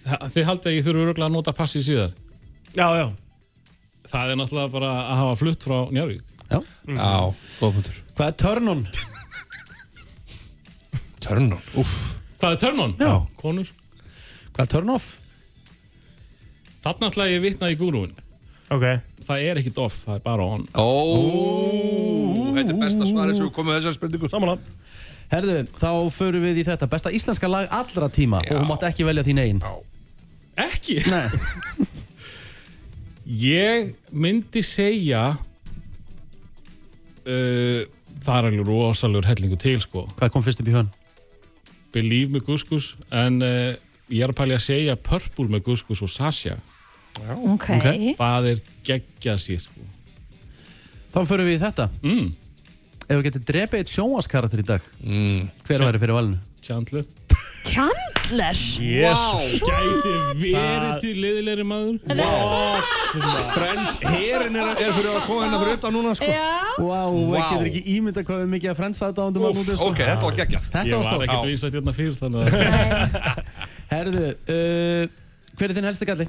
Speaker 12: þa- þið haldið að ég þurfu öruglega að nota passið síðar.
Speaker 3: Já, já
Speaker 12: Það er náttúrulega bara að hafa flutt frá Njarvík.
Speaker 1: Já.
Speaker 6: Já, góð punktur
Speaker 1: Hvað er turn on?
Speaker 6: Turn on, uff
Speaker 12: Hvað er turn on?
Speaker 1: Já.
Speaker 12: Konur.
Speaker 1: Hvað er turn off?
Speaker 12: Þarna ætla ég að vitna í gúrúin.
Speaker 3: Ok.
Speaker 12: Það er ekkit off, það er bara on.
Speaker 6: Ó, þetta er besta svarið sem við komum með þessar spurningu.
Speaker 3: Samanlega
Speaker 1: Herðu, þá förum við í þetta Besta íslenska lag allra tíma og þú mátt ekki velja þín einn
Speaker 12: Ekki?
Speaker 1: Nei,
Speaker 12: Ég myndi segja uh, Það er alveg rosalegur hellingu til sko.
Speaker 1: Hvað kom fyrst upp í hjön?
Speaker 12: Believe með Guskus En uh, ég er að pæli að segja Purple með Guskus og Sasha
Speaker 2: Ok.
Speaker 1: Ok.
Speaker 12: Það er geggjað sér sko
Speaker 1: Þá förum við í þetta
Speaker 12: mm.
Speaker 1: Ef við getum drepið eitt sjónvaskarakter í dag mm. Hver væri fyrir valinu?
Speaker 12: Chandler
Speaker 2: Chandler?
Speaker 12: Jesus. Gæti verið til liðilegri maður
Speaker 6: Friends, herin er, er fyrir að koma hérna fyrir utan núna sko.
Speaker 1: Wow, wow. getur ekki ímynda hvað við mikið að frendsa þetta ándum að núti sko.
Speaker 6: Ok, þetta var geggjað
Speaker 1: Þetta
Speaker 12: Ég
Speaker 1: var
Speaker 12: var
Speaker 1: stórt
Speaker 12: ekkert vísætt hérna fyrr þannig að
Speaker 1: Herðu, uh, hver er þinn helsti galli?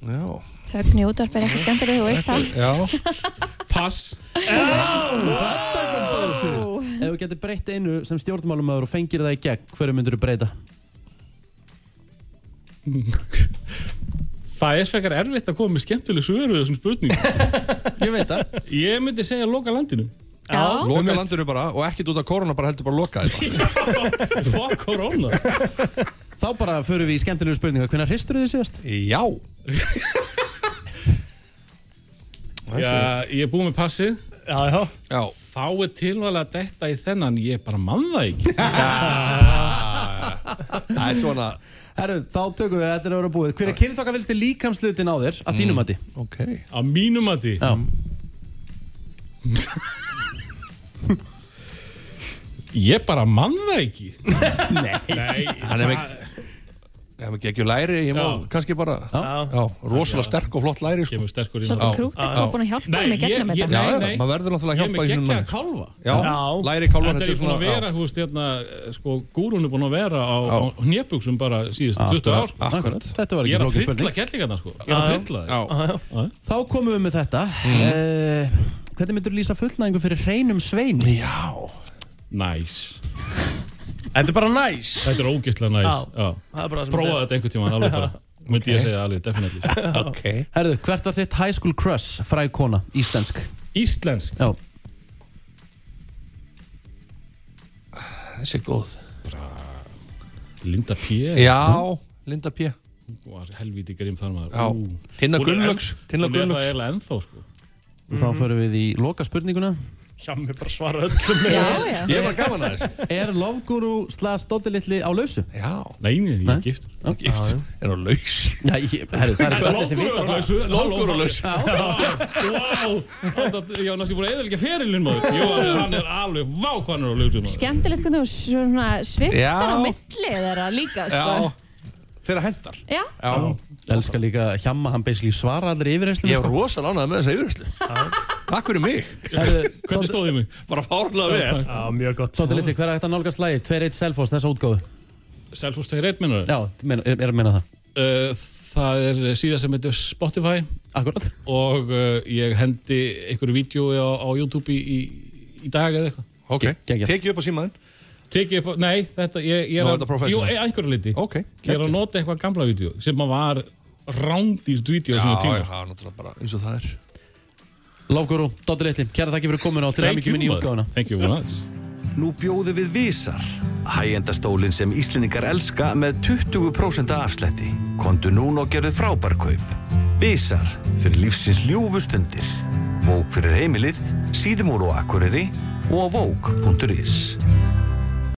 Speaker 2: Þögn í útvarp er ekki skemmtileg, þú veist það.
Speaker 6: Já.
Speaker 12: Pass.
Speaker 1: Ef við getum breytt einu sem stjórnmálumöður og fengir það í gegn, hverju myndur þú breyta?
Speaker 12: Það er frekar erfitt að koma með skemmtileg svöru við þessum spurningum.
Speaker 1: Ég veit það.
Speaker 12: Ég myndi segja loka landinu.
Speaker 2: Já.
Speaker 6: Loka landinu bara og ekkert út af korona bara heldur bara loka þetta.
Speaker 12: Fuck corona
Speaker 1: Þá bara förum við í skemmtilegu spurninga Hvernig hristur þið síðast?
Speaker 6: Já.
Speaker 12: Já, ég er búið með passið.
Speaker 3: Já, já.
Speaker 6: Já.
Speaker 12: Þá er tilvæglega að detta í þennan. Ég bara mann það ekki.
Speaker 6: Það er svona.
Speaker 1: Herru, þá tökum við þetta er að vera búið. Hver er kynþokka vilsti líkamslutin á þér að þínum mati?
Speaker 6: Ok.
Speaker 12: Að mínum að því
Speaker 1: Já.
Speaker 12: Ég bara mann það ekki.
Speaker 1: Nei.
Speaker 12: Nei.
Speaker 6: Hann er með hef ekki ekki læri, ég má
Speaker 12: Já.
Speaker 6: kannski bara
Speaker 3: Já.
Speaker 6: Já, rosalega sterk og flott læri sko.
Speaker 12: Kemur sterkur í
Speaker 2: Svolítið
Speaker 12: Já.
Speaker 2: krútt er búin að hjálpa mig gegnum
Speaker 12: ég- ég-
Speaker 2: þetta.
Speaker 6: Já,
Speaker 12: Nei,
Speaker 6: já,
Speaker 12: nei.
Speaker 6: maður verður náttúrulega að
Speaker 12: Ég er
Speaker 6: hjálpa
Speaker 12: með
Speaker 6: í þínum
Speaker 12: geggjaða
Speaker 6: manni.
Speaker 12: kálfa
Speaker 6: Já,
Speaker 3: Já.
Speaker 6: læri kálvar
Speaker 12: Þetta er ég búin að vera, þú veist, hérna, sko, gúrun er búin að vera á, á hnjöpugsum bara síðustu 20 ár, sko.
Speaker 1: Akkurat, þetta var
Speaker 12: Ég
Speaker 1: ekki
Speaker 12: er að
Speaker 1: flókin
Speaker 12: trilla
Speaker 1: spurning
Speaker 12: kellingarna, sko. Ég er að trilla
Speaker 6: Já,
Speaker 12: þig.
Speaker 1: Þá komum við með þetta mm. Hvernig myndur þú lýsa fullnæðingu fyrir hreinum sveini?
Speaker 6: já
Speaker 12: Næs.
Speaker 3: Þetta er bara næs.
Speaker 12: Þetta er ógeðslega næs.
Speaker 3: Bara
Speaker 12: Prófa
Speaker 3: þetta er.
Speaker 12: einhvern tímann, alveg bara. Myndi ég segja alveg, definitely.
Speaker 6: Ok
Speaker 1: Herðu, hvert var þitt high school crush, fræg kona, íslensk?
Speaker 12: Íslensk.
Speaker 1: Já
Speaker 6: Þessi er góð
Speaker 12: Linda P.
Speaker 6: Já, Linda P
Speaker 12: Hún var helvíti grim þar maður.
Speaker 6: Já.
Speaker 12: Ú.
Speaker 6: Tinna
Speaker 12: Hún er
Speaker 6: Gunnlaugs,
Speaker 12: enn-
Speaker 6: Tinna
Speaker 12: Hún er
Speaker 6: Gunnlaugs.
Speaker 12: það eiginlega ennþá, sko.
Speaker 1: Þá förum við í loka spurninguna
Speaker 3: Hjá mig bara svara öllum með.
Speaker 2: Já, já.
Speaker 6: Ég var gaman að þessu
Speaker 1: Er Lofguru slags Doddi litli á lausu?
Speaker 6: Já.
Speaker 12: Nei, nei, ég
Speaker 1: Nei.
Speaker 12: er.
Speaker 6: Gift Er á laus.
Speaker 1: Já, ég, herru, það er allir sem vita það.
Speaker 6: Lókur á laus
Speaker 12: Vá, ég var næstu búin að eðalega ferilinn maður. Jú, hann er alveg, vá hvað hann er á maður.
Speaker 2: Skemmtilegt hvernig þú sviftar
Speaker 6: Já.
Speaker 2: á milli þeirra líka, sko.
Speaker 6: Já. Þeirra hendar.
Speaker 2: Já.
Speaker 6: Já
Speaker 1: Elskar líka hjamma, hann basically svara allir yfirreyslu
Speaker 6: Ég var rosalega ánægð með þessa yfirherslu Takk fyrir mig.
Speaker 12: Hvernig stóð ég mig?
Speaker 6: Bara fárlega vel.
Speaker 3: Já, mjög gott.
Speaker 1: Doddi litli, hver er að nálgast lagi? 2-1 Selfoss, þessa útgáðu
Speaker 12: Selfos 2.1 minnur
Speaker 1: Já, men, er, er að minna það.
Speaker 12: Uh, Það er síðan sem heitir Spotify.
Speaker 1: Akkurat.
Speaker 12: Og uh, ég hendi einhverju vídjói á, á YouTube í, í, í dag eða eitthvað.
Speaker 6: Ok, tekið upp á símaðinn.
Speaker 12: Tekið upp, á- nei, þetta, ég, ég er að
Speaker 6: þetta.
Speaker 12: Jú, einhverju liti Ég er að nota eitthvað gamla vídeo sem að var rándýrt vídeo
Speaker 6: Já, já,
Speaker 12: að tíma
Speaker 6: það er náttúrulega bara eins og það er
Speaker 1: Lofguru, Doddi litli, kæra þakki fyrir komin á til
Speaker 12: Thank
Speaker 1: aðmyggjum í
Speaker 12: maður.
Speaker 1: útgáðuna
Speaker 12: Thank you very much
Speaker 4: Nú bjóðu við Vísar, hægjendastólinn sem Íslendingar elska með 20% afslætti. Kondu núna og gerðu frábærkaup. Vísar, fyrir lífsins ljúfu stundir. Vók fyrir heimilið, síðumúru og akkuriri og á vók.is.